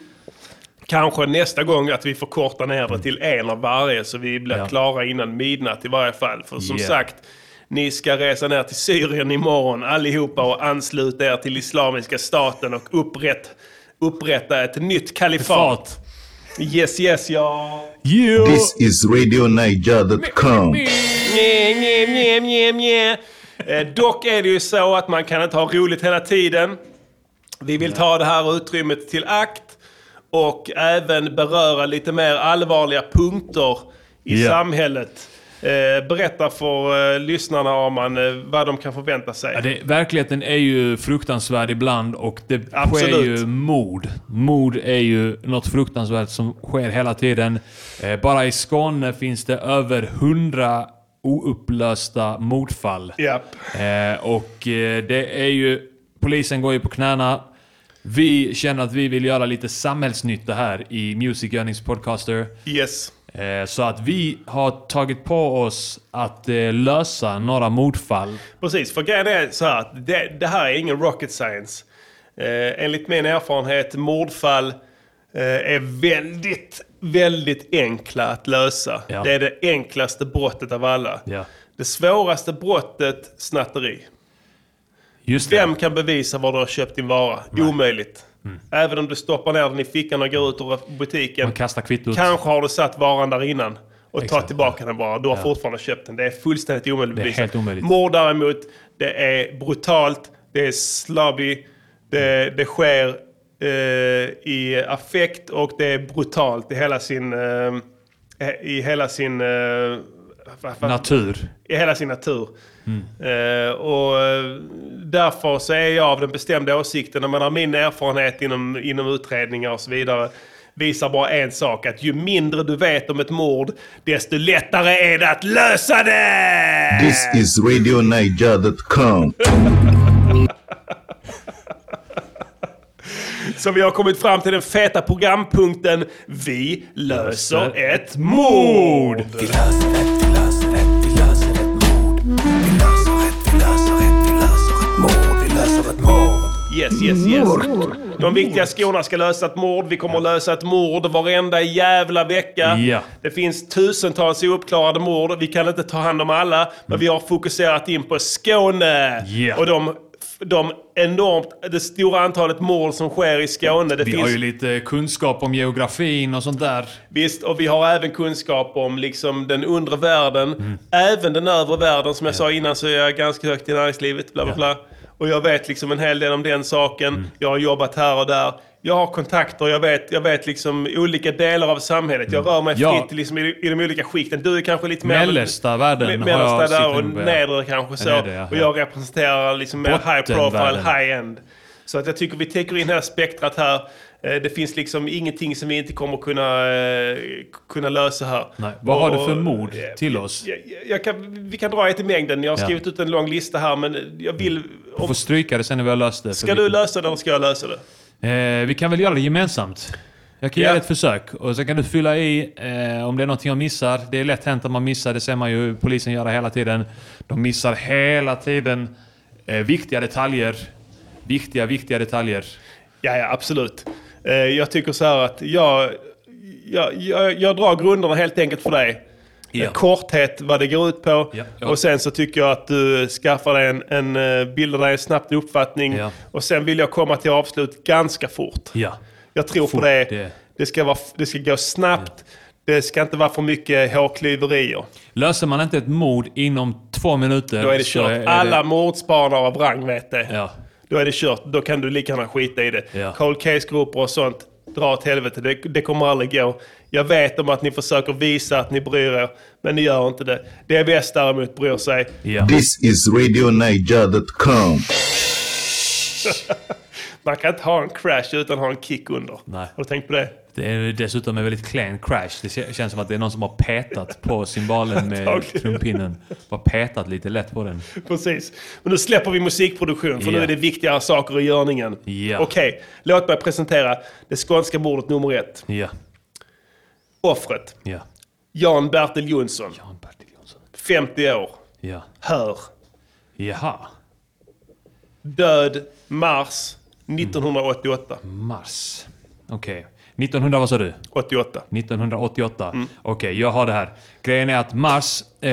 Kanske nästa gång att vi får korta ner det till en av varje så vi blir Ja. klara innan midnatt i varje fall. För som Yeah. sagt, ni ska resa ner till Syrien imorgon allihopa och ansluta er till Islamiska staten och upprätt, upprätta ett nytt kalifat. Yes, yes, ja. This is RadioNiger.com. Nje, nje. Eh, dock är det ju så att man kan inte ha roligt hela tiden. Vi vill ta det här utrymmet till akt och även beröra lite mer allvarliga punkter i Ja. samhället. Eh, berätta för eh, lyssnarna om man, eh, vad de kan förvänta sig. Ja, det, verkligheten är ju fruktansvärd ibland och det sker Absolut. ju mord. Mord är ju något fruktansvärt som sker hela tiden. Bara i Skåne finns det över hundra oupplösta mordfall. Eh, och det är ju... Polisen går ju på knäna. Vi känner att vi vill göra lite samhällsnytta här i Music Earnings Podcaster. Yes. Eh, så att vi har tagit på oss att eh, lösa några mordfall. Precis, för grejen är så här att det, det här är ingen rocket science. Eh, enligt min erfarenhet, mordfall eh, är väldigt, väldigt enkla att lösa. Ja. Det är det enklaste brottet av alla. Ja. Det svåraste brottet, snatteri. Just Vem kan bevisa var du har köpt din vara? Omöjligt. Mm. Även om du stoppar ner den i fickan och går ut ur butiken. Man kastar kvittot. Kanske har du satt varan där innan och Exakt. tagit tillbaka den bara. Du har Ja. fortfarande köpt den. Det är fullständigt omöjligt Det är helt omöjligt. Mord däremot, det är brutalt, det är slabby, det, det sker eh, i affekt och det är brutalt i hela sin... Eh, I hela sin... Eh, Natur. I hela sin natur. Mm. Eh, och eh, därför så är jag av den bestämda åsikten, jag menar min erfarenhet inom, inom utredningar och så vidare visar bara en sak, att ju mindre du vet om ett mord, desto lättare är det att lösa det! This is RadioNiger.com. Så vi har kommit fram till den feta programpunkten Vi löser ett mord! Vi löser ett, vi löser ett, vi löser ett mord. Yes, yes, yes. De viktiga skorna ska lösa ett mord. Vi kommer att lösa ett mord varenda jävla vecka. Ja. Det finns tusentals ouppklarade mord. Vi kan inte ta hand om alla. Men vi har fokuserat in på Skåne. Ja. Och de, de enormt, det stora antalet mord som sker i Skåne. Det Vi finns, har ju lite kunskap om geografin och sånt där. Visst, och vi har även kunskap om liksom den undre världen. Mm. Även den övre världen. Som jag sa innan så är jag ganska högt i näringslivet. Bla, bla, bla. Och jag vet liksom en hel del om den saken. Mm. Jag har jobbat här och där. jag har kontakter, jag vet, jag vet liksom olika delar av samhället. Jag rör mig Mm. Ja. fritt liksom i, i de olika skikten. Du är kanske lite mer... Mellersta världen Mellersta där och ja. nedre kanske så. Nedre, ja, och ja. jag representerar liksom mer high profile, high end. Så att jag tycker vi täcker in hela spektrat här. Eh, Det finns liksom ingenting som vi inte kommer kunna, eh, kunna lösa här. Nej. Vad har du för Och- mord till oss? jag, jag kan, vi kan dra ett i mängden. Jag har Ja. skrivit ut en lång lista här men jag vill... Du får stryka det sen när vi har löst det. Ska du lösa det eller ska jag lösa det? eh, vi kan väl göra det gemensamt. Jag kan Ja. göra ett försök och så kan du fylla i eh, om det är någonting jag missar. Det är lätt hänt att man missar, det ser man ju polisen göra hela tiden. De missar hela tiden eh, viktiga detaljer. Viktiga, viktiga detaljer. Ja, ja absolut. Eh, Jag tycker så här att jag, jag, jag, jag drar grunderna helt enkelt för dig. Ja. Korthet vad det går ut på. Ja, ja. Och sen så tycker jag att du skaffar dig en, en eh, bildar dig en snabbt uppfattning. Och sen vill jag komma till avslut ganska fort. Ja. Jag tror Fort, på det. det. Det, ska vara, det ska gå snabbt. Det ska inte vara för mycket hårklyverier. Löser man inte ett mord inom två minuter Då är det kört. är Alla det, mordspanare av rang vet det. Då är det kört. Då kan du lika gärna skita i det. Ja. Cold case-grupper och sånt, dra åt helvete. Det, det kommer aldrig gå. Jag vet om att ni försöker visa att ni bryr er, men ni gör inte det. DBS däremot bryr sig. Ja. This is RadioNiger.com. Man kan inte ha en crash utan att ha en kick under. Nej. Har du tänkt på det? Det är dessutom en väldigt klen crash. Det kä- känns som att det är någon som har petat på cymbalen med trumpinnen. Bara petat lite lätt på den. Precis. Men nu släpper vi musikproduktion för Ja. nu är det viktigare saker i görningen. Ja. Okej, låt mig presentera det skånska mordet nummer ett. Ja. Offret. Ja. Jan Bertil Jonsson. Jan Bertil Jonsson. 50 år. Ja. Hör. Jaha. Död mars 1988. Mars. Okej. 1900 vad sa du? 88. 1988. Mm. Okej, jag har det här. Grejen är att mars, eh,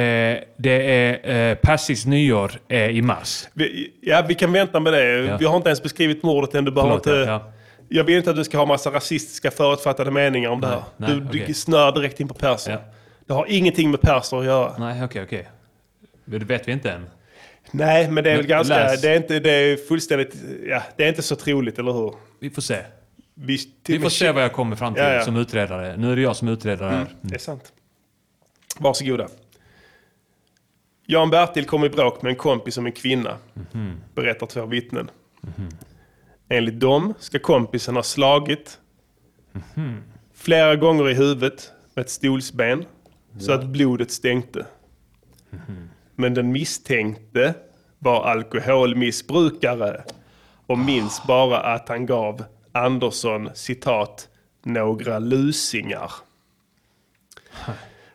det är eh, persiskt nyår är i mars. Vi, ja, vi kan vänta med det. Ja. Vi har inte ens beskrivit mordet än. Du behöver inte... ja. Jag vill inte att du ska ha massa rasistiska förutfattade meningar om det här. nej, du du okej. snör direkt in på perser. Det har ingenting med perser att göra. Nej, okej, okej. Det vet vi inte än. Nej, men det är väl Men ganska... läs. Det är, inte, det är fullständigt... Ja, det är inte så troligt, eller hur? Vi får se. Vi, Vi får se vad jag kommer fram till Ja, ja. som utredare. Nu är det jag som utredare här. Mm, det är sant. Varsågoda. Jan Bertil kom i bråk med en kompis om en kvinna. Mhm. Berättar två vittnen. Enligt dem ska kompisen ha slagit Mhm. flera gånger i huvudet med ett stolsben så att blodet stänkte. Mhm. Men den misstänkte var alkoholmissbrukare och minns bara att han gav Andersson citat några lusingar.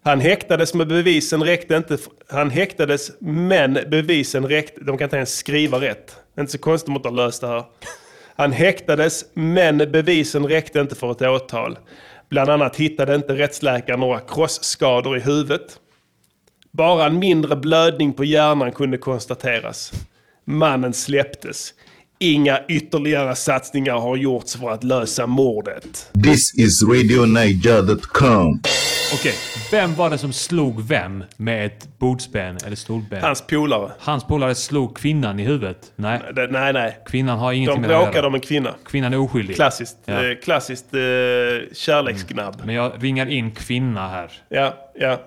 Han häktades med bevisen räckte inte. Han häktades men bevisen räckte. De kan inte ens skriva rätt. Det är inte så konstigt om de inte har löst det här. Han häktades men bevisen räckte inte för ett åtal. Bland annat hittade inte rättsläkaren några krossskador i huvudet. Bara en mindre blödning på hjärnan kunde konstateras. Mannen släpptes. Inga ytterligare satsningar har gjorts för att lösa mordet. This is RadioNiger.com. Okej, vem var det som slog vem med ett bordsben eller stolben? Hans polare. Hans polare slog kvinnan i huvudet? Nej. Det- Nej, nej. Kvinnan har ingenting De med det att bråkade göra. om en kvinna. Kvinnan är oskyldig. Klassiskt, Ja. eh, klassiskt eh, kärleksgnabb. Men jag ringar in kvinna här. Ja, ja.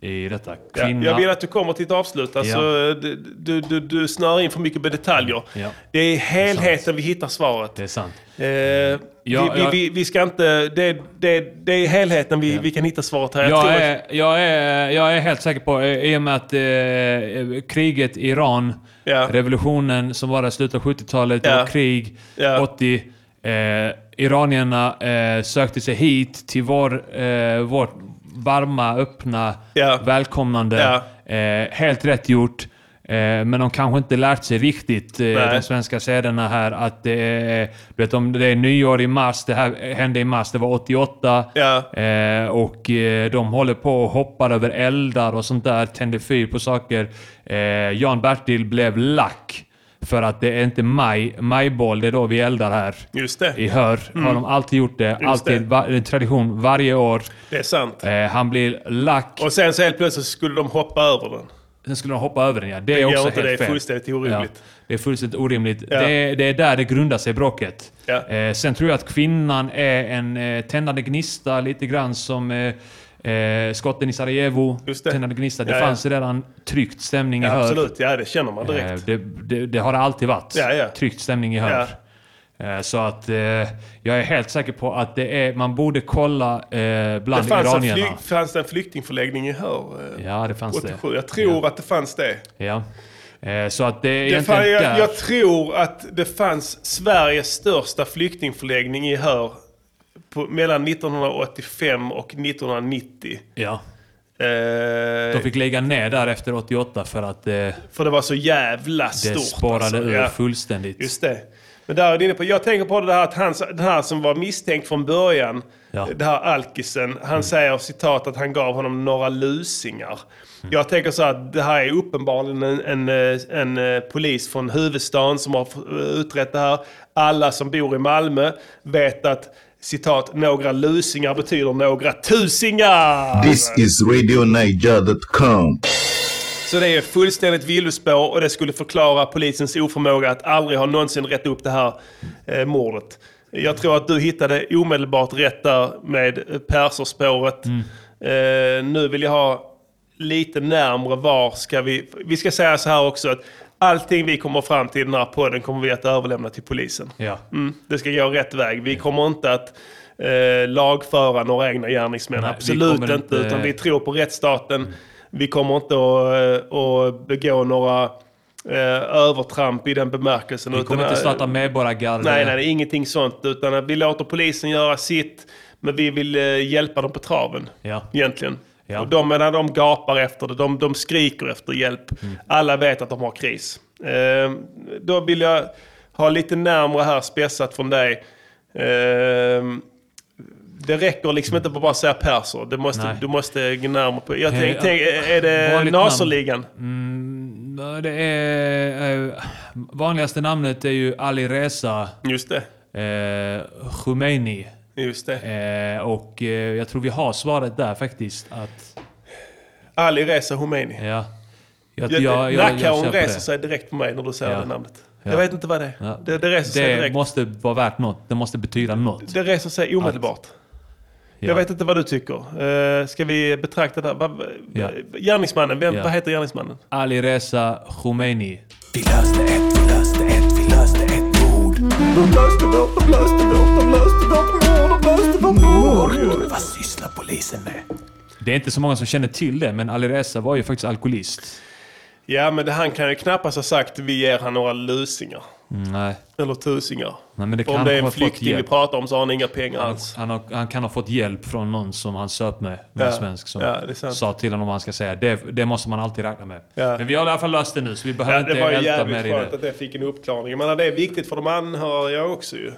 I detta. Ja, Kvinna. jag vill att du kommer till ett avslut. Alltså, Ja. du, du, du, du snör in för mycket med detaljer. Ja. Det är i helheten vi hittar svaret. Det är sant. Eh, Ja, vi, jag- vi, vi, ska inte... Det, det, det är helheten vi, vi kan hitta svaret här. Jag Jag tror är, jag, är, jag är helt säker på, eh, i och med att eh, kriget i Iran, revolutionen som var i slutet av 70-talet, det Ja. var krig, 80. Eh, iranierna eh, sökte sig hit till vår, eh, vårt varma, öppna, välkomnande. Eh, helt rätt gjort. Eh, men de kanske inte lärt sig riktigt, eh, Nej. de svenska sederna här, att det är, du vet, om det är nyår i mars, det här hände i mars, det var 88. Eh, och de håller på och hoppar över eldar och sånt där, tänder fyr på saker. Eh, Jan Bertil blev lack. För att det är inte maj, majboll, det är då vi eldar här. Just det. I Hör Mm. har de alltid gjort det. Just alltid, det. Va, en tradition varje år. Det är sant. Han blir lack. Och sen så helt plötsligt skulle de hoppa över den. Sen skulle de hoppa över den ja. Det är också helt det är fel. fullständigt orimligt. Ja, det är fullständigt orimligt. Ja. Det, är, det är där det grundar sig bråket. Ja. Eh, sen tror jag att kvinnan är en eh, tändande gnista lite grann som eh, eh, skotten i Sarajevo. Tändande gnista. Det fanns redan tryckt stämning i Hör. absolut, ja det känner man direkt. Eh, det, det, det har det alltid varit. Tryckt stämning i Hör. Eh, Så att eh, jag är helt säker på att det är, man borde kolla eh, Det bland fanns en, iranierna. flyg, fanns det en flyktingförläggning i Hör? eh, Ja, det fanns 87. det. Jag tror att det fanns det. Ja. Så att det är det egentligen fan, jag, jag tror att det fanns Sveriges största flyktingförläggning i Hör på, mellan 1985 och 1990. Ja. De fick lägga ner där efter 88 för att För det var så jävla det stort. spårade alltså. ur Ja. fullständigt. Just det. Men där är du inne på, jag tänker på det här att han, den här som var misstänkt från början, Ja. det här alkisen, han säger citat att han gav honom några lusingar. Jag tänker så att det här är uppenbarligen en, en, en, eh, polis från huvudstaden som har eh, utrett det här. Alla som bor i Malmö vet att citat, några lusingar betyder några tusingar. This is RadioNiger.com. Så det är fullständigt villospår och det skulle förklara polisens oförmåga att aldrig ha någonsin rätt upp det här eh, mordet. Jag tror att du hittade omedelbart rätt där med perserspåret. Eh, nu vill jag ha lite närmre var ska vi... Vi ska säga så här också att allting vi kommer fram till i den här podden kommer vi att överlämna till polisen. Ja. Mm, det ska gå rätt väg. Vi kommer inte att eh, lagföra några egna gärningsmän. Nej, Absolut inte. inte- Utan vi tror på rättsstaten. Vi kommer inte att, eh, att begå några eh, övertramp i den bemärkelsen. Vi utan, kommer inte eh, starta medborgargarde. Nej, nej, ingenting sånt. Utan vi låter polisen göra sitt. Men vi vill eh, hjälpa dem på traven. Ja. Egentligen. Ja. Och de, när de gapar efter det, de, de skriker efter hjälp. Mm. Alla vet att de har kris. Eh, då vill jag ha lite närmare här spessat från dig. Eh, det räcker liksom inte att bara säga perser. Det måste, Nej. du måste gå närmare på. Jag Eh, tänk, tänk, är det. Naserligan? Mm, det är... Eh, vanligaste namnet är ju Ali Reza. Just det. Eh, Khomeini. Just det. Eh, och eh, jag tror vi har svaret där faktiskt. Att, Ali Reza Khomeini. ja. Jag, Jag, jag, jag, jag reser det. sig direkt på mig när du säger Ja. det namnet. Ja. Jag vet inte vad det är. Ja. Det, det reser sig Det direkt. måste vara värt något. Det måste betyda något. Det reser sig omedelbart. Ja. Jag vet inte vad du tycker. Uh, ska vi betrakta det här? Vad- Ja. Gärningsmannen, vem, Ja. vad heter gärningsmannen? Ali Reza Khomeini. Vi löste ett, vi löste ett, vi löste ett mord. De löste vårt, de löste vårt, de löste vårt mord, de löste vårt mord. Vad sysslar polisen med? Det är inte så många som känner till det, men Ali Reza var ju faktiskt alkoholist. Ja, men det, han kan ju knappast ha sagt vi ger han några lusingar. Mm, nej. Eller tusingar. Nej, men det Om det är en flykting vi pratar om så har han inga pengar Han, alls. han, har, han kan ha fått hjälp från någon som han söp med, med Ja. svensk, som Ja, det sa till honom vad han ska säga. Det, det måste man alltid räkna med. Ja. Men vi har i alla fall löst det nu, så vi behöver Ja, det inte var älta jävligt mer i skönt det. att det fick en uppklarning. Jag menar, det är viktigt för de anhöriga också ju.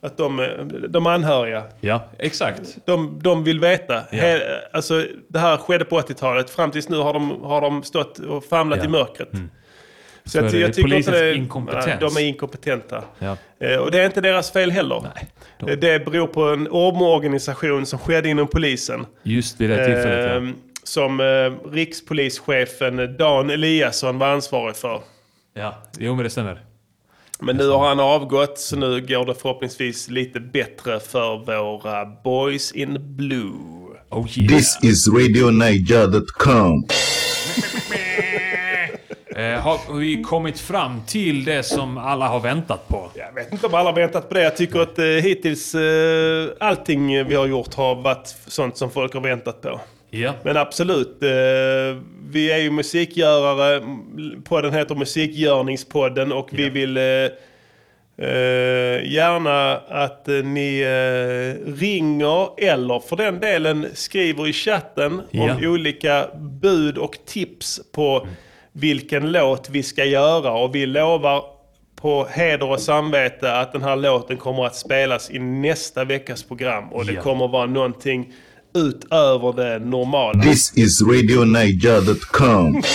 Att de, eh, de anhöriga, Ja, exakt. de, de vill veta. Ja. He, alltså, det här skedde på 80-talet. Fram tills nu har de, har de stått och famlat Ja. i mörkret. Så, Så att, det jag tycker inte det, inkompetens. Nej, de är inkompetenta. Ja. Eh, Och det är inte deras fel heller. Eh, Det beror på en omorganisation som skedde inom polisen. Just vid det tillfället, ja. Eh, Som eh, rikspolischefen Dan Eliasson var ansvarig för. Ja, jo men det stämmer. Men nu har han avgått så nu går det förhoppningsvis lite bättre för våra boys in blue. Oh yeah. This is RadioNiger.com. Eh, har vi kommit fram till det som alla har väntat på? Jag vet inte om alla har väntat på det. Jag tycker att eh, hittills eh, allting vi har gjort har varit sånt som folk har väntat på. Ja. Men absolut, eh, vi är ju musikgörare. Podden heter Musikgörningspodden och vi vill eh, eh, gärna att ni ringer eller för den delen skriver i chatten Ja. om olika bud och tips på vilken låt vi ska göra. Och vi lovar på heder och samvete att den här låten kommer att spelas i nästa veckas program. Och det Ja. kommer vara någonting utöver det normala. This is RadioNiger.com.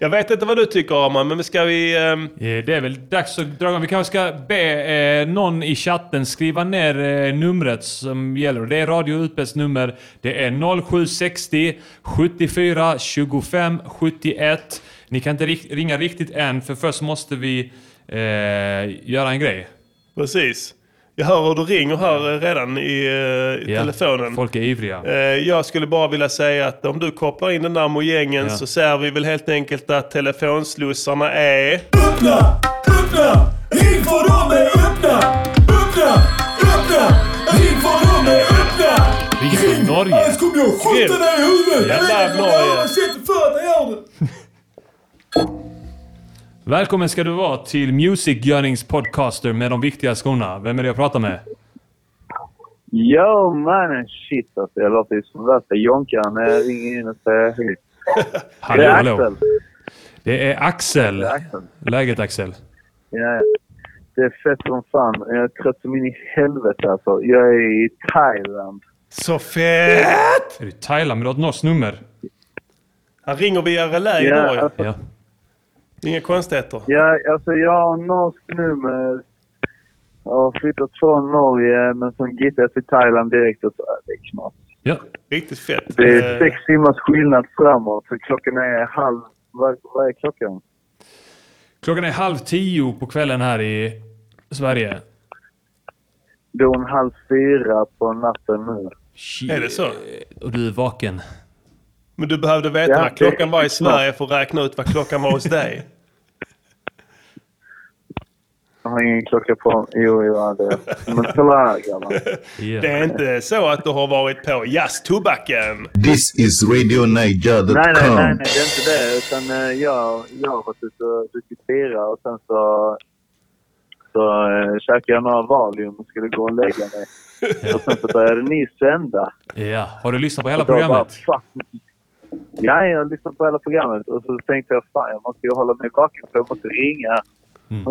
Jag vet inte vad du tycker Arman, men ska vi... Eh, Det är väl dags att dra igång. Vi kanske ska be eh, någon i chatten skriva ner eh, numret som gäller. Det är Radio UPs nummer. Det är 0760 74 25 71. Ni kan inte ri- ringa riktigt än, för först måste vi eh, göra en grej. Precis. Jag hör hur du ringer här eh, redan i, eh, i Ja, telefonen. Folk är ivriga. Eh, Jag skulle bara vilja säga att om du kopplar in den där mojängen Ja. så ser vi väl helt enkelt att telefonslussarna är... Öppna! Öppna! Ring för dem är öppna! Öppna! Öppna! Ring för dem är öppna! Ring från Norge. Annars kommer jag skjuta dig i huvudet! Jävla Jag vet inte vad Norge. jag det för att jag gör det! Välkommen ska du vara till Music Yearnings podcaster med de viktiga skorna. Vem är det jag pratar med? Yo mannen, shit alltså. Jag låter ju som värsta jonkaren när jag ringer in och säger hej. Hallå, det är hallå. Axel. Det är Axel. Det är Axel. Läget Axel? Ja, det är fett som fan. Jag är trött som in i helvete alltså. Jag är i Thailand. Så fett! Är du i Thailand? Men du har ett norskt nummer? Han ringer via relä i Ja, alltså- Ja. Inga konstigheter. Ja, alltså jag har norskt nummer. Jag har flyttat från Norge men sen gittade jag till Thailand direkt och så är det knappt. Ja. Riktigt fett. Det är Eh, sex timmars skillnad framåt. Så klockan är halv... Vad, vad är klockan? Klockan är halv tio på kvällen här i Sverige. Då är en halv fyra på natten nu. Är det så? Och du är vaken. Men du behövde veta Ja, vad klockan var i Sverige för att räkna ut vad klockan var hos dig. Jag har ingen klocka på. Jo, jag har det. Men kolla grabbar. Det är inte så att du har varit på jazztobaken. This is Nej, nej, nej, RadioNiger.com. nej, det är inte det. Utan eh, jag, jag har varit ute och druckit bira och sen så, så äh, käkade jag några Valium och skulle gå och lägga mig. Och sen så började ni sända. Ja. Har du lyssnat på hela programmet? Bara, fuck. Ja, jag lyssnade på hela programmet och så tänkte jag fan jag måste ju hålla mig vaken för jag måste ringa. Mm.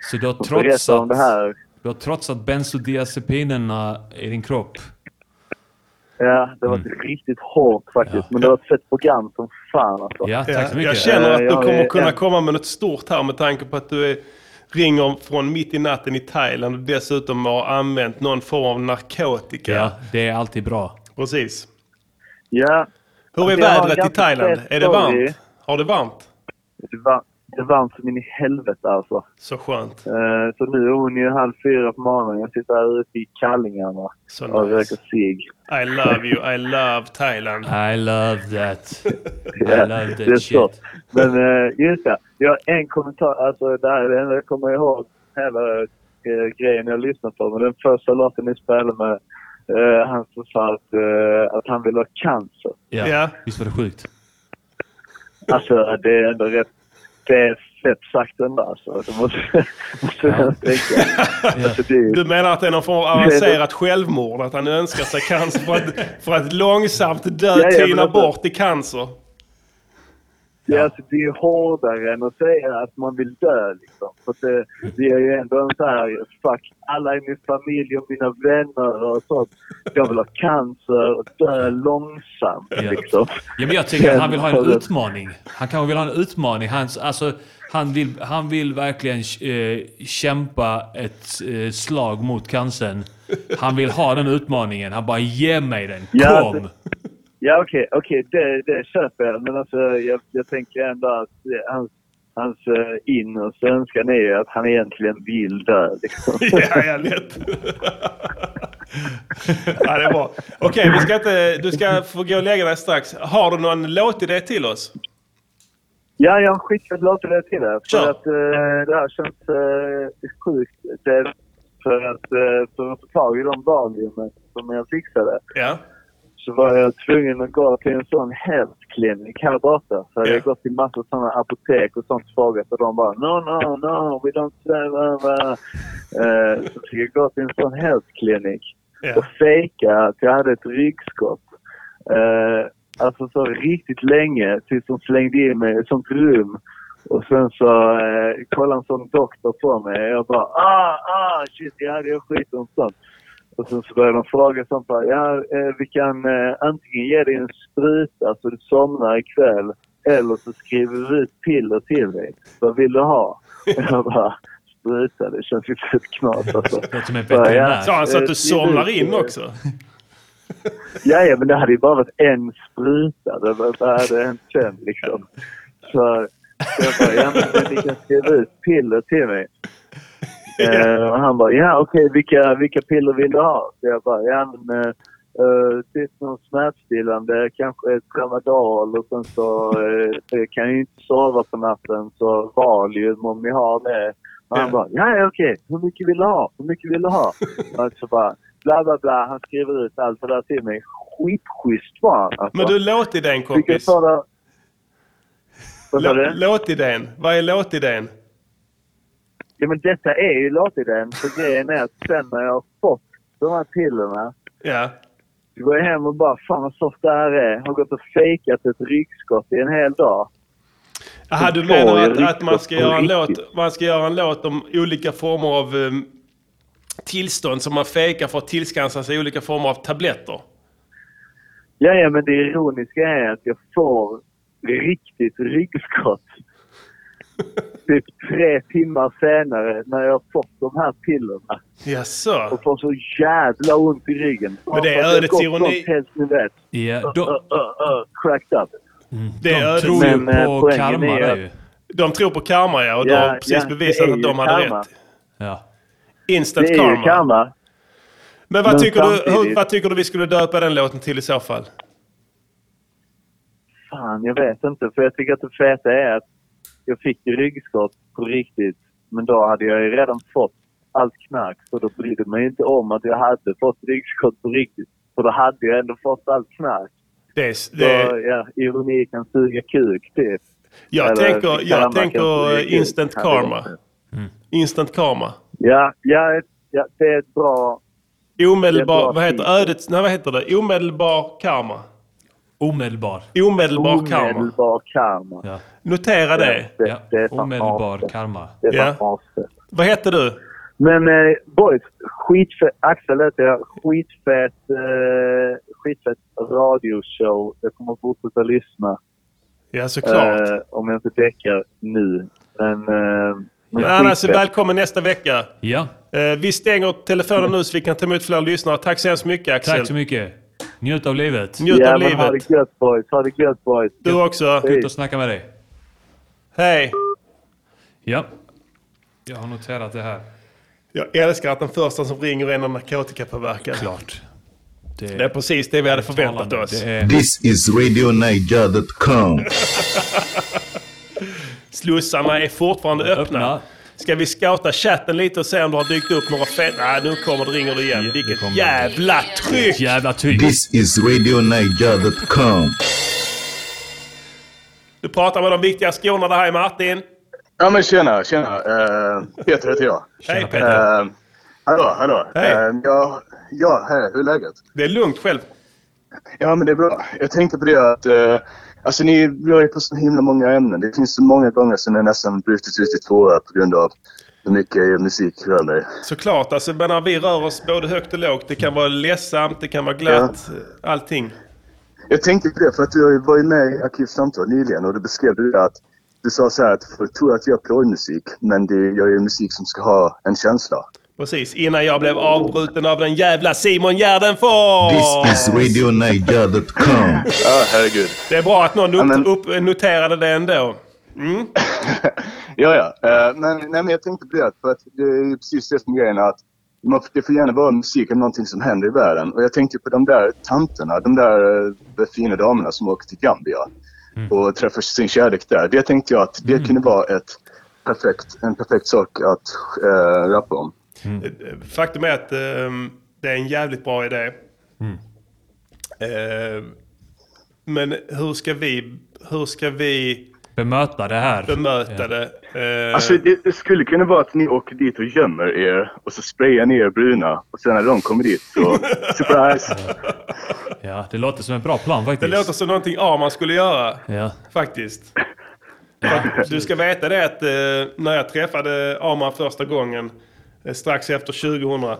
Så du har om det trotsat, här. du har trotsat bensodiazepinerna i din kropp? Ja, det var riktigt hårt faktiskt. Men det var ett fett program som fan alltså. Ja, tack så Ja, mycket. jag känner att du kommer kunna komma med något stort här med tanke på att du är, ringer från mitt i natten i Thailand och dessutom har använt någon form av narkotika. Ja, det är alltid bra. Precis. Ja. Hur är Alltså, vädret i Thailand? Är det varmt? Har det varmt? Det var, det var varmt som in i helvete alltså. Så skönt. Eh, så nu är hon ju halv fyra på morgonen. Jag sitter här ute i kallingarna Så och nice. röker cigg. I love you, I love Thailand. I love that. I Ja, love det är that så. shit. Men uh, just det, jag har en kommentar. Alltså det här är det enda jag kommer ihåg hela uh, grejen jag lyssnat på. Men den första låten ni spelade med, uh, han som sa att, eh, att han vill ha cancer. Ja. Ja. Visst var det sjukt? Alltså det är ändå rätt... Det är fett sagt ändå alltså. Det måste, måste jag tänka. Alltså, det är, Du menar att det är någon form av avancerat självmord? Att han önskar sig cancer för att, för att långsamt dö, Ja, ja, tyna alltså- bort i cancer? Ja. Alltså, det är hårdare än att säga att man vill dö. Liksom. För det, det är ju ändå en så här, fuck, alla i min familj och mina vänner och sånt. Jag vill ha cancer och dö långsamt. Ja. Liksom. Ja, men jag tycker att han vill ha en utmaning. Han kanske vill ha en utmaning. Hans, alltså, han, vill, han vill verkligen eh, kämpa ett eh, slag mot cancern. Han vill ha den utmaningen. Han bara ge mig den. Ja, Kom! det- Ja, okej, okej, det, det köper jag. Men alltså, jag, jag tänker ändå att hans, hans eh, innerst önskan är ju att han egentligen vill dö. Liksom. Ja, ja, lätt. ja, det är bra. Okej, vi ska inte, du ska få gå och lägga dig strax. Har du någon låtidé till oss? Ja, jag har skickat låtar det till dig. För att eh, det här känns eh, sjukt. Det, för att för att få tag i de valiumen som jag fixade Ja. Så var jag tvungen att gå till en sån health clinic här borta. Så jag Ja. har gått till massa sådana apotek och sånt frågat och de bara no, no, no, we don't sell... Uh, uh. Så fick jag gå till en sån clinic Ja. och fejka att jag hade ett ryggskott. Eh, alltså så riktigt länge tills de slängde in mig i ett sånt rum. Och sen så eh, kollade en sån doktor på mig och jag bara ah, ah, shit, ja det är skit och sånt. Och sen så började de fråga sånt bara, ja eh, vi kan eh, antingen ge dig en spruta så du somnar ikväll eller så skriver vi ut piller till dig. Vad vill du ha? Jag bara, spruta, det känns ju fett knas alltså. Som en veterinär. Sa han så att du eh, somnar in också? Ja, ja, men det hade ju bara varit en spruta. Det var- Vad hade hänt sen liksom? Så jag bara, ja men ni kan skriva ut piller till mig. Eh, och han bara, ja okej, vilka, vilka piller vill du ha? Så jag bara, ja men uh, typ någon smärtstillande, kanske ett Tramadol och sen så uh, jag kan ju inte sova på natten så Valium om ni har det. Och han bara, ja okej, hur mycket vill du ha? Hur mycket vill du ha? Och så bara, bla bla bla, han skriver ut allt det där till mig. Skitschysst var han alltså. Men du, låtidén Vilken kompis. sådan... Vad sa Lå- du? Låtidén. Vad är låtidén? Ja men detta är ju låtidén. För grejen är att sen när jag har fått de här pillerna Ja. så går jag hem och bara fan vad soft det här är. Har gått och fejkat ett ryggskott i en hel dag. Aha, du menar att, att man, ska göra en låt, man ska göra en låt om olika former av um, tillstånd som man fejkar för att tillskansa sig olika former av tabletter? Ja, ja men det ironiska är att jag får riktigt ryggskott. typ tre timmar senare när jag har fått de här pillerna. Jaså? Och får så jävla ont i ryggen. Men det är ödets gått ironi. helst ni vet. Ja, Uh, de, uh, uh, uh, cracked up. Det är de ödets- tror ju Men, eh, på karma är att- ju. De tror på karma ja, och de Ja, har precis ja, det bevisat att de hade karma. rätt. Ja. Instant Det är ju karma. karma. Men vad Men tycker, du, hur, samtidigt- vad tycker du vi skulle döpa den låten till i så fall? Fan, jag vet inte. För jag tycker att det feta är att jag fick ju ryggskott på riktigt. Men då hade jag ju redan fått allt knark. Så då brydde jag mig inte om att jag hade fått ryggskott på riktigt. För då hade jag ändå fått allt knark. Det Så det, ja, ironi kan suga kuk, typ. jag Eller tänker, jag tänker instant karma. det. Instant karma. Ja, ja, ja, det är ett bra... Omedelbar, Det är bra vad heter tid. ödets, nej vad heter det? Omedelbar karma. Omedelbar. Omedelbar karma. Omedelbar karma. Ja. Notera det. Det, Ja. det fan Omedelbar asfett. karma. Det Ja. fan asfett. Vad heter du? Men eh, boys, skitfett, Axel heter jag. Skitfett, eh, skitfett radioshow. Jag kommer fortsätta lyssna. Ja, såklart. Eh, om jag inte däckar nu. Men, eh, men Men annars skitfett. välkommen nästa vecka. Ja, Eh, vi stänger telefonen nu så vi kan ta emot fler lyssnare. Tack så hemskt mycket Axel. tack så mycket. Njut av livet. Njut ja, av men ha livet. det gött boys. Ha det gött boys. Du också. Kul att snacka med dig. Hej. Ja. Jag har noterat det här. Jag älskar att den första som ringer är en narkotikapåverkad. Klart. Det, Det är precis det vi hade förväntat oss. Är, This is RadioNiger.com. Slussarna är fortfarande öppna. Öppna. Ska vi scouta chatten lite och se om det har dykt upp några fet... Nej, nu kommer det, ringer det igen. Ja, det Vilket kommer. jävla tryck! jävla typ. This is RadioNiger.com. Du pratar med de viktiga skorna. Det här är Martin. Ja men tjena, tjena. Uh, Peter heter jag. Hej Peter. Uh, hallå, hallå. Hej. Eh, ja, ja, hej, hur är läget? Det är lugnt själv. Ja men det är bra. Jag tänkte på det att uh, alltså ni rör er på så himla många ämnen. Det finns så många gånger som jag nästan brutit ut i tvåa på grund av hur mycket musik rör mig. Såklart. Alltså, men när vi rör oss både högt och lågt. Det kan vara ledsamt, det kan vara glatt. Allting. Jag tänkte på det för att du var ju med i Arkivsamtal nyligen och du beskrev det att du sa så här att folk tror att jag gör plojmusik men det, jag gör musik som ska ha en känsla. Precis. Innan jag blev avbruten av den jävla Simon Gärdenfors! This is RadioNiger.com. Ja, herregud. Det är bra att någon men- upp, upp, noterade det ändå. Mm. Ja, ja. Eh, men, nej, men jag tänkte på det, för att det är precis det som är grejen. Att man, det får gärna vara musik om någonting som händer i världen. Och jag tänkte på de där tanterna, de där eh, fina damerna som åker till Gambia och träffar sin kärlek där. Det tänkte jag att det kunde vara ett perfekt, en perfekt sak att äh, rappa om. Faktum är att ehm, det är en jävligt bra idé. Ehm, men hur ska vi, hur ska vi Bemöta det här. bemöta det? Ehm, Alltså det, det skulle kunna vara att ni åker dit och gömmer er och så sprayar ni er bruna och sen när de kommer dit så surprise! Ja, det låter som en bra plan det faktiskt. låter som någonting Arman skulle göra. Ja. Faktiskt. Du ska veta det att eh, när jag träffade Arman första gången, eh, strax efter 2000,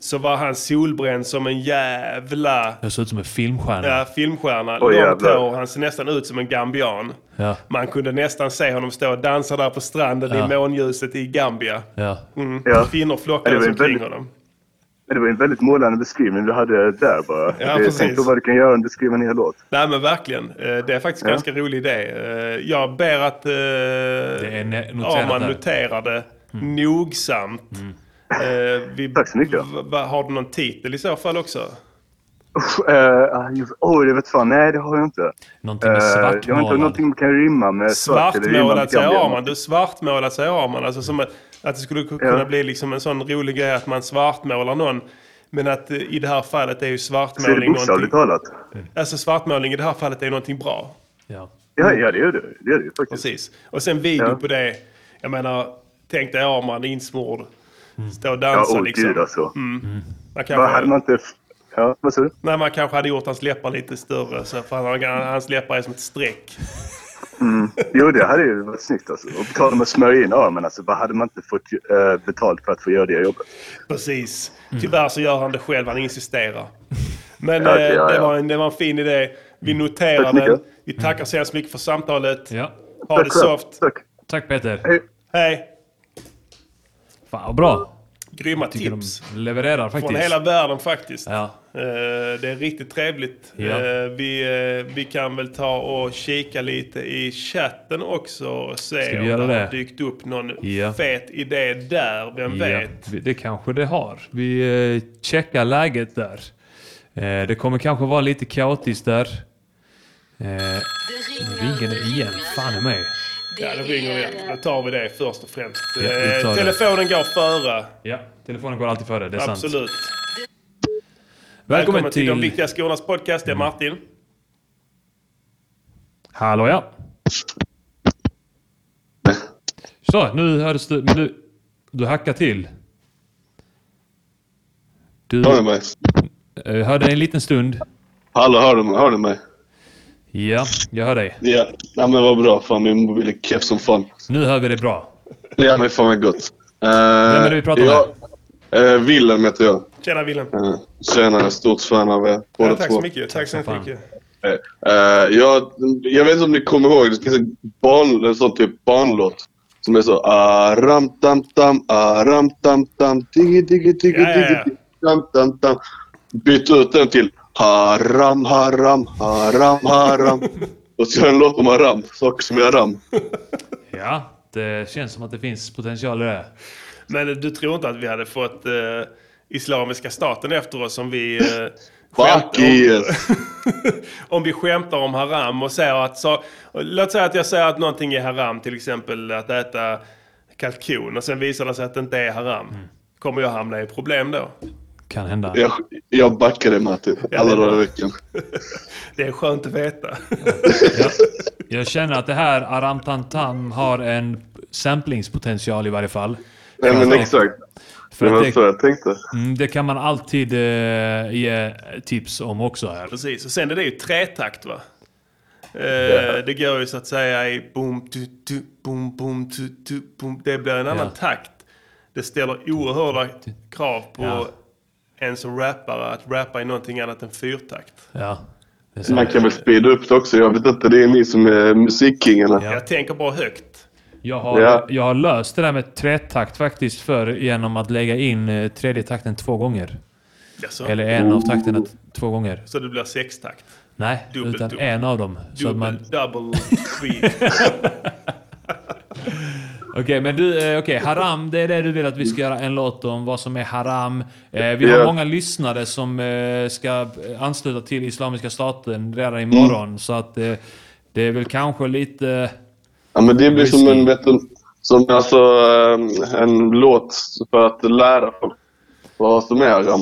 så var han solbränd som en jävla Jag ser ut som en filmstjärna. ja, filmstjärna. Oj, Långt hår, han ser nästan ut som en gambian. Ja. Man kunde nästan se honom stå och dansa där på stranden Ja. i månljuset i Gambia. Ja. Mm. Ja. Kvinnor det flockades var ju omkring väldigt- honom. Det var en väldigt målande beskrivning du hade där bara. Ja, Jag precis. tänkte vad du kan göra om du skriver en hel låt. Nej men verkligen. Eh, Det är faktiskt en Ja. ganska rolig idé. Eh, Jag ber att eh, är ne- noterat Arman där. Det nogsamt. Eh, Vi, Tack så mycket. har du någon titel i så fall också? Usch, eh, just- Oj, det vet fan. Nej, det har jag inte. Någonting Eh, med Jag vet svartmålad. inte om någonting kan rimma med svart Svartmålat säger Gambia. Arman. Du svartmålat säger Arman. Alltså som att, att det skulle ku- kunna bli liksom en sån rolig grej att man svartmålar någon. Men att eh, i det här fallet är ju Så är det svartmålning bokstavligt talat. Alltså svartmålning i det här fallet är ju någonting bra. Ja. Ja, ja det gör det. Det gör det ju faktiskt. Precis. Och sen video Ja. på det. Jag menar, tänk dig Arman insmord. Stå och Ja, dansa åh liksom. gud alltså. Mm. Man Vad kanske, hade man inte... Ja, vad sa du? nej, man kanske hade gjort hans läppar lite större. Så för han, hans läppar är som ett streck. Mm. Jo, det hade ju varit snyggt alltså. Och betala med att smörja in armen. Alltså, vad hade man inte fått eh, betalt för att få göra det jobbet? Precis. Tyvärr så gör han det själv. Han insisterar. Men Ja, okej, eh, ja, det, ja. var en, det var en fin idé. Vi noterar den. Vi tackar så hemskt mycket för samtalet. Ja. Ha Tack det soft. Tack. Tack Peter. Hej. Hej. Fan vad bra. Grymma tips. de levererar faktiskt. Från hela världen faktiskt. Ja. Eh, Det är riktigt trevligt. Ja. Eh, Vi, eh, vi kan väl ta och kika lite i chatten också och se Ska om det har dykt upp någon Ja. fet idé där. Vem Ja, vet? det kanske det har. Vi checkar läget där. Det kommer kanske vara lite kaotiskt där. Nu ringer det igen. Fan i mig. Ja, det ringer igen. Då tar vi det först och främst. Ja, vi Eh. Telefonen går före. Ja, telefonen går alltid före. Det är sant. Absolut. Välkommen till... till... De viktiga skornas podcast. Det är Martin. Hallå ja. Så, nu hördes du... Men du, du hackar till. Du Hör du mig? eh, hörde en liten stund. Hallå, hör du, hör du mig? Ja, jag hör dig. Ja. Nej men vad bra. Fan min mobil är keff som fan. Nu hör vi det bra. Ja men fan vad gott. Uh, Vem är det vi pratar med? Uh, Willem heter jag. Tjena Willem. Uh, tjena, stort fan av er båda Ja, tack två. så mycket. Tack så mycket. Eh, jag, jag vet inte om ni kommer ihåg, det finns en, barn, en sån typ barnlåt. Som är så aram tam tam aram tam tam Ja, ja, ja. diggi tam tam tam. Byt ut den till haram haram haram haram. Och så en låt om haram, saker som är haram. Ja, det känns som att det finns potential i det. Men du tror inte att vi hade fått eh, Islamiska staten efter oss om vi... Eh, Fuck yes. om vi skämtar om haram och säger att... Så, låt säga att jag säger att någonting är haram, till exempel att äta kalkon och sen visar det sig att det inte är haram. Kommer jag hamna i problem då? Kan hända. Jag, jag backar dig Martin, Ja, alla det är dagar i veckan. Det är skönt att veta. Jag känner att det här Aram Tam Tam har en samplingspotential i varje fall. Nej men exakt. För Det var det- så jag tänkte. Mm, det kan man alltid eh, ge tips om också här. Precis, och sen är det ju tretakt va? Eh, Det går ju så att säga i boom, tu, tu, boom, boom, tu, tu, boom. Det blir en annan Ja. takt. Det ställer oerhörda krav på Ja. En som rappare att rappa i någonting annat än fyrtakt. Ja. Man kan väl speeda upp det också. Jag vet inte, det är ni som är musikkingarna. Jag tänker bara högt. Jag har, Ja. jag har löst det där med tretakt faktiskt för genom att lägga in eh, tredje takten två gånger. Jaså? Eller en av takterna två gånger. Så det blir sextakt? Nej, Dubbel, utan dubbel. en av dem. Så att Dubbel, man... double, three. Okej, men du, eh, okej, haram, det är det du vill att vi ska göra en låt om, vad som är haram. Eh, vi har Ja. många lyssnare som eh, ska ansluta till Islamiska staten redan imorgon, så att det är väl kanske lite... Ja, men det blir som Risky. en, vet du, som alltså, en låt för att lära folk vad som är haram.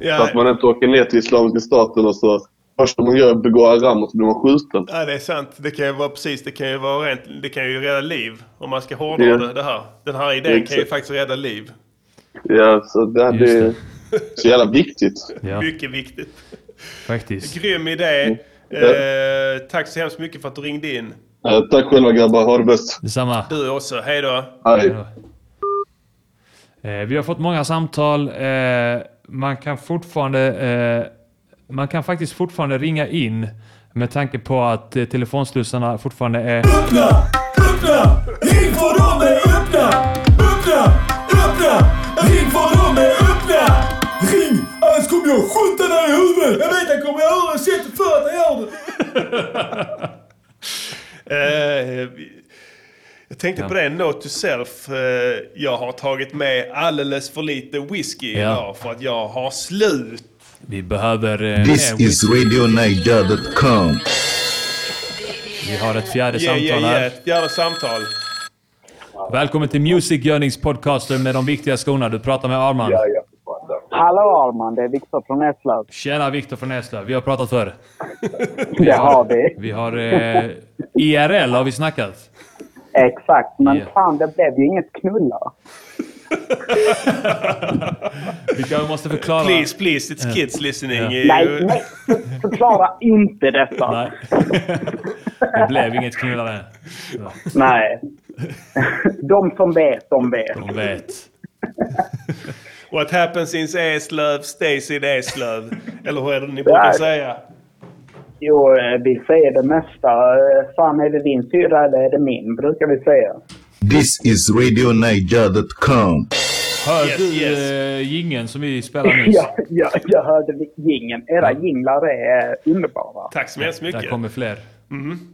Ja. Så att man inte åker ner till Islamiska staten och så första man gör är att begå haram och så blir man skjuten. Ja, det är sant. Det kan ju vara precis, det kan ju vara rent, det kan ju rädda liv. Om man ska hårdra Ja. det, det här. Den här idén kan ju Exakt. faktiskt rädda liv. Ja, så det, det är så jävla viktigt. Ja, Mycket viktigt. faktiskt. Grym idé. Eh, tack så hemskt mycket för att du ringde in. Eh, tack själva grabbar, ha det bäst. Detsamma. Du också. Hej då. Hej. Eh, vi har fått många samtal. Eh, man kan fortfarande... Man kan faktiskt fortfarande ringa in med tanke på att eh, telefonslussarna fortfarande är... Öppna! Öppna! Ring för dem är öppna! Öppna! Öppna! Ring för dem är öppna! Ring! Annars kommer jag skjuta dig i huvudet! Jag vet jag kommer göra det! Sätt dig för att jag gör det! Eh, jag tänkte på det, note to self. Eh, jag har tagit med alldeles för lite whisky Ja. idag för att jag har slut. Vi behöver... Eh, This mer is. RadioNiger.com. Vi har ett fjärde Yeah, samtal yeah, här. yeah. Fjärde samtal. Välkommen till Music Yearnings podcaster med de viktiga skorna. Du pratar med Arman. Hallå Arman, det är Viktor från Eslöv. Tjena Viktor från Eslöv. Vi har pratat förr. Det har vi. Vi har... Eh, IRL har vi snackat. Exakt, men Ja. fan det blev ju inget knulla. Vi måste förklara... Please, please, it's kids listening. Ja. Eh, Nej, nej, för- förklara inte detta. Nej. Det blev inget knullande. Nej. De som vet, de vet. De vet. What happens in Eslöv stays in Eslöv. Eller hur är det ni brukar säga? Jo, eh, vi säger det mesta. Eh, Fan, är det din syra eller är det min, brukar vi säga. This is RadioNiger.com. Hör Yes, du yes. eh, som vi spelade nyss? Ja, ja, jag hörde jingeln. Era jinglar är underbara. Tack så hemskt mycket. Där kommer fler.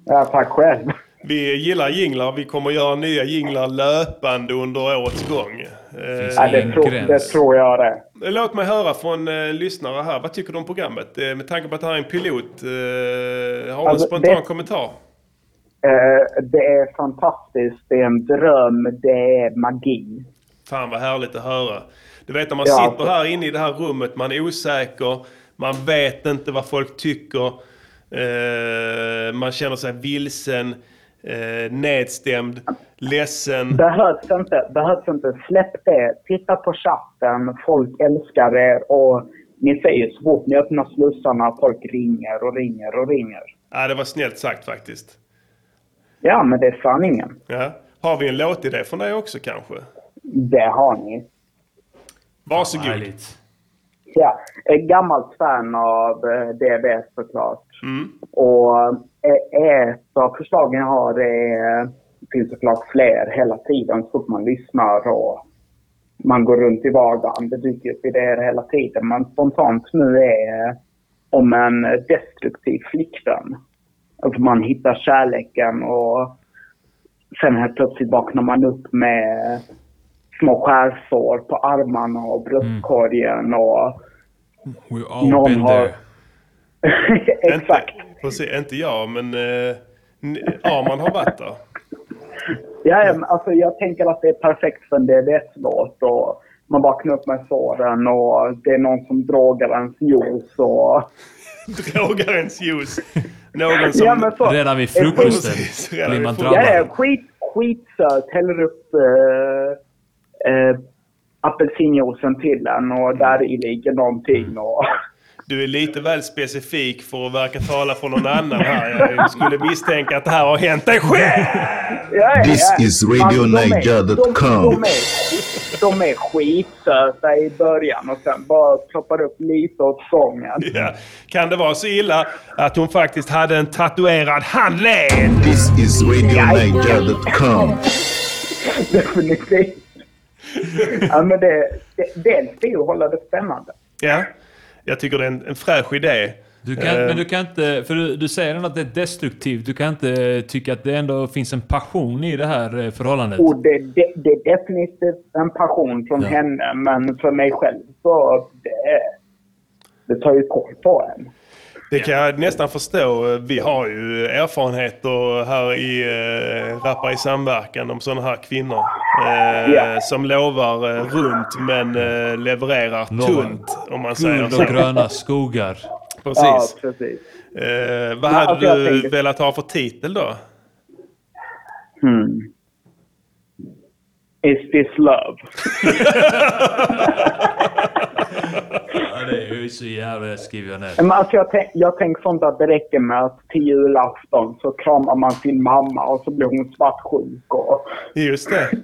Ja, tack själv. Vi gillar jinglar. Vi kommer göra nya jinglar löpande under årets gång. Eh, Ja, det, tror, det tror jag det. Låt mig höra från eh, lyssnare här. Vad tycker du om programmet? Eh, med tanke på att det här är en pilot. Eh, har du Alltså, en spontan det- kommentar? Eh, det är fantastiskt. Det är en dröm. Det är magi. Fan vad härligt att höra. Du vet när man Ja, sitter här inne i det här rummet, man är osäker, man vet inte vad folk tycker, eh, man känner sig vilsen, eh, nedstämd, ledsen. Behövs inte. Behövs inte. Släpp det. Titta på chatten. Folk älskar er. Och ni säger så fort ni öppnar slussarna folk ringer och ringer och ringer. Ja, det var snällt sagt faktiskt. Ja, men det är sanningen. Ja. Har vi en låtidé från dig också kanske? Det har ni. Varsågod. Härligt. Ja, ett gammalt fan av eh, DB såklart. Mm. Och eh, ett av förslagen jag har är, det finns såklart fler hela tiden så fort man lyssnar och man går runt i vardagen. Det dyker upp idéer hela tiden. Men spontant nu är om en destruktiv flickvän. Alltså man hittar kärleken och sen helt plötsligt vaknar man upp med små skärsår på armarna och bröstkorgen och We all Någon been har- there. Exakt. Inte, precis, inte jag, men eh, n- Arman har varit där. Ja, ja, men alltså jag tänker att det är perfekt för en DBS-låt och man vaknar upp med såren och det är någon som drogar ens juice och... Drogar ens juice. Någon som... Ja, men så- Redan vid Precis, frukosten redan blir man frukosten. Ja, ja, drabbad. skit, skitsöt. Häller upp äh, äh, apelsinjuicen till den och där i ligger någonting och... Du är lite väl specifik för att verka tala för någon annan här. Jag skulle misstänka att det här har hänt dig själv! Ja, This ja. is Alltså, de, är, de, RadioNiger.com. de, är, de är skitsöta i början och sen bara ploppar upp lite åt sången. Ja. Kan det vara så illa att hon faktiskt hade en tatuerad handled? This is RadioNiger.com. Definitivt. Ja, men det, det, det är att hålla det spännande. Ja, jag tycker det är en, en fräsch idé. Du kan, Eh, men du kan inte, för du, du säger ändå att det är destruktivt. Du kan inte tycka att det ändå finns en passion i det här eh, förhållandet. Och det, det, det är definitivt en passion från henne, men för mig själv så det, det tar ju koll på en. Det kan jag nästan förstå. Vi har ju erfarenheter här i eh, Rappar i samverkan om sådana här kvinnor. Eh, Ja. Som lovar eh, runt men eh, levererar tunt om man säger Guld så. och gröna skogar. Precis. Ja, precis. Vad Ja, hade alltså jag du velat ha för titel då? Hmm. Is this love? Ja, det är ju så jävla... Det skriver jag ner. Men alltså jag, tänk, jag tänker sånt att det räcker med att till julafton så kramar man sin mamma och så blir hon svartsjuk. Och... Just det.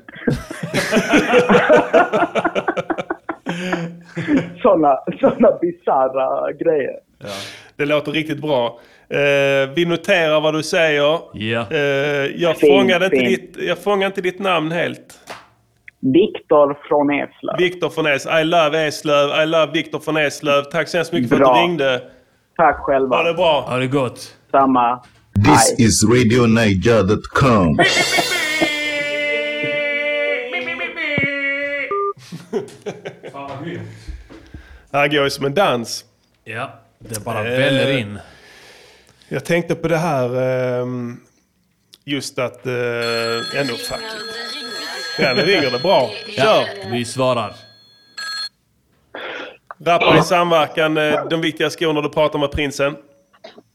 sådana såna bisarra grejer. Det låter riktigt bra. Eh, vi noterar vad du säger. Ja. Eh, jag, Fint, fångade inte ditt, jag fångade inte ditt namn helt. Viktor från Eslöv. Viktor von Eslöv. I love Eslöv. I love Viktor von Eslöv. Tack så hemskt mycket för Bra. att du ringde. Tack själva. Ha det bra. Ha det gott. Samma. This is RadioNiger.com. Här går ju som en dans. Ja, det bara väller in. Jag tänkte på det här ehm, just att... Uh, ändå fuck it. Ja, nu ringer det bra. Kör! Ja, vi svarar. Rappar i samverkan, eh, de viktiga skorna du pratar med prinsen.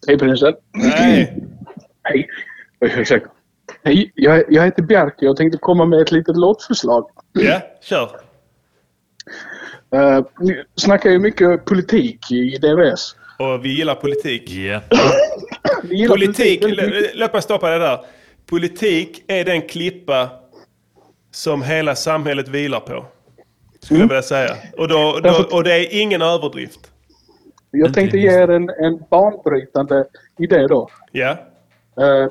Hej prinsen. Nej. Hej. Oj, ursäkta. Hej, jag, jag heter Bjerke. Jag tänkte komma med ett litet låtförslag. Ja, kör. Uh, ni snackar ju mycket politik i DVS. Och vi gillar politik. Yeah. Vi gillar Politik, lä- låt mig stoppa det där. Politik är den klippa som hela samhället vilar på. Skulle jag vilja säga. Och, då, då, och det är ingen överdrift. Jag tänkte ge er en, en banbrytande idé då. Ja. Eh,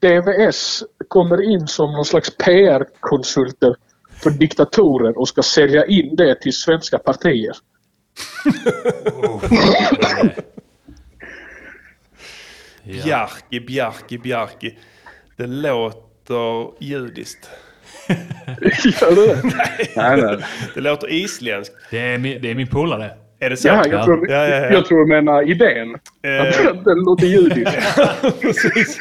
DVS kommer in som någon slags PR-konsulter för diktatorer och ska sälja in det till svenska partier. Bjarki, Bjarki, Bjarki. Det låter judiskt. Gör det det? Nej, nej. Det låter isländskt. Det är min, det är min polare. Är det så? Ja, jag tror, ja, ja, ja. jag tror du menar idén. Eh. Att den- låter judisk. Precis.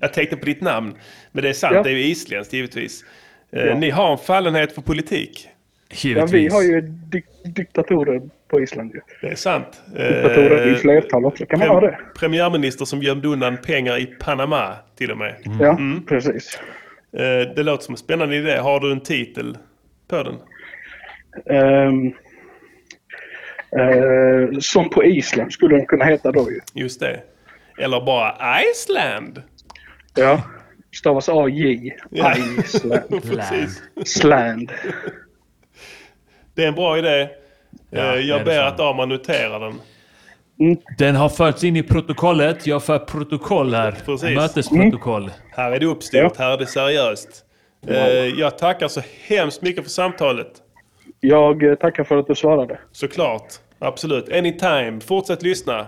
jag tänkte på ditt namn. Men det är sant, Ja. det är ju isländskt givetvis. Eh, Ja. Ni har en fallenhet för politik. Ja, vi har ju dik- diktatorer på Island ju. Det är sant. Diktatorer i Eh, flertal också. Kan man ha det? Premiärminister som gömde undan pengar i Panama till och med. Ja, Mm. precis. Eh, Det låter som en spännande idé. Har du en titel på den? Ehm, eh, som på Island skulle den kunna heta då ju. Just det. Eller bara Iceland. Ja. Stavas A-J. Ja. Precis. Sland. Det är en bra idé. Eh, det är Jag ber att Arman noterar den. Den har förts in i protokollet. Jag för protokoll här. Precis. Mötesprotokoll. Här är det uppstyrt, här är det seriöst. Eh, Jag tackar så hemskt mycket för samtalet. Jag eh, tackar för att du svarade. Såklart. Absolut. Anytime. Fortsätt lyssna.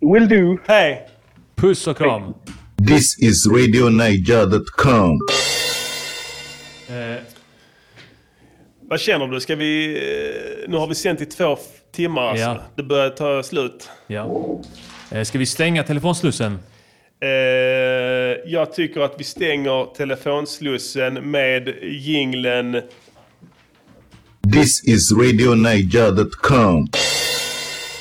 Will do. Hej! Puss och kram. This is RadioNiger.com. Eh, Vad känner du? Ska vi... eh, Nu har vi sänt i två timmar alltså. Ja. Det börjar ta slut. ja. Eh, Ska vi stänga telefonslussen? Eh, jag tycker att vi stänger telefonslussen med jinglen This is RadioNiger.com.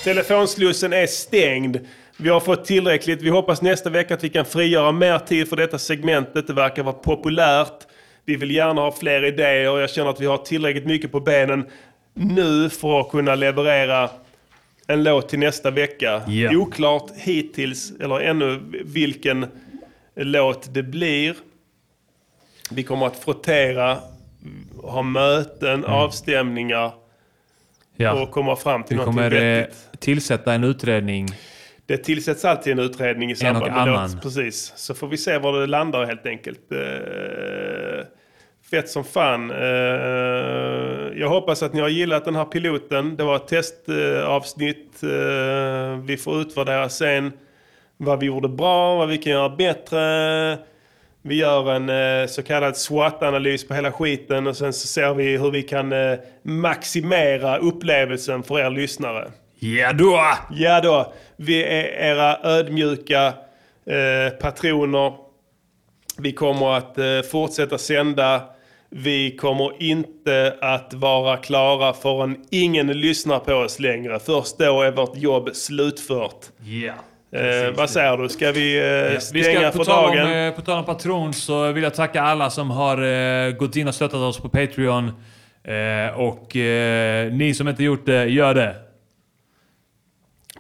Telefonslussen är stängd. Vi har fått tillräckligt. Vi hoppas nästa vecka att vi kan frigöra mer tid för detta segmentet. Det verkar vara populärt. Vi vill gärna ha fler idéer. Jag känner att vi har tillräckligt mycket på benen nu för att kunna leverera en låt till nästa vecka. Ja. Oklart hittills, eller ännu vilken låt det blir. Vi kommer att frottera, ha möten, avstämningar Mm. Ja. och komma fram till Vi kommer eh, vettigt. tillsätta en utredning. Det tillsätts alltid en utredning i samband med låt. Precis. Så får vi se var det landar helt enkelt. Eh, fett som fan. Eh, jag hoppas att ni har gillat den här piloten. Det var ett testavsnitt. Eh, vi får utvärdera sen vad vi gjorde bra, vad vi kan göra bättre. Vi gör en eh, så kallad SWOT-analys på hela skiten och sen så ser vi hur vi kan eh, maximera upplevelsen för er lyssnare. Ja då! Ja då. Vi är era ödmjuka eh, patroner. Vi kommer att eh, fortsätta sända. Vi kommer inte att vara klara förrän ingen lyssnar på oss längre. Först då är vårt jobb slutfört. Ja. Eh, vad säger du? Ska vi eh, Ja, vi stänga ska, för tal om, dagen? eh, på tal om patron så vill jag tacka alla som har eh, gått in och stöttat oss på Patreon. Eh, och eh, ni som inte gjort det, gör det.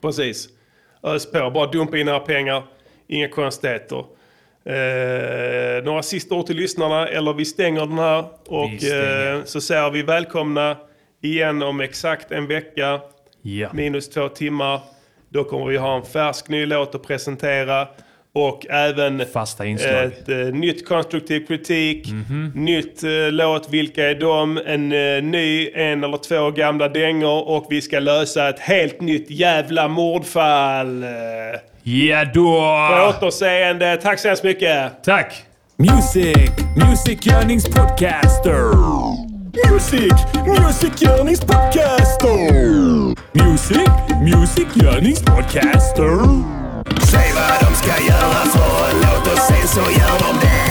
Precis. Ös på. Bara dumpa in era pengar. Inga konstigheter. Eh, några sista ord till lyssnarna eller vi stänger den här och eh, så säger vi välkomna igen om exakt en vecka. Minus två timmar. Då kommer vi ha en färsk ny låt att presentera. Och även Fasta inslag. ett eh, nytt konstruktiv kritik. Mhm. Nytt eh, låt, vilka är de? En eh, ny, en eller två gamla dängor. Och vi ska lösa ett helt nytt jävla mordfall. Ja då! På återseende. Tack så hemskt mycket. Tack! Music, musikgörningspodcaster. Music, musikgörningspodcaster. Music, musikgörningspodcaster. Säg vad de ska göra för en låt och sen så gör de det.